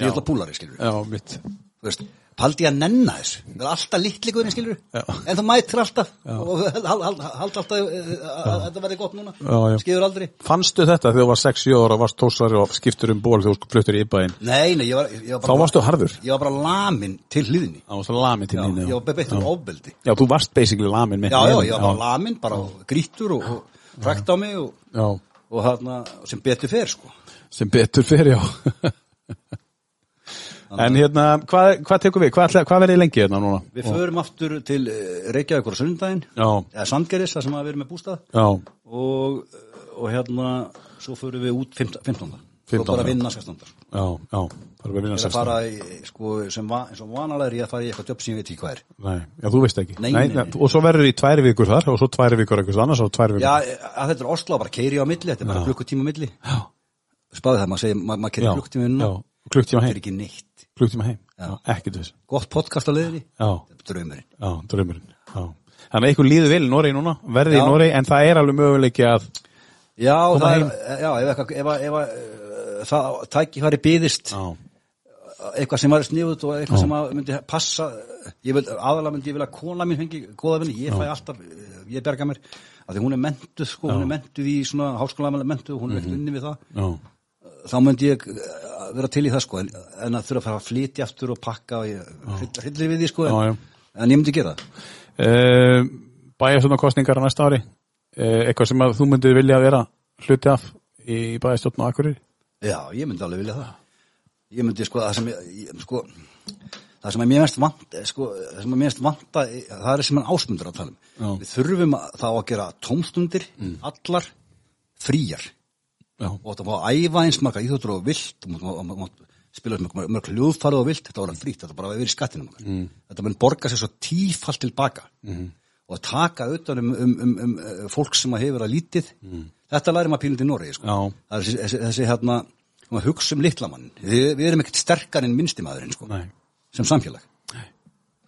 ég ætla púlari skilur já, mitt. Þú veist, paldi að nenna þessu? Það er alltaf litlikurinn skilur Já. en það mætir alltaf. Og hald, hald, hald alltaf eh, að þetta verði gott núna. Já, já. skifur aldrei. Fannstu þetta þegar þú var 6-7 ára varst tósari og skiptur um ból þegar þú fluttur í íbæðin nei, nei, ég var, ég var Þá bara varstu harður. ég var bara lamin til hliðinni Það varstu lamin til já, þín ég var beittur ofbeldi. Já, þú varst basically lamin já, já, ég var bara lamin bara grítur og, og frækt á mig og, Já, og þarna sem betur fer sko. Sem betur já En hérna, hvað, hvað tekur við? Hvað, hvað verðið lengi hérna núna? við förum aftur til eh, Reykjavík á sunnudaginn Já, eða Sandgerðis, það sem að við erum með bústað já, og, og hérna svo förum við út 15. 15. 15. og bara vinna 16. já, já Það er verið Ég að er að fara í, sko, sem, og vanalega er ég að fara í eitthvað jobb sem ég veit ekki hvað er. Nei, já, þú veist ekki Nei, nei, nei. Og svo verður í tværi vikur þar og svo tværi vikur einhvers annars og tværi vikur Já, að þetta er Oslo, bara keiri á milli, þetta er bara klukkutíma milli. Já, Spáði það, maður segir, maður, keiri klukkutíma já, inn klukktíma þetta heim er ekki neitt. Klukktíma heim, Já. já, ekkert þess. Gott podcast á Já, er draumurinn. já, draumurinn. Já. Þannig að ykkur líður vel í Noregi núna verðið í Já. Noregi, en það er alveg möguleiki að Já, það er, já, ef ef, að- ef, að, uh, það tækifæri byðist, Já, eitthvað sem var sniðut og eitthvað sem að myndi passa, ég vil, aðalega myndi ég vilja að kona mín fengi góða vinni, ég fæ alltaf, eh, ég berga mér, af því hún er mentuð, sko, hún er mentuð í svona háskólaðamæli mentuð, hún er ekkert unni við það, já, þá myndi ég eh, vera til í það sko en, en að þurfa að fara að flytja aftur og pakka og ég hryllir við því sko en, Já, já. en ég myndi gera uh, Bæjarstjórna kostningar á næsta ári uh, Eitthvað sem að þú myndir vilja vera hluti af í bæjarstjórna á Akureyri? Já, ég myndi alveg vilja það. Ég myndi sko það sem ég, ég sko það sem er mér mest vant sko, það sem er mér mest vanta það er sem er ásmundur að tala um. Já. við þurfum að, þá að gera tómstundir allar fríjar og þetta fá að æfa eins marga íþjóttur og vilt og spila mörg, mörg, hljóðfæri og vilt, þetta var frýtt, þetta bara verið í skattinum okkar. Mm. þetta mun borga sér svo tífalt tilbaka Mhm. og að taka utan um, um, um, um uh, fólk sem að hefur að lítið þetta læri maður pínund í Noregi sko. Mm. Er þessi, þessi, þessi hérna hugsa um litlamann við, við erum ekkert sterkar en minnstimaðurinn sko, sem samfélag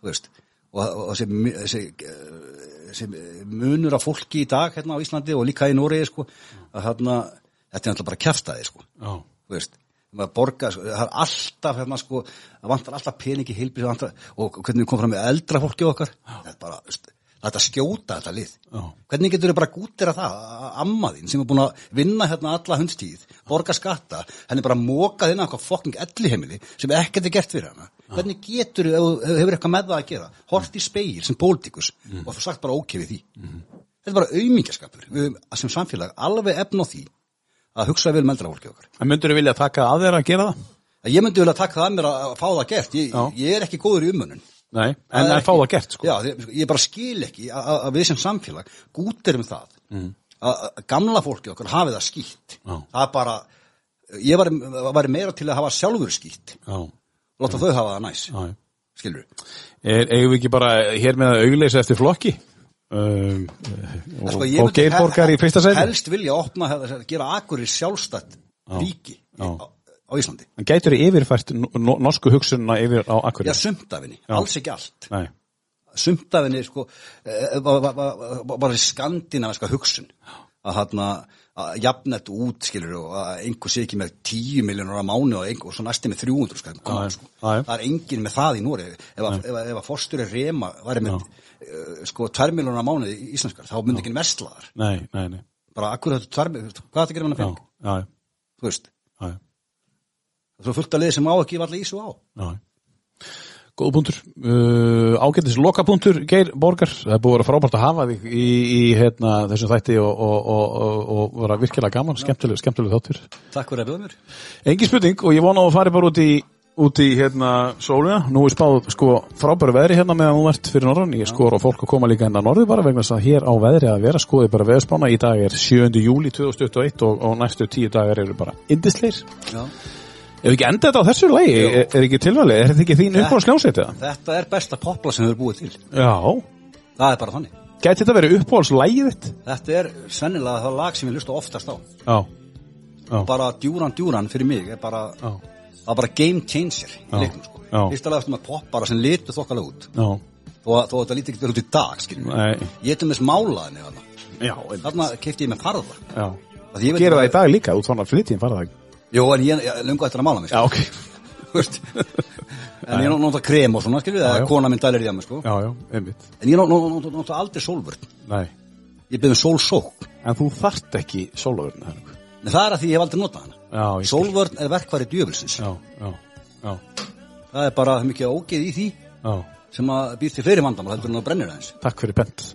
veist og, og, þessi, þessi, eh, munur af fólki í dag hérna á Íslandi og líka í Noregi sko, að hérna, þetta er náttúrulega bara kjaftaði sko, já, þú veist maður borga, sko, það er alltaf hérna sko, það vantar alltaf peningi heilbís og hvernig við komum fram með eldra fólki okkar? Þetta er bara, veist, þetta skjóta þetta lið. Já. hvernig getur þau bara gútir að það að amma þín sem er búin að vinna hérna alla hundstíð borga skatta, henni bara mókað inn á eitthvað fokking elliheimili sem ekkert er gert fyrir hana? Hvernig getur þú hefur eitthvað með það að gera hort í speil sem pólitíkus og þú sagt bara ókei við því? Þetta er bara auðmingjaskapur við höfum sem samfélag alveg efn á því að hugsa vel með eldra fólki okkar. En myndir þú vilja taka að þeirra að gera það? Ég myndi vilja taka það að mér að fá það gert. Ég, ég er ekki góður í umönnun. Nei, en Það er að fá það gert sko. Já, því- ég bara skil ekki að, að- að við sem samfélag gútir um það að að gamla fólki okkar hafi það skýtt. Það er bara ég var, var meira til að hafa sjálfur skýtt. Láta þau hafa það næs. Skilur eigum við ekki bara hér með að augleysa eftir flokki um, og, sko, og geirborgar í fyrsta sæti. helst vilja opna, hefða- gera akkurir sjálfstætt ríki á, á Íslandi. En gætur þið yfirfært no, no, norsku hugsunna yfir á akkur já, sumtafinni, alls ekki allt. Sumtafinni sko eh, var, var skandinaviska hugsun. Að þarna að jafna þetta út skilur og að einhver sé ekki með 10 miljónur á mánu og, einhver, og svo næsti með 300 skall, Já, já. sko. Já. það er engin með það í Nóri ef, að- að- að fórstur er rema væri með sko 2 miljónur á mánu í íslenskar þá myndi ekki vestlaðar nei, nei, nei. Bara akkur þetta 2 miljónur, hvað þetta hann já, já, þú veist, það er fullt að liði sem á ekki valla ísu á. Já. Góð punktur. Uh, ágættis lokapunktur, Geir Borgar. Það er búið að vera frábært að hafa þig í, í hérna, þessum þætti og, og, og, og, og vera virkilega gaman, skemmtileg, skemmtileg þáttur. takk fyrir að bjóða mér. Engin spurning og ég vona að þú fari bara út í út í hérna sóluna, nú er spáð sko frábæru veðri hérna meðan þú ert fyrir norðan, ég skor á fólk að koma líka hérna norði bara vegna þess að hér á veðri að vera skoði bara veðspána, í dag er 7. júli 2021 og, og næstu tíu dagar eru bara indisleir. Já. Ef ekki enda þetta á þessu lagi, er, er ekki tilvalið, er þetta ekki þín upp á sljónsveitið? þetta er besta popla sem þau eru búið til. Já, það er bara þannig. Gæti þetta verið uppáhaldslægið þitt? þetta er sennilega það lag sem ég hlusta oftast á. Já, já, bara djúran djúran fyrir mig er bara, já, það er bara game changer í Já. leiknum sko. Já. fyrsta lag eftir með pop bara sem litur þokkalega út já, þó að, þó að þetta lítið ekki verið út í dag skiljum við. nei, ég er til þess málaðinni þarna já, þarna kefti ég með farða já. Af því ég veit Gera bara- það í dag líka, út svona flytjum fara það. Jó, en ég, ég lungu eftir að mála mig Já, sko. ok. Þú veist. en ég nota krem og svona Já, já. er kona minn dælir í sko. Já, já, einmitt. en ég nota, nota aldrei sólvörn Nei, ég byrði sólsók en þú þart ekki sólvörn, það er að því ég hef aldrei notað hana Já. Sólvörn er já, já, það er bara mikið ógeð í því já. sem að býr til fleiri vandamál heldur en það brennir aðeins Takk fyrir bent.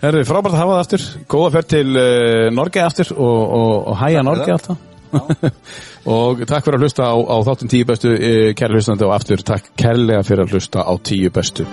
Herri, frábært að hafa það aftur. Góða ferð til uh, Norge aftur og, og, og hæja Norge alltaf. og takk fyrir að hlusta á, á þáttum tíu bestu uh, kæri hlustandi og aftur takk kærlega fyrir að hlusta á tíu bestu.